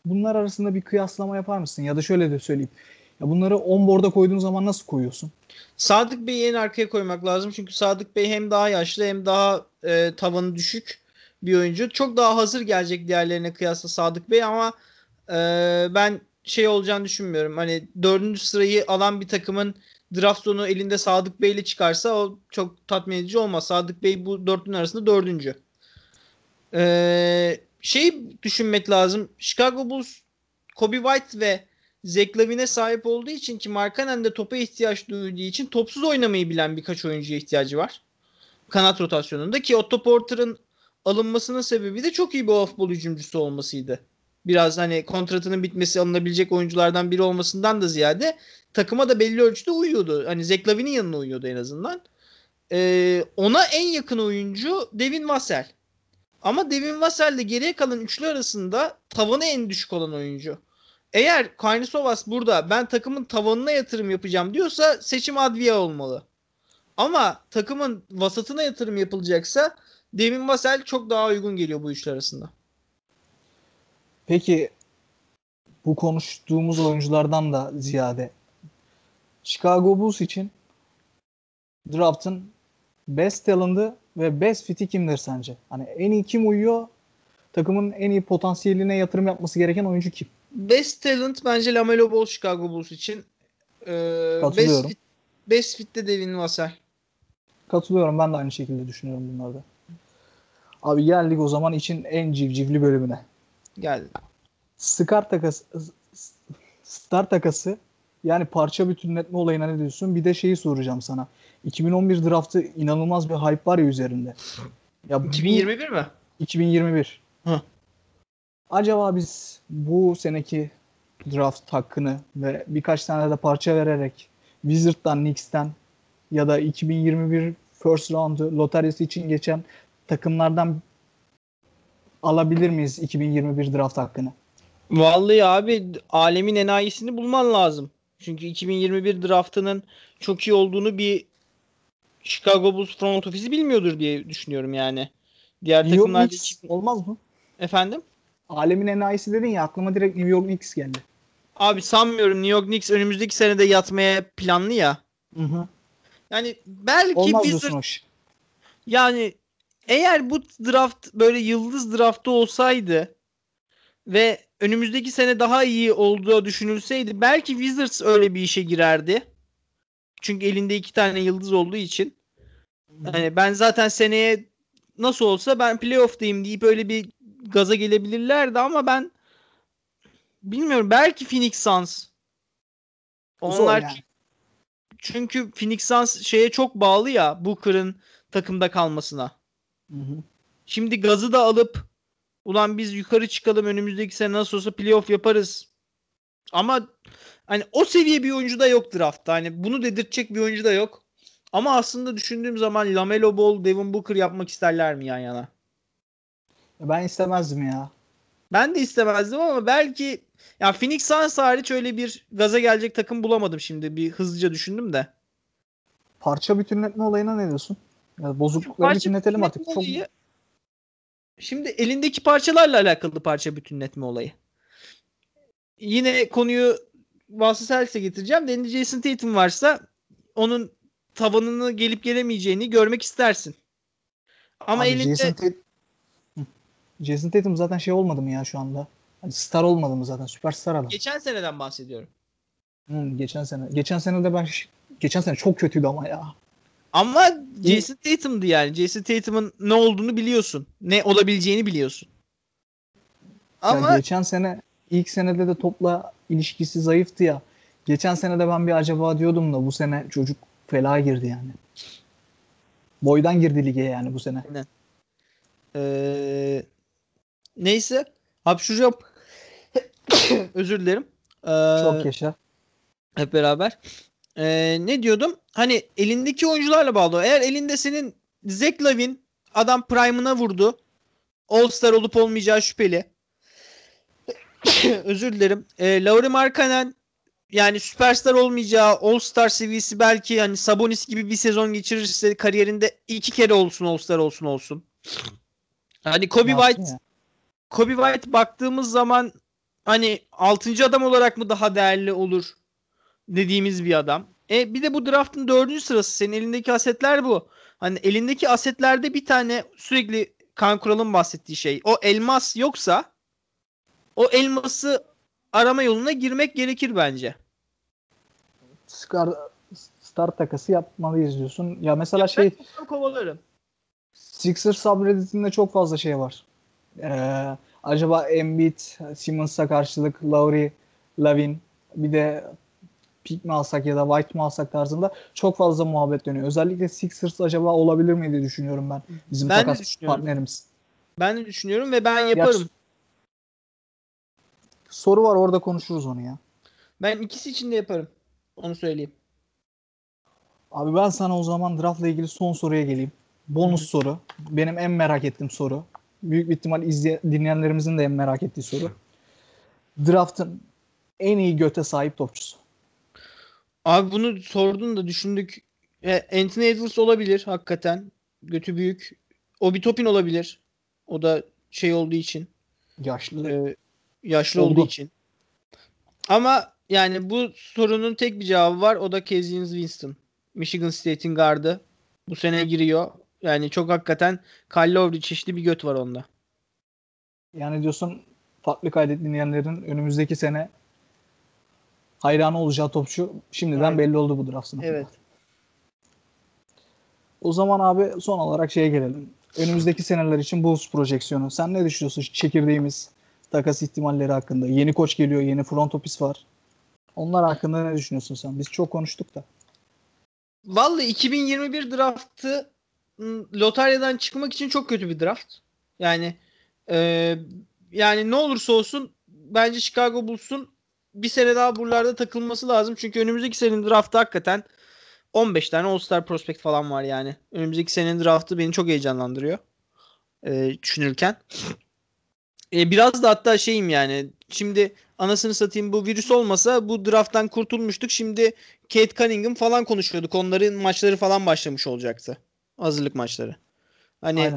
A: bunlar arasında bir kıyaslama yapar mısın? Ya da şöyle de söyleyeyim. Ya bunları on board'a koyduğun zaman nasıl koyuyorsun?
B: Sadık Bey'i en arkaya koymak lazım. Çünkü Sadık Bey hem daha yaşlı hem daha e, tavanı düşük bir oyuncu. Çok daha hazır gelecek diğerlerine kıyasla Sadık Bey ama e, ben şey olacağını düşünmüyorum. Hani dördüncü sırayı alan bir takımın draft sonu elinde Sadık Bey ile çıkarsa o çok tatmin edici olmaz. Sadık Bey bu dörtlünün arasında dördüncü. E, şey düşünmek lazım. Chicago Bulls Kobe White ve Zach Lavine'e sahip olduğu için ki Markkanen de topa ihtiyaç duyduğu için topsuz oynamayı bilen birkaç oyuncuya ihtiyacı var. Kanat rotasyonunda ki Otto Porter'ın alınmasının sebebi de çok iyi bir off-ball hücumcusu olmasıydı. Biraz hani kontratının bitmesi alınabilecek oyunculardan biri olmasından da ziyade takıma da belli ölçüde uyuyordu. Hani Zach Lavine'in yanına uyuyordu en azından. Ee, ona en yakın oyuncu Devin Vassell. Ama Devin Vassell ile geriye kalan üçlü arasında tavanı en düşük olan oyuncu. Eğer Karnisovas burada ben takımın tavanına yatırım yapacağım diyorsa seçim Advia olmalı. Ama takımın vasatına yatırım yapılacaksa Devin Vassell çok daha uygun geliyor bu üçlü arasında.
A: Peki bu konuştuğumuz oyunculardan da ziyade Chicago Bulls için draft'ın best talent'ı ve best fit'i kimdir sence? Hani en iyi kim uyuyor? Takımın en iyi potansiyeline yatırım yapması gereken oyuncu kim?
B: Best talent bence Lamelo Ball Chicago Bulls için. Ee,
A: Katılıyorum.
B: Best fit, best fit de Devin Vassell.
A: Katılıyorum. Ben de aynı şekilde düşünüyorum bunlarda. Abi geldik o zaman için en civcivli bölümüne.
B: Geldi.
A: Star takası, star takası yani parça bütünletme olayına ne diyorsun? Bir de şeyi soracağım sana. 2011 draftı inanılmaz bir hype var ya üzerinde. Ya bu-
B: 2021 mi?
A: 2021.
B: Hı.
A: Acaba biz bu seneki draft hakkını ve birkaç tane de parça vererek Wizard'dan, Knicks'ten ya da 2021 first round'u lotaryası için geçen takımlardan alabilir miyiz 2021 draft hakkını?
B: Vallahi abi alemin enayisini bulman lazım. Çünkü 2021 draftının çok iyi olduğunu bir Chicago Bulls front ofisi bilmiyordur diye düşünüyorum yani. Diğer
A: New York
B: takımlar
A: Knicks olmaz mı?
B: efendim.
A: Alemin enayisi dedin ya aklıma direkt New York Knicks geldi.
B: Abi sanmıyorum New York Knicks önümüzdeki senede yatmaya planlı ya.
A: Hı hı.
B: Yani belki
A: Olmaz
B: Wizards
A: iş.
B: yani eğer bu draft böyle yıldız draftı olsaydı ve önümüzdeki sene daha iyi olduğu düşünülseydi belki Wizards öyle bir işe girerdi. Çünkü elinde iki tane yıldız olduğu için. Yani ben zaten seneye nasıl olsa ben playoff'tayım deyip öyle bir gaza gelebilirlerdi ama ben bilmiyorum belki Phoenix Suns. Onlar yani. çünkü Phoenix Suns şeye çok bağlı ya Booker'ın takımda kalmasına. Hı hı. Şimdi gazı da alıp ulan biz yukarı çıkalım önümüzdeki sene nasıl olsa playoff yaparız. Ama hani o seviye bir oyuncu da yok draftta. Hani bunu dedirtecek bir oyuncu da yok. Ama aslında düşündüğüm zaman Lamelo Ball, Devin Booker yapmak isterler mi yan yana?
A: Ben istemezdim ya.
B: Ben de istemezdim ama belki ya Phoenix Suns hariç öyle bir gaza gelecek takım bulamadım şimdi. Bir hızlıca düşündüm de.
A: Parça bütünletme olayına ne diyorsun? Ya bozuklukları bütünletelim artık. Çok... Olayı,
B: şimdi elindeki parçalarla alakalı parça bütünletme olayı. Yine konuyu Boston Celtics'e getireceğim. Elinde Jason Tatum varsa onun tavanını gelip gelemeyeceğini görmek istersin. Ama Abi elinde Jason, Tat-
A: Jason Tatum zaten şey olmadı mı ya şu anda? Hani star olmadı mı zaten? Süperstar adam.
B: Geçen seneden bahsediyorum.
A: Hmm, geçen sene. Geçen sene de ben geçen sene çok kötüydü ama ya.
B: Ama Jason Tatum'du yani. Jason Tatum'un ne olduğunu biliyorsun. Ne olabileceğini biliyorsun.
A: Ama ya geçen sene ilk senede de topla ilişkisi zayıftı ya. Geçen sene de ben bir acaba diyordum da bu sene çocuk fela girdi yani. Boydan girdi lige yani bu sene. Aynen.
B: Ee, neyse. Hapşuracağım. Özür dilerim.
A: Ee, Çok yaşa.
B: Hep beraber. Ee, ne diyordum? Hani elindeki oyuncularla bağlı. Eğer elinde senin Zach Lavin adam prime'ına vurdu. All-Star olup olmayacağı şüpheli. Özür dilerim. Ee, Lauri Markkanen yani süperstar olmayacağı All-Star seviyesi belki hani Sabonis gibi bir sezon geçirirse kariyerinde iki kere olsun All-Star olsun olsun. Hani Kobe White ya? Kobe White baktığımız zaman hani 6. adam olarak mı daha değerli olur dediğimiz bir adam. E bir de bu draftın 4. sırası. Senin elindeki asetler bu. Hani elindeki asetlerde bir tane sürekli Kan Kural'ın bahsettiği şey. O elmas yoksa o elması arama yoluna girmek gerekir bence.
A: Star, star takası yapmalıyız diyorsun. Ya mesela ya şey
B: kovalarım.
A: Sixers subredditinde çok fazla şey var. Ee, acaba Embiid, Simmons'a karşılık Lowry, Lavin bir de pick mi alsak ya da White mi alsak tarzında çok fazla muhabbet dönüyor. Özellikle Sixers acaba olabilir mi diye düşünüyorum ben. Bizim ben takas partnerimiz.
B: Ben de düşünüyorum ve ben yaparım. Ya,
A: soru var orada konuşuruz onu ya.
B: Ben ikisi için de yaparım. Onu söyleyeyim.
A: Abi ben sana o zaman draftla ilgili son soruya geleyim. Bonus Hı. soru. Benim en merak ettiğim soru. Büyük bir ihtimal izleyen, dinleyenlerimizin de en merak ettiği soru. Draft'ın en iyi göte sahip topçusu.
B: Abi bunu sordun da düşündük. E, Anthony Edwards olabilir hakikaten. Götü büyük. Obi Topin olabilir. O da şey olduğu için.
A: Yaşlı.
B: E, yaşlı Oldu. olduğu için. Ama yani bu sorunun tek bir cevabı var. O da Kezius Winston. Michigan State'in gardı. Bu sene giriyor. Yani çok hakikaten Kyle çeşitli bir göt var onda.
A: Yani diyorsun farklı kaydet dinleyenlerin önümüzdeki sene hayran olacağı topçu şimdiden Aynen. belli oldu bu draft sınıfında.
B: Evet.
A: O zaman abi son olarak şeye gelelim. Önümüzdeki seneler için Bulls projeksiyonu. Sen ne düşünüyorsun çekirdeğimiz takas ihtimalleri hakkında? Yeni koç geliyor, yeni front office var. Onlar hakkında ne düşünüyorsun sen? Biz çok konuştuk da.
B: Vallahi 2021 draftı lotaryadan çıkmak için çok kötü bir draft. Yani e, yani ne olursa olsun bence Chicago Bulls'un bir sene daha buralarda takılması lazım. Çünkü önümüzdeki senenin draftı hakikaten 15 tane All-Star prospect falan var yani. Önümüzdeki senenin draftı beni çok heyecanlandırıyor. E, düşünürken. E, biraz da hatta şeyim yani. Şimdi anasını satayım bu virüs olmasa bu drafttan kurtulmuştuk. Şimdi Kate Cunningham falan konuşuyorduk. Onların maçları falan başlamış olacaktı. Hazırlık maçları. Hani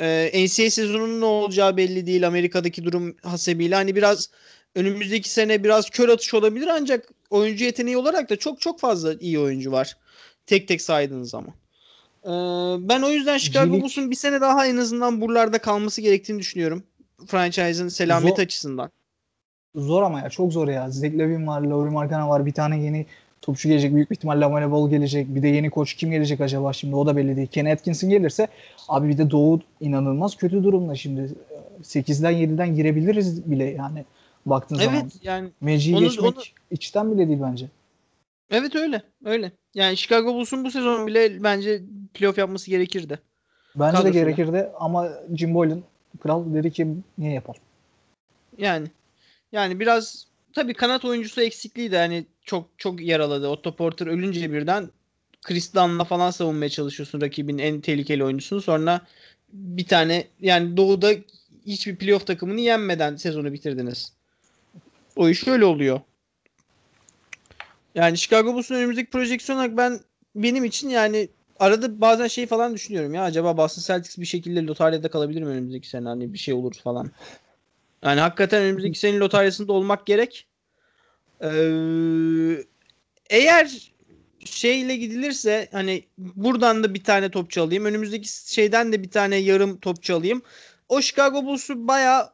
B: e, NCAA sezonunun ne olacağı belli değil. Amerika'daki durum hasebiyle. Hani biraz önümüzdeki sene biraz kör atış olabilir ancak oyuncu yeteneği olarak da çok çok fazla iyi oyuncu var. Tek tek saydığınız zaman. Ee, ben o yüzden Chicago Bulls'un bir sene daha en azından buralarda kalması gerektiğini düşünüyorum. Franchise'ın selameti
A: Zor-
B: açısından.
A: Zor ama ya çok zor ya. Zach Levine var, Laurie Markkanen var. Bir tane yeni topçu gelecek. Büyük bir ihtimalle Lamelo Ball gelecek. Bir de yeni koç kim gelecek acaba şimdi o da belli değil. Kenny Atkinson gelirse abi bir de Doğu inanılmaz kötü durumda şimdi. 8'den 7'den girebiliriz bile yani baktığın zaman.
B: Evet yani
A: Magic'i
B: Onu-
A: geçmek
B: onu-
A: içten bile değil bence.
B: evet öyle öyle. Yani Chicago Bulls'un bu sezon bile bence playoff yapması gerekirdi.
A: Bence de
B: Kadrosuyla.
A: gerekirdi ama Jim Boylan kral dedi ki niye yapalım?
B: Yani yani biraz tabii kanat oyuncusu eksikliği de hani çok çok yaraladı. Otto Porter ölünce birden Chris falan savunmaya çalışıyorsun rakibin en tehlikeli oyuncusunu. Sonra bir tane yani doğuda hiçbir playoff takımını yenmeden sezonu bitirdiniz. O iş öyle oluyor. Yani Chicago Bulls'un önümüzdeki projeksiyon ben benim için yani arada bazen şey falan düşünüyorum ya acaba Boston Celtics bir şekilde lotaryada kalabilir mi önümüzdeki sene hani bir şey olur falan. Yani hakikaten önümüzdeki senenin lotaryasında olmak gerek. Ee, eğer şeyle gidilirse hani buradan da bir tane topçu alayım. Önümüzdeki şeyden de bir tane yarım topçu alayım. O Chicago Bulls'u baya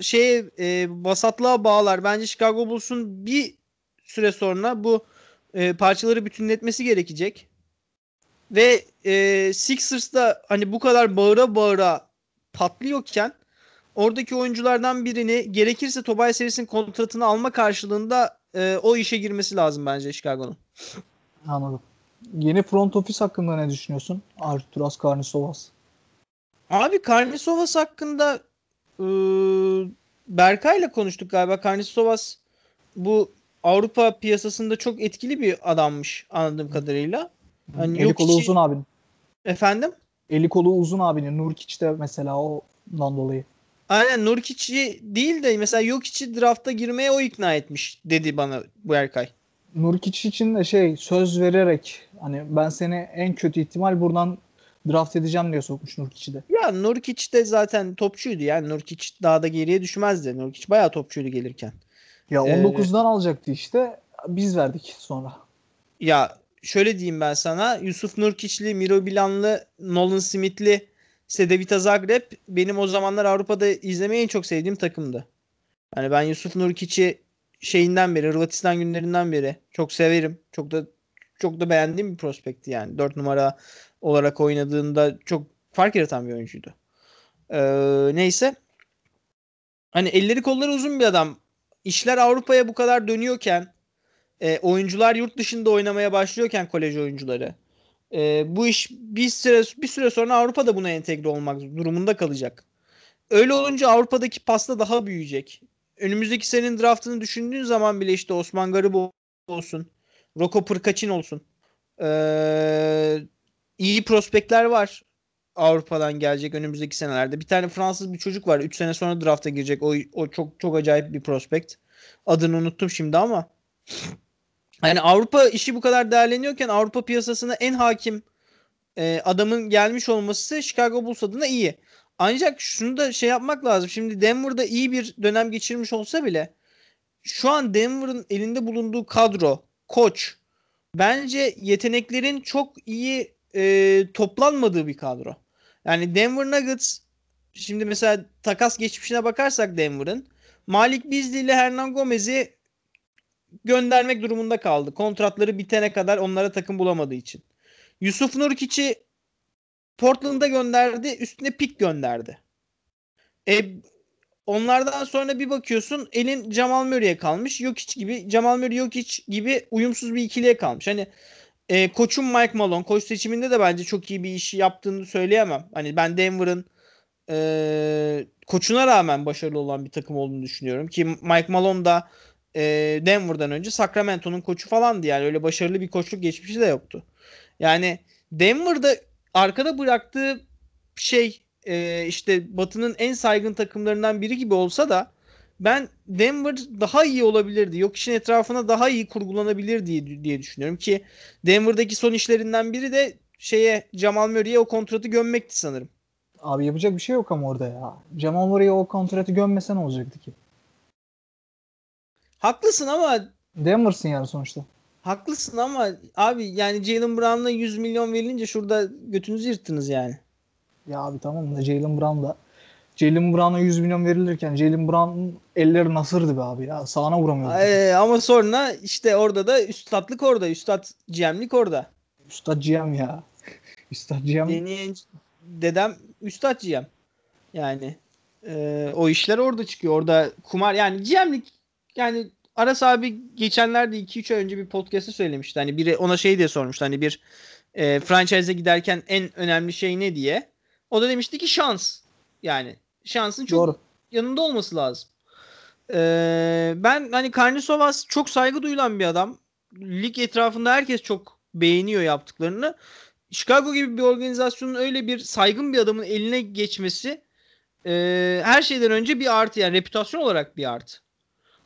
B: şey e, vasatlığa bağlar. Bence Chicago Bulls'un bir süre sonra bu e, parçaları bütünletmesi gerekecek. Ve e, Sixers da hani bu kadar bağıra bağıra patlıyorken oradaki oyunculardan birini gerekirse Tobias Harris'in kontratını alma karşılığında e, o işe girmesi lazım bence Chicago'nun.
A: Anladım. Yeni front office hakkında ne düşünüyorsun? Arturas Karnisovas.
B: Abi Karnisovas hakkında e, Berkay'la konuştuk galiba. Karnisovas bu Avrupa piyasasında çok etkili bir adammış anladığım kadarıyla. Hani
A: Eli kolu uzun abinin.
B: Efendim?
A: Eli kolu uzun abinin. Nurkic de mesela ondan dolayı.
B: Aynen Nurkic'i değil de mesela Jokic'i drafta girmeye o ikna etmiş dedi bana bu Berkay.
A: Nurkic için de şey söz vererek hani ben seni en kötü ihtimal buradan draft edeceğim diye sokmuş Nurkic'i de.
B: Ya Nurkic de zaten topçuydu yani Nurkic daha da geriye düşmezdi. Nurkic bayağı topçuydu gelirken.
A: Ya
B: Ee,
A: 19'dan alacaktı işte. Biz verdik sonra.
B: Ya şöyle diyeyim ben sana. Yusuf Nurkiçli, Miro Bilanlı, Nolan Smith'li, Sedevita Zagreb benim o zamanlar Avrupa'da izlemeyi en çok sevdiğim takımdı. Yani ben Yusuf Nurkiç'i şeyinden beri, Hırvatistan günlerinden beri çok severim. Çok da çok da beğendiğim bir prospekti yani. 4 numara olarak oynadığında çok fark yaratan bir oyuncuydu. Ee, neyse. Hani elleri kolları uzun bir adam. İşler Avrupa'ya bu kadar dönüyorken e, oyuncular yurt dışında oynamaya başlıyorken kolej oyuncuları e, bu iş bir süre bir süre sonra Avrupa'da buna entegre olmak durumunda kalacak. Öyle olunca Avrupa'daki pasta daha büyüyecek. Önümüzdeki senin draftını düşündüğün zaman bile işte Osman Garip olsun, Roko Pırkaçin olsun. Ee, iyi prospektler var Avrupa'dan gelecek önümüzdeki senelerde. Bir tane Fransız bir çocuk var. 3 sene sonra drafta girecek. O, o çok çok acayip bir prospekt. Adını unuttum şimdi ama. Yani Avrupa işi bu kadar değerleniyorken Avrupa piyasasına en hakim e, adamın gelmiş olması Chicago Bulls adına iyi. Ancak şunu da şey yapmak lazım. Şimdi Denver'da iyi bir dönem geçirmiş olsa bile şu an Denver'ın elinde bulunduğu kadro, koç bence yeteneklerin çok iyi e, toplanmadığı bir kadro. Yani Denver Nuggets şimdi mesela takas geçmişine bakarsak Denver'ın Malik Beasley ile Hernan Gomez'i göndermek durumunda kaldı. Kontratları bitene kadar onlara takım bulamadığı için. Yusuf Nurkic'i Portland'a gönderdi. Üstüne pik gönderdi. E, onlardan sonra bir bakıyorsun elin Jamal Murray'e kalmış. Jokic gibi Jamal Murray Jokic gibi uyumsuz bir ikiliye kalmış. Hani e, koçum Mike Malone koç seçiminde de bence çok iyi bir iş yaptığını söyleyemem. Hani ben Denver'ın e, koçuna rağmen başarılı olan bir takım olduğunu düşünüyorum. Ki Mike Malone da e, Denver'dan önce Sacramento'nun koçu falandı yani öyle başarılı bir koçluk geçmişi de yoktu. Yani Denver'da arkada bıraktığı şey e, işte Batı'nın en saygın takımlarından biri gibi olsa da ben Denver daha iyi olabilirdi. Yok işin etrafına daha iyi kurgulanabilir diye, diye düşünüyorum ki Denver'daki son işlerinden biri de şeye Jamal Murray'e o kontratı gömmekti sanırım.
A: Abi yapacak bir şey yok ama orada ya. Jamal Murray'e o kontratı gömmese ne olacaktı ki?
B: Haklısın ama
A: Denver'sın yani sonuçta.
B: haklısın ama abi yani Jalen Brown'la 100 milyon verilince şurada götünüzü yırttınız yani.
A: Ya abi tamam da Jalen Brown da Jalen Brown'a 100 milyon verilirken Jalen Brown'un elleri nasırdı be abi ya. Sağına vuramıyordu.
B: Ee, ama sonra işte orada da üstatlık orada. Üstad GM'lik orada.
A: Üstad GM ya. Üstad GM.
B: Deneyen dedem Üstad GM. Yani e, o işler orada çıkıyor. Orada kumar yani GM'lik yani Aras abi geçenlerde 2-3 ay önce bir podcast'te söylemişti. Hani biri ona şey diye sormuştu. Hani bir e, franchise'e giderken en önemli şey ne diye. O da demişti ki şans. Yani şansın çok
A: Doğru.
B: yanında olması lazım. Ee, ben hani Karnisovas çok saygı duyulan bir adam. Lig etrafında herkes çok beğeniyor yaptıklarını. Chicago gibi bir organizasyonun öyle bir saygın bir adamın eline geçmesi e, her şeyden önce bir artı yani reputasyon olarak bir artı.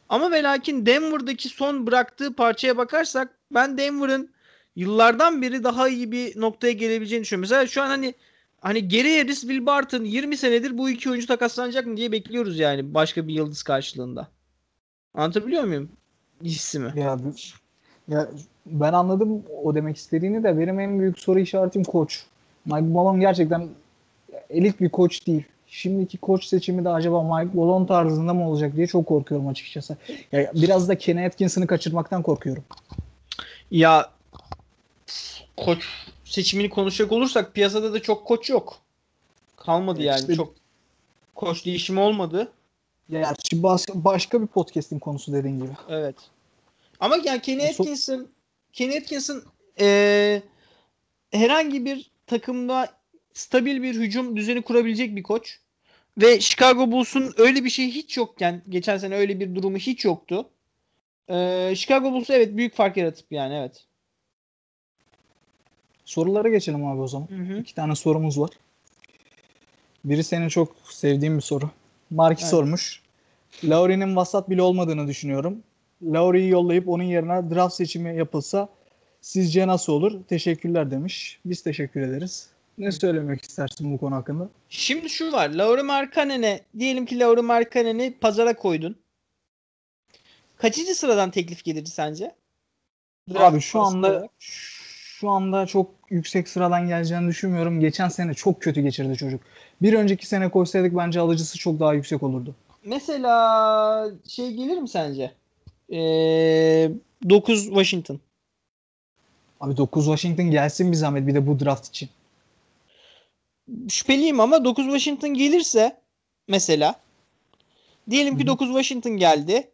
B: Ama ve lakin Denver'daki son bıraktığı parçaya bakarsak ben Denver'ın yıllardan beri daha iyi bir noktaya gelebileceğini düşünüyorum. Mesela şu an hani hani Gary Harris, Will Barton 20 senedir bu iki oyuncu takaslanacak mı diye bekliyoruz yani başka bir yıldız karşılığında. Anlatabiliyor muyum hissimi?
A: Ya, ya ben anladım o demek istediğini de benim en büyük soru işaretim koç. Mike Malone gerçekten elit bir koç değil. Şimdiki koç seçimi de acaba Mike Malone tarzında mı olacak diye çok korkuyorum açıkçası. Ya biraz da Kenny Atkinson'ı kaçırmaktan korkuyorum.
B: Ya koç seçimini konuşacak olursak piyasada da çok koç yok. Kalmadı yani
A: İşte-
B: çok koç değişimi olmadı.
A: Ya bas- başka bir podcast'in konusu dediğin gibi.
B: Evet. Ama yani Kenny
A: So-
B: Atkinson Kenny Atkinson eee, herhangi bir takımda stabil bir hücum düzeni kurabilecek bir koç. Ve Chicago Bulls'un öyle bir şey hiç yokken geçen sene öyle bir durumu hiç yoktu. Eee Chicago Bulls evet büyük fark yaratıp yani evet.
A: Sorulara geçelim abi o zaman.
B: Hı hı.
A: İki tane sorumuz var. Biri senin çok sevdiğin bir soru. Marki
B: Evet.
A: sormuş. Lauri'nin vasat bile olmadığını düşünüyorum. Lauri'yi yollayıp onun yerine draft seçimi yapılsa sizce nasıl olur? Teşekkürler demiş. Biz teşekkür ederiz. Ne söylemek istersin bu konu hakkında?
B: Şimdi şu var. Lauri Markkanen'e diyelim ki Lauri Markkanen'i pazara koydun. Kaçıncı sıradan teklif gelirdi sence?
A: Abi şu anda
B: olarak.
A: şu anda çok yüksek sıradan geleceğini düşünmüyorum. Geçen sene çok kötü geçirdi çocuk. Bir önceki sene koysaydık bence alıcısı çok daha yüksek olurdu.
B: Mesela şey gelir mi sence? Ee, 9 Washington.
A: Abi 9 Washington gelsin bir zahmet bir de bu draft için.
B: Şüpheliyim ama 9 Washington gelirse mesela diyelim ki
A: hı.
B: 9 Washington geldi.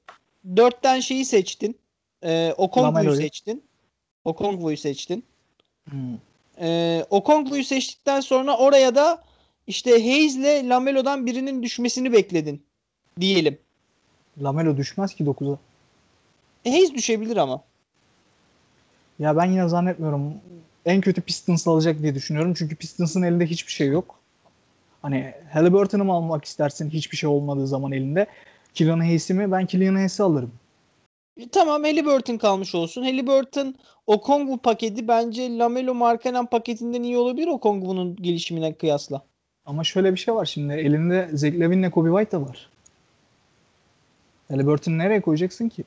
B: 4'ten şeyi seçtin. Okongwu'yu
A: Lamelo'yu.
B: seçtin. Okongwu'yu seçtin.
A: Hmm.
B: Ee, Okongwu'yu seçtikten sonra oraya da işte Hayes'le Lamelo'dan birinin düşmesini bekledin diyelim.
A: Lamelo düşmez ki 9'a.
B: E, Hayes düşebilir ama.
A: Ya ben yine zannetmiyorum. En kötü Pistons alacak diye düşünüyorum. Çünkü Pistons'ın elinde hiçbir şey yok. Hani Halliburton'u mu almak istersin hiçbir şey olmadığı zaman elinde? Killian Hayes'i mi? Ben Killian Hayes'i alırım.
B: E, tamam Halliburton kalmış olsun. Halliburton Okongwu paketi bence Lamelo Markkanen paketinden iyi olabilir Okongwu'nun gelişimine kıyasla.
A: Ama şöyle bir şey var şimdi. Elinde Zach Lavin'le Kobe White da var. Halliburton'u nereye koyacaksın ki?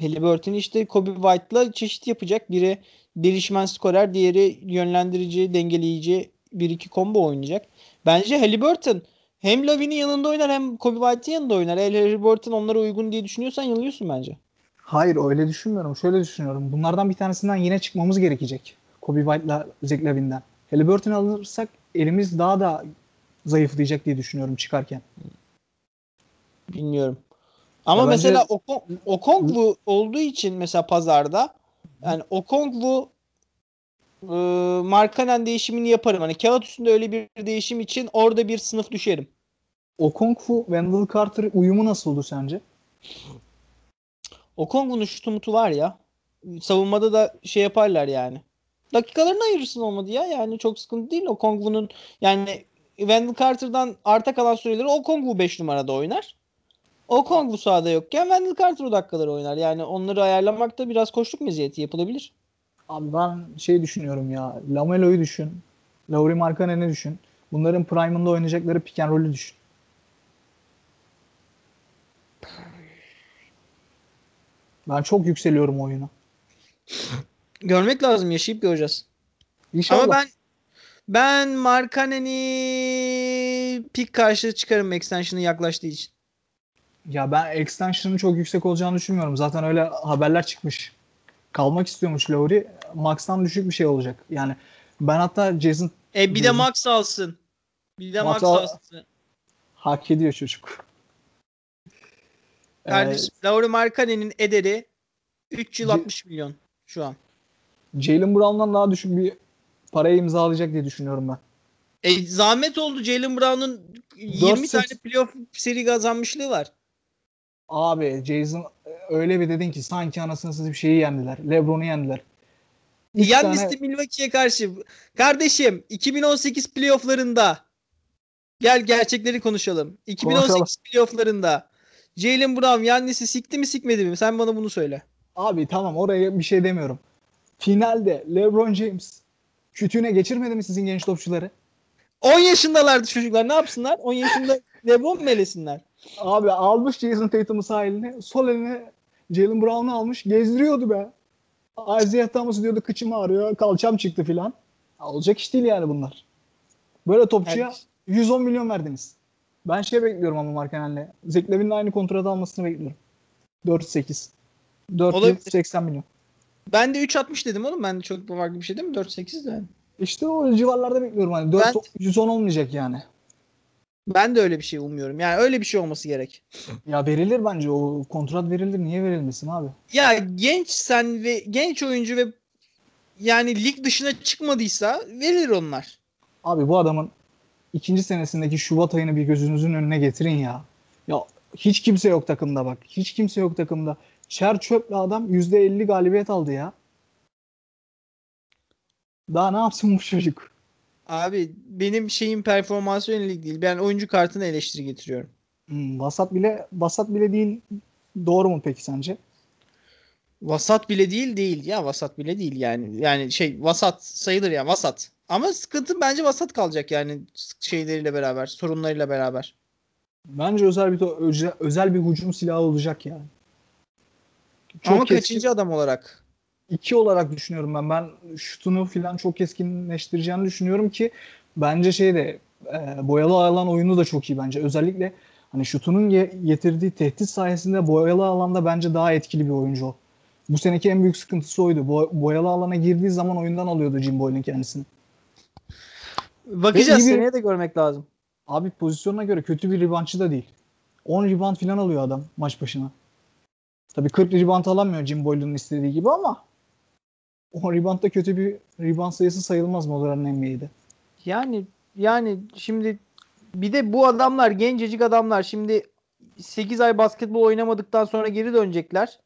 B: Halliburton işte Kobe White'la çeşit yapacak. Biri delişmen skorer, diğeri yönlendirici, dengeleyici bir iki combo oynayacak. Bence Halliburton hem Lavin'in yanında oynar hem Kobe White'in yanında oynar. Eğer Halliburton onlara uygun diye düşünüyorsan yanılıyorsun bence.
A: Hayır öyle düşünmüyorum. Şöyle düşünüyorum. Bunlardan bir tanesinden yine çıkmamız gerekecek. Kobe White'la Zach Lavin'den. Halliburton'u alırsak elimiz daha da zayıflayacak diye düşünüyorum çıkarken.
B: Bilmiyorum. Ama
A: Ya bence-
B: mesela Okon- Okongwu olduğu için mesela pazarda yani Okongwu e, Markkanen değişimini yaparım. Hani kağıt üstünde öyle bir değişim için orada bir sınıf düşerim.
A: Okongwu, Wendell Carter uyumu nasıl olur sence?
B: Okongwu'nun şutu mutu var ya. Savunmada da şey yaparlar yani. Dakikalarını ayırırsın olmadı ya. Yani çok sıkıntı değil. Okongwu'nun yani Wendell Carter'dan arta kalan süreleri Okongwu 5 numarada oynar. Okongwu sahada yokken Wendell Carter o dakikaları oynar. Yani onları ayarlamakta biraz koşluk meziyeti yapılabilir.
A: Abi ben şey düşünüyorum ya. Lamelo'yu düşün. Lauri Markkanen'i düşün. Bunların prime'ında oynayacakları pick and roll'ü düşün. Ben çok yükseliyorum oyuna.
B: Görmek lazım yaşayıp göreceğiz.
A: İnşallah.
B: Ama ben Ben Markanen'i pik karşılığı çıkarım extension'ı yaklaştığı için.
A: Ya ben extension'ın çok yüksek olacağını düşünmüyorum. Zaten öyle haberler çıkmış. Kalmak istiyormuş Lowry. Max'tan düşük bir şey olacak. Yani ben hatta Jason
B: E bir de Max alsın. Bir de Max,
A: Max al-
B: alsın.
A: hak ediyor çocuk. Ee,
B: Kardeşim Lauri Markkanen'in ederi 3 yıl
A: Ce-
B: 60 milyon şu an.
A: Jalen Brown'dan daha düşük bir parayı imzalayacak diye düşünüyorum ben.
B: E zahmet oldu Jalen Brown'un 20
A: Dört
B: tane playoff seri kazanmışlığı var.
A: Abi Jason öyle bir dedin ki sanki anasını bir şeyi yendiler. LeBron'u yendiler. Üç
B: Yannis
A: tane-
B: Milwaukee'ye karşı. Kardeşim 2018 playofflarında gel gerçekleri konuşalım. 2018
A: Konuşalım.
B: playofflarında Jalen Brown Yannis'i sikti mi sikmedi mi? Sen bana bunu söyle.
A: Abi tamam oraya bir şey demiyorum. Finalde LeBron James kütüğüne geçirmedi mi sizin genç topçuları?
B: 10 yaşındalardı çocuklar. Ne yapsınlar? 10 yaşında LeBron mu elesinler?
A: Abi almış Jason Tatum'u sağ eline. Sol eline Jalen Brown'u almış. Gezdiriyordu be. Isaiah Thomas diyordu kıçım ağrıyor. Kalçam çıktı filan. Olacak iş değil yani bunlar. Böyle topçuya
B: Yani-
A: 110 milyon verdiniz. Ben şey bekliyorum ama Markanel'le. Zach Levine'le aynı kontratı almasını bekliyorum. 4-8. 4 yıl
B: Olabilir.
A: 80 milyon.
B: Ben de 3.60 dedim oğlum. Ben çok farklı bir şey değil mi? 4.8 de.
A: İşte o civarlarda bekliyorum. Hani 4,
B: Ben-
A: 110 olmayacak yani.
B: Ben de öyle bir şey umuyorum. Yani öyle bir şey olması gerek.
A: Ya verilir bence o kontrat verilir. Niye verilmesin abi?
B: Ya genç sen ve genç oyuncu ve yani lig dışına çıkmadıysa verilir onlar.
A: Abi bu adamın ikinci senesindeki Şubat ayını bir gözünüzün önüne getirin ya. Ya hiç kimse yok takımda bak. Hiç kimse yok takımda. Çer çöple adam %50 galibiyet aldı ya. Daha ne yapsın bu çocuk?
B: Abi benim şeyin performansı yönelik değil. Ben oyuncu kartına eleştiri getiriyorum.
A: Hmm, vasat bile vasat bile değil. Doğru mu peki sence?
B: Vasat bile değil değil ya vasat bile değil yani. Yani şey vasat sayılır ya vasat. Ama sıkıntı bence vasat kalacak yani şeyleriyle beraber, sorunlarıyla beraber.
A: Bence özel bir özel, özel bir hücum silahı olacak yani. Çok
B: Ama
A: keskin-
B: kaçıncı adam olarak?
A: İki olarak düşünüyorum ben. Ben şutunu falan çok keskinleştireceğini düşünüyorum ki bence şey de e, boyalı alan oyunu da çok iyi bence. Özellikle hani şutunun ge- getirdiği tehdit sayesinde boyalı alanda bence daha etkili bir oyuncu o. Bu seneki en büyük sıkıntısı oydu. Bo- boyalı alana girdiği zaman oyundan alıyordu Jim Boylan kendisini.
B: Bakacağız
A: bir-
B: seneye de görmek lazım.
A: Abi pozisyonuna göre kötü bir reboundçı da değil. 10 rebound falan alıyor adam maç başına. Tabii 40 rebound alamıyor Jim Boylan'ın istediği gibi ama 10 rebound da kötü bir rebound sayısı sayılmaz modern NBA'de.
B: Yani yani şimdi bir de bu adamlar gencecik adamlar şimdi 8 ay basketbol oynamadıktan sonra geri dönecekler.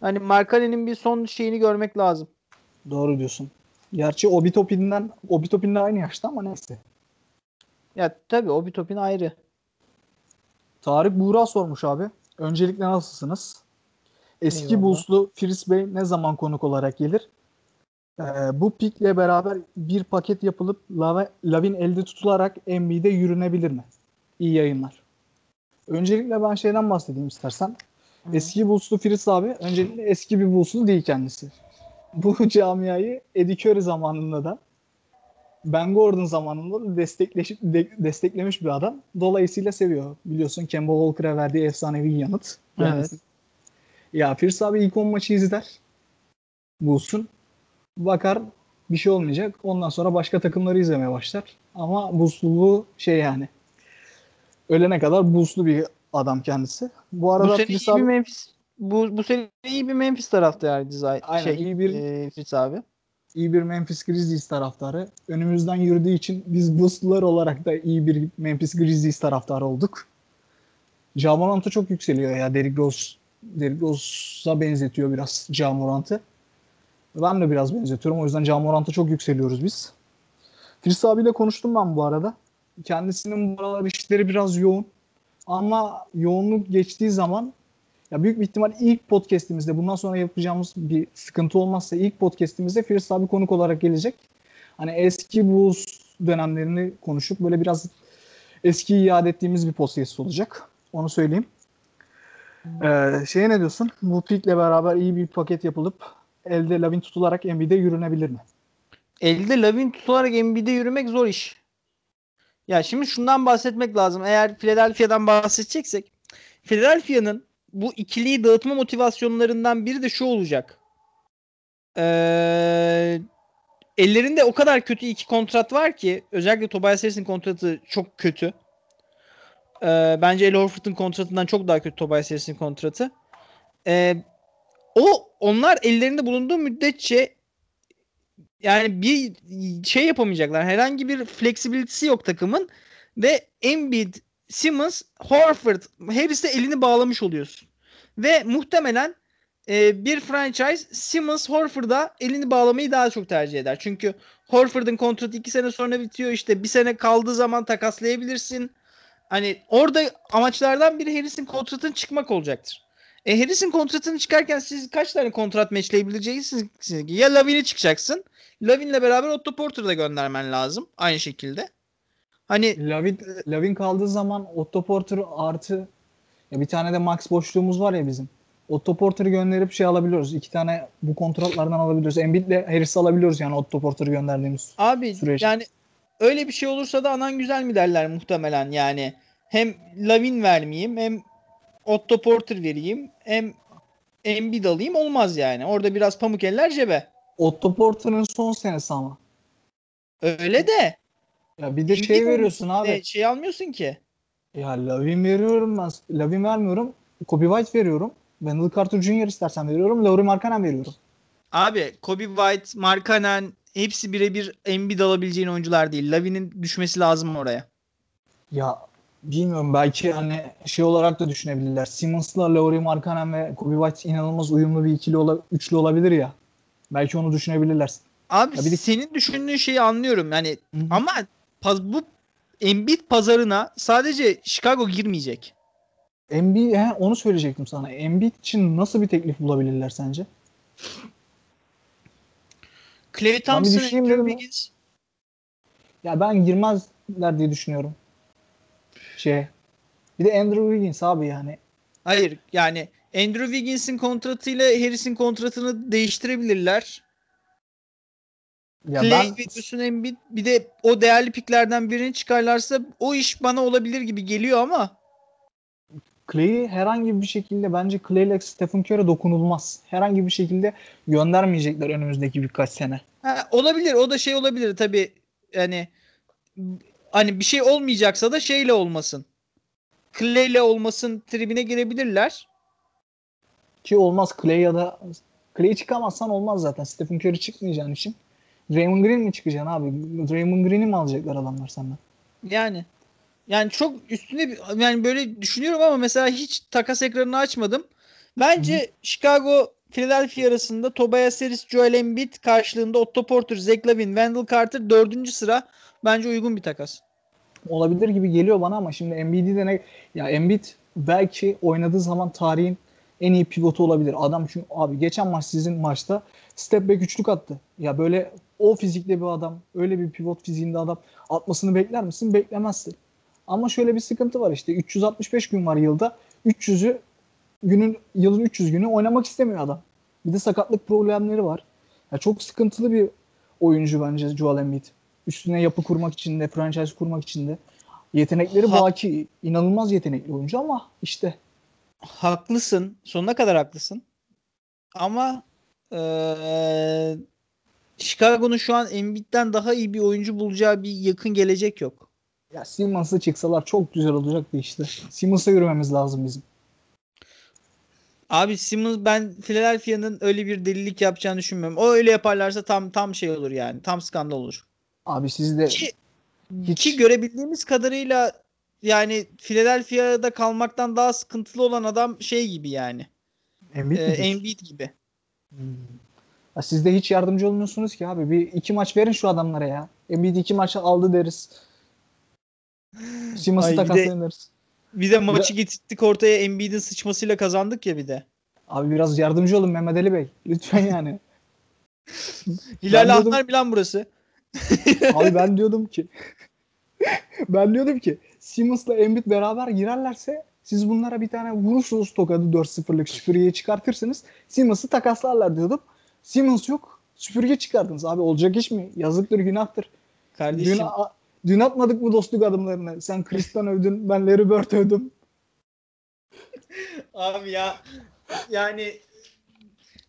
B: Hani Markanen'in bir son şeyini görmek lazım.
A: Doğru diyorsun. Gerçi Obi Topin'den Obi Topin'le aynı yaşta ama neyse.
B: Ya tabii o bir topin ayrı.
A: Tarık Buğra sormuş abi. Öncelikle nasılsınız? Eski
B: Eyvallah.
A: Bulls'lu Firiz Bey ne zaman konuk olarak gelir? Ee, bu pikle beraber bir paket yapılıp Lavin elde tutularak NBA'de yürünebilir mi? İyi yayınlar. Öncelikle ben şeyden bahsedeyim istersen. Eski Bulls'lu Firiz abi öncelikle eski bir Bulls'lu değil kendisi. Bu camiayı Eddie Curry zamanında da Ben Gordon zamanında da destekleş, de- desteklemiş bir adam. Dolayısıyla seviyor. Biliyorsun Kemba Walker'a verdiği efsanevi yanıt.
B: Evet.
A: Ya Firiz abi ilk 10 maçı izler. Bulls'un. Bakar bir şey olmayacak. Ondan sonra başka takımları izlemeye başlar. Ama Bulls'luluğu şey yani. Ölene kadar Bulls'lu bir adam kendisi. Bu arada
B: Bu sene
A: Firiz
B: iyi bir Memphis bu bu sene iyi bir Memphis taraftarıydı zaten.
A: Aynen,
B: şey,
A: iyi bir-
B: e, Fritz abi.
A: iyi bir Memphis Grizzlies taraftarı. Önümüzden yürüdüğü için biz Bulls'lular olarak da iyi bir Memphis Grizzlies taraftarı olduk. Ja Morant'ı çok yükseliyor ya. Derrick Rose, Derrick Rose'a benzetiyor biraz Ja Morant'ı. Ben de biraz benzetiyorum. O yüzden Ja Morant'a çok yükseliyoruz biz. Filiz abiyle konuştum ben bu arada. Kendisinin bu aralar işleri biraz yoğun. Ama yoğunluk geçtiği zaman ya büyük bir ihtimal ilk podcast'imizde bundan sonra yapacağımız bir sıkıntı olmazsa ilk podcast'imizde Firas abi konuk olarak gelecek. Hani eski Bulls dönemlerini konuşup böyle biraz eski iade ettiğimiz bir podcast olacak. Onu söyleyeyim. Ee, şeye ne diyorsun? Bu pickle beraber iyi bir paket yapılıp elde Lavin tutularak NBA'de yürünebilir mi?
B: elde Lavin tutularak Embiid'e yürümek zor iş. Ya şimdi şundan bahsetmek lazım. Eğer Philadelphia'dan bahsedeceksek Philadelphia'nın bu ikiliyi dağıtma motivasyonlarından biri de şu olacak. Ee, ellerinde o kadar kötü iki kontrat var ki özellikle Tobias Harris'in kontratı çok kötü. Ee, bence El Horford'un kontratından çok daha kötü Tobias Harris'in kontratı. Ee, o onlar ellerinde bulunduğu müddetçe yani bir şey yapamayacaklar. Herhangi bir fleksibilitesi yok takımın ve Embiid, Simmons, Horford, Harris'e elini bağlamış oluyorsun. Ve muhtemelen e, bir franchise Simmons Horford'a elini bağlamayı daha çok tercih eder. Çünkü Horford'un kontratı iki sene sonra bitiyor. İşte bir sene kaldığı zaman takaslayabilirsin. Hani orada amaçlardan biri Harris'in kontratının çıkmak olacaktır. E Harris'in kontratını çıkarken siz kaç tane kontrat meçleyebileceksiniz? Ya Lavin'i çıkacaksın. Lavin'le beraber Otto Porter'ı da göndermen lazım. Aynı şekilde. Hani
A: Lavin, Lavin kaldığı zaman Otto Porter artı ya bir tane de Max boşluğumuz var ya bizim. Otto Porter'ı gönderip şey alabiliyoruz. İki tane bu kontratlardan alabiliyoruz. Embiid'le Harris'i alabiliyoruz yani Otto Porter'ı gönderdiğimiz
B: Abi
A: süreç.
B: yani öyle bir şey olursa da anan güzel mi derler muhtemelen yani. Hem Lavin vermeyeyim hem Otto Porter vereyim hem Embiid alayım olmaz yani. Orada biraz pamuk eller cebe.
A: Otto Porter'ın son senesi ama.
B: Öyle de.
A: Ya bir de
B: Embiid
A: şey veriyorsun abi.
B: de şey almıyorsun ki.
A: Ya Lavin veriyorum ben. Lavin vermiyorum. Kobe White veriyorum. Wendell Carter Jr. istersen veriyorum. Lauri Markkanen veriyorum.
B: Abi Kobe White, Markkanen hepsi birebir Embiid alabileceğin oyuncular değil. Lavin'in düşmesi lazım oraya.
A: Ya bilmiyorum belki hani şey olarak da düşünebilirler. Simmons'la Lauri Markkanen ve Kobe White inanılmaz uyumlu bir ikili ola, üçlü olabilir ya. Belki onu düşünebilirler.
B: Abi
A: Ya bir de-
B: senin düşündüğün şeyi anlıyorum. Yani
A: Hı hı.
B: ama paz, bu Embiid pazarına sadece Chicago girmeyecek.
A: Embiid, he, onu söyleyecektim sana. Embiid için nasıl bir teklif bulabilirler sence?
B: Clay Thompson, Andrew. Wiggins.
A: Ya ben girmezler diye düşünüyorum. Şey. Bir de Andrew Wiggins abi yani.
B: Hayır yani Andrew Wiggins'in kontratıyla Harris'in kontratını değiştirebilirler.
A: Ya
B: Clay
A: ben
B: Gus'un Embiid bir de o değerli piklerden birini çıkarlarsa o iş bana olabilir gibi geliyor ama
A: Clay'i herhangi bir şekilde bence Clay ile Stephen Curry dokunulmaz. Herhangi bir şekilde göndermeyecekler önümüzdeki birkaç sene.
B: ha, olabilir o da şey olabilir tabi yani hani bir şey olmayacaksa da şeyle olmasın. Clay ile olmasın tribine girebilirler.
A: Ki olmaz Clay ya da Clay çıkamazsan olmaz zaten. Stephen Curry çıkmayacağın için. Draymond Green mi çıkacaksın abi? Draymond Green'i mi alacaklar adamlar senden?
B: Yani yani çok üstüne bir- yani böyle düşünüyorum ama mesela hiç takas ekranını açmadım. Bence Chicago Philadelphia arasında Tobias Harris, Joel Embiid karşılığında Otto Porter, Zach Lavin, Wendell Carter dördüncü sıra bence uygun bir takas.
A: olabilir gibi geliyor bana ama şimdi Embiid'i ne ya Embiid belki oynadığı zaman tarihin en iyi pivotu olabilir. Adam çünkü abi geçen maç sizin maçta step back üçlük attı. Ya böyle o fizikte bir adam, öyle bir pivot fiziğinde adam atmasını bekler misin? Beklemezsin. Ama şöyle bir sıkıntı var işte 365 gün var yılda. 300'ü günün yılın 300 günü oynamak istemiyor adam. Bir de sakatlık problemleri var. Ya çok sıkıntılı bir oyuncu bence Joel Embiid. Üstüne yapı kurmak için de, franchise kurmak için de. Yetenekleri
B: Ha-
A: baki. inanılmaz yetenekli oyuncu ama işte
B: Haklısın. Sonuna kadar haklısın. Ama eee Chicago'nun şu an Embiid'den daha iyi bir oyuncu bulacağı bir yakın gelecek yok.
A: ya Simmons'ı çıksalar çok güzel olacaktı işte. Simmons'a yürümemiz lazım bizim.
B: Abi Simmons ben Philadelphia'nın öyle bir delilik yapacağını düşünmüyorum. O öyle yaparlarsa tam tam şey olur yani. Tam skandal olur.
A: Abi siz de
B: Ki,
A: hiç
B: ki görebildiğimiz kadarıyla yani Philadelphia'da kalmaktan daha sıkıntılı olan adam şey gibi yani.
A: Embiid
B: E,
A: diyorsun?
B: Embiid gibi.
A: Hmm. Ya siz de hiç yardımcı olmuyorsunuz ki abi. Bir iki maç verin şu adamlara ya. Embiid iki maç aldı deriz.
B: Ay, bir de-
A: takaslayın deriz.
B: Bir de maçı getirdik ortaya Embiid'in sıçmasıyla kazandık ya bir de.
A: Abi biraz yardımcı olun Mehmet Ali Bey. Lütfen yani.
B: Hilal Ahmer mi lan burası?
A: Abi ben diyordum ki ben diyordum ki Simmons'la Embiid beraber girerlerse siz bunlara bir tane vurursunuz tokadı 4-0'lık süpürgeyi çıkartırsınız. Simmons'ı takaslarlar diyordum. Simmons yok. Süpürge çıkardınız abi. Olacak iş mi? Yazıktır, günahtır.
B: Kardeşim.
A: Dün, dün atmadık mı dostluk adımlarını? Sen Chris'ten övdün, ben Larry Bird övdüm.
B: Abi ya yani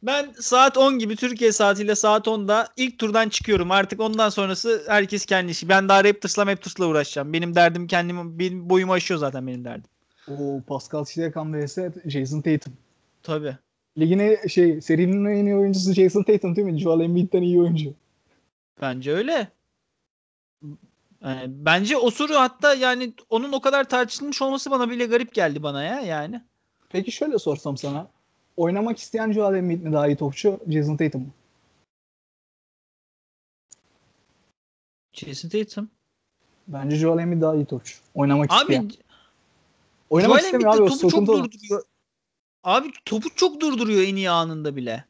B: ben saat 10 gibi Türkiye saatiyle saat 10'da ilk turdan çıkıyorum. Artık ondan sonrası herkes kendi işi. Ben daha Raptors'la Raptors'la uğraşacağım. Benim derdim kendim benim boyumu aşıyor zaten benim derdim.
A: O Pascal Siakam vs Jason Tatum.
B: Tabii.
A: Ligine şey serinin en iyi oyuncusu Jason Tatum değil mi? Joel Embiid'den iyi oyuncu.
B: Bence öyle. Yani bence Osuru hatta yani onun o kadar tartışılmış olması bana bile garip geldi bana ya yani.
A: Peki şöyle sorsam sana. Oynamak isteyen Joel Embiid mi daha iyi topçu? Jason Tatum mu?
B: Jason Tatum.
A: Bence Joel Embiid daha iyi topçu. Oynamak
B: Abi
A: isteyen. Oynamak
B: Joel Embiid
A: abi.
B: topu çok durduruyor. Abi topu çok durduruyor en iyi anında bile.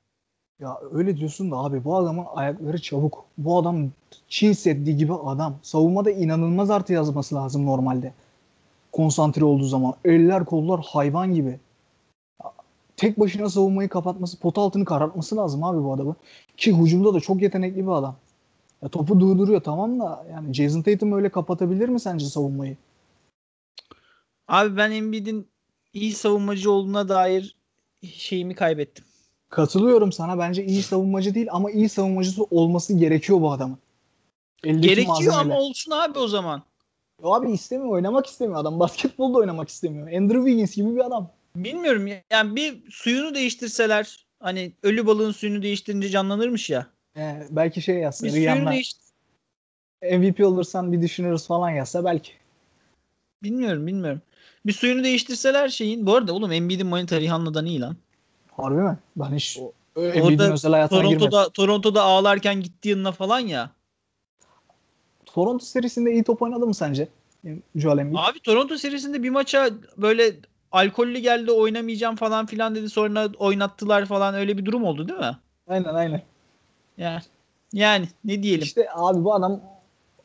A: Ya öyle diyorsun da abi bu adamın ayakları çabuk. Bu adam Çin Seddi gibi adam. Savunmada inanılmaz artı yazması lazım normalde. Konsantre olduğu zaman. Eller kollar hayvan gibi. Tek başına savunmayı kapatması, pot altını karartması lazım abi bu adamı. Ki hücumda da çok yetenekli bir adam. Ya topu durduruyor tamam da yani Jason Tatum öyle kapatabilir mi sence savunmayı?
B: Abi ben Embiid'in iyi savunmacı olduğuna dair şeyimi kaybettim.
A: Katılıyorum sana. Bence iyi savunmacı değil ama iyi savunmacısı olması gerekiyor bu adamın. Eldeki
B: Gerekiyor
A: malzemeler.
B: ama olsun abi o zaman.
A: Abi istemiyor. Oynamak istemiyor adam. Basketbolda oynamak istemiyor. Andrew Wiggins gibi bir adam.
B: Bilmiyorum ya- yani bir suyunu değiştirseler hani ölü balığın suyunu değiştirince canlanırmış ya.
A: Ee, belki şey yazsa.
B: Bir suyunu
A: Rihanna
B: değiş
A: MVP olursan bir düşünürüz falan yazsa belki.
B: bilmiyorum bilmiyorum. Bir suyunu değiştirseler şeyin. Bu arada oğlum Embiid'in manita Rihanna'dan iyi lan.
A: Harbi mi? Ben hiç
B: O- Orada
A: özel hayatına girmedim.
B: Toronto'da Toronto'da ağlarken gitti yanına falan ya.
A: Toronto serisinde iyi top oynadı mı sence? Joel Embiid.
B: Abi Toronto serisinde bir maça böyle alkollü geldi oynamayacağım falan filan dedi sonra oynattılar falan öyle bir durum oldu değil mi?
A: Aynen aynen.
B: Yani yani ne diyelim.
A: İşte abi bu adam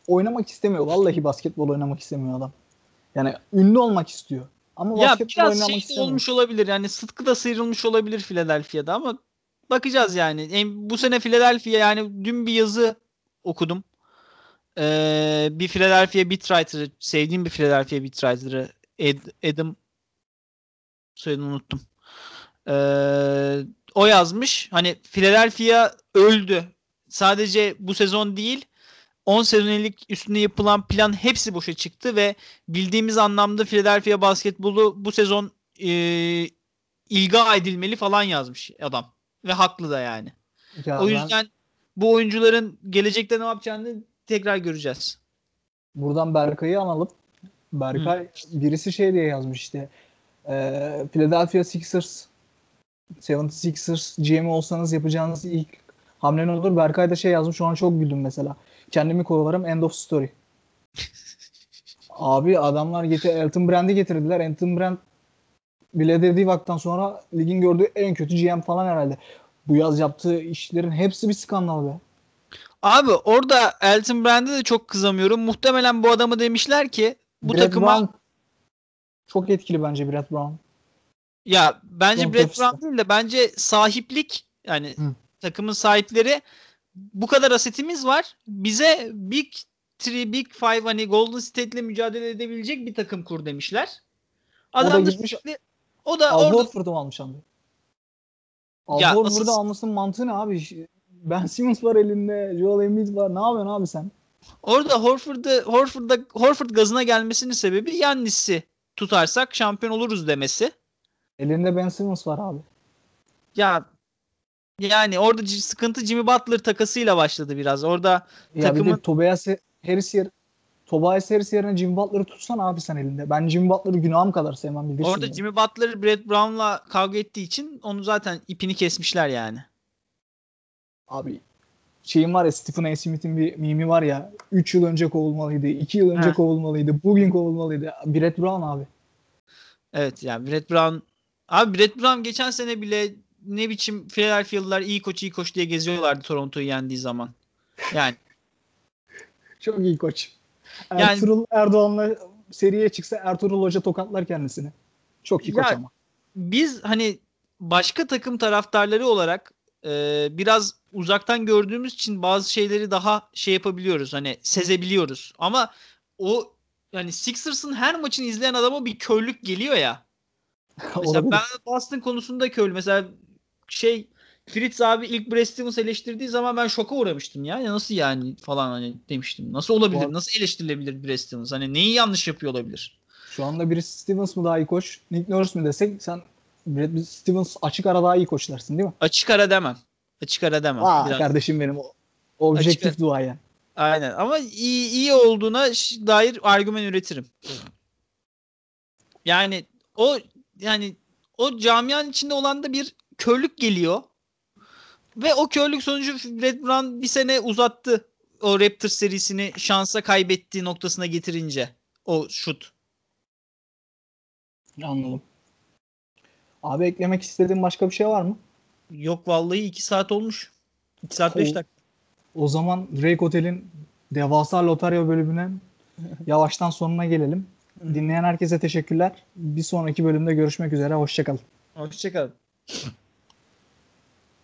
A: oynamak istemiyor. Vallahi basketbol oynamak istemiyor adam. Yani ünlü olmak istiyor. Ama
B: ya
A: basketbol
B: biraz
A: oynamak
B: şey
A: istemiyor.
B: olmuş olabilir yani Sıtkı da sıyrılmış olabilir Philadelphia'da ama bakacağız yani. Bu sene Philadelphia yani dün bir yazı okudum. Ee, bir Philadelphia beatwriter'ı sevdiğim bir Philadelphia beatwriter'ı Ed- Adam soyadını unuttum. Ee, o yazmış. Hani Philadelphia öldü. Sadece bu sezon değil 10 senelik üstüne yapılan plan hepsi boşa çıktı ve bildiğimiz anlamda Philadelphia basketbolu bu sezon e, ilga edilmeli falan yazmış adam. Ve haklı da yani.
A: Ya
B: o
A: ben
B: yüzden bu oyuncuların gelecekte ne yapacağını tekrar göreceğiz.
A: buradan Berkay'ı analım. Berkay birisi şey diye yazmış işte. Eee Philadelphia Sixers 76ers GM olsanız yapacağınız ilk hamle ne olur? Berkay da şey yazmış. Şu an çok güldüm mesela. Kendimi kovalarım. End of story. Abi adamlar getir Elton Brand'i getirdiler. Elton Brand bile dediği vakitten sonra ligin gördüğü en kötü GM falan herhalde. Bu yaz yaptığı işlerin hepsi bir skandal be.
B: Abi orada Elton Brand'e de çok kızamıyorum. Muhtemelen bu adamı demişler ki bu
A: Brett
B: takıma
A: Brown çok etkili bence Brett Brown.
B: ya bence
A: Front
B: Brett. Brown değil de bence sahiplik yani
A: Hı.
B: takımın sahipleri bu kadar asetimiz var. Bize Big Three, Big Five hani Golden State'le mücadele edebilecek bir takım kur demişler. Adam da
A: gitmiş-
B: sürekli- o da
A: Al
B: orada
A: Horford'u almış abi? Al
B: Ya
A: Horford'u
B: asıl-
A: almasının mantığı ne abi? Ben Simmons var elinde. Joel Embiid var. Ne yapıyorsun abi sen?
B: orada Horford'da Horford'da Horford gazına gelmesinin sebebi Yannis'i tutarsak şampiyon oluruz demesi.
A: Elinde Ben Simmons var abi.
B: Ya yani orada sıkıntı Jimmy Butler takasıyla başladı biraz. Orada
A: Ya bir
B: Takımın-
A: de Tobias Harris yer Tobias Harris yerine Jimmy Butler'ı tutsan abi sen elinde. Ben Jimmy Butler'ı günahım kadar sevmem bilirsin.
B: orada
A: ya.
B: Jimmy Butler Brett Brown'la kavga ettiği için onu zaten ipini kesmişler yani.
A: Abi şeyin var ya Stephen A. Smith'in bir mimi var ya 3 yıl önce kovulmalıydı, 2 yıl önce
B: Heh.
A: kovulmalıydı, bugün kovulmalıydı. Brett Brown abi.
B: Evet yani Brett Brown abi Brett Brown geçen sene bile ne biçim Philadelphia'lılar iyi koç iyi koç diye geziyorlardı Toronto'yu yendiği zaman. Yani
A: Çok iyi koç.
B: Yani-
A: Ertuğrul Erdoğan'la seriye çıksa Ertuğrul Hoca tokatlar kendisini. Çok iyi koç ama.
B: biz hani başka takım taraftarları olarak e, biraz uzaktan gördüğümüz için bazı şeyleri daha şey yapabiliyoruz. Hani sezebiliyoruz. Ama o yani Sixers'ın her maçını izleyen adama bir körlük geliyor ya. Mesela
A: Olabilir.
B: ben Boston konusunda köylü. Mesela şey Fritz abi ilk Brad Stevens eleştirdiği zaman ben şoka uğramıştım ya. ya nasıl yani falan hani demiştim. Nasıl olabilir?
A: Bu-
B: Nasıl eleştirilebilir Brad Stevens? Hani neyi yanlış yapıyor olabilir?
A: Şu anda birisi Stevens mı daha iyi koç, Nick Nurse mi desek sen Brad Stevens açık ara daha iyi koç dersin değil mi?
B: Açık ara demem. Açık ara demem.
A: Aa
B: Biraz-
A: kardeşim benim objektif duaya.
B: Aynen ama iyi, iyi olduğuna dair argüman üretirim. Yani o yani o camianın içinde olan da bir körlük geliyor. Ve o körlük sonucu Red Brown bir sene uzattı. O Raptors serisini şansa kaybettiği noktasına getirince. O şut.
A: Anladım. Abi eklemek istediğin başka bir şey var mı?
B: Yok vallahi 2 saat olmuş. 2 saat 5
A: O-
B: dakika.
A: O zaman Drake Hotel'in devasa lotarya bölümünün yavaştan sonuna gelelim. Dinleyen herkese teşekkürler. Bir sonraki bölümde görüşmek üzere. Hoşçakalın.
B: Hoşçakalın.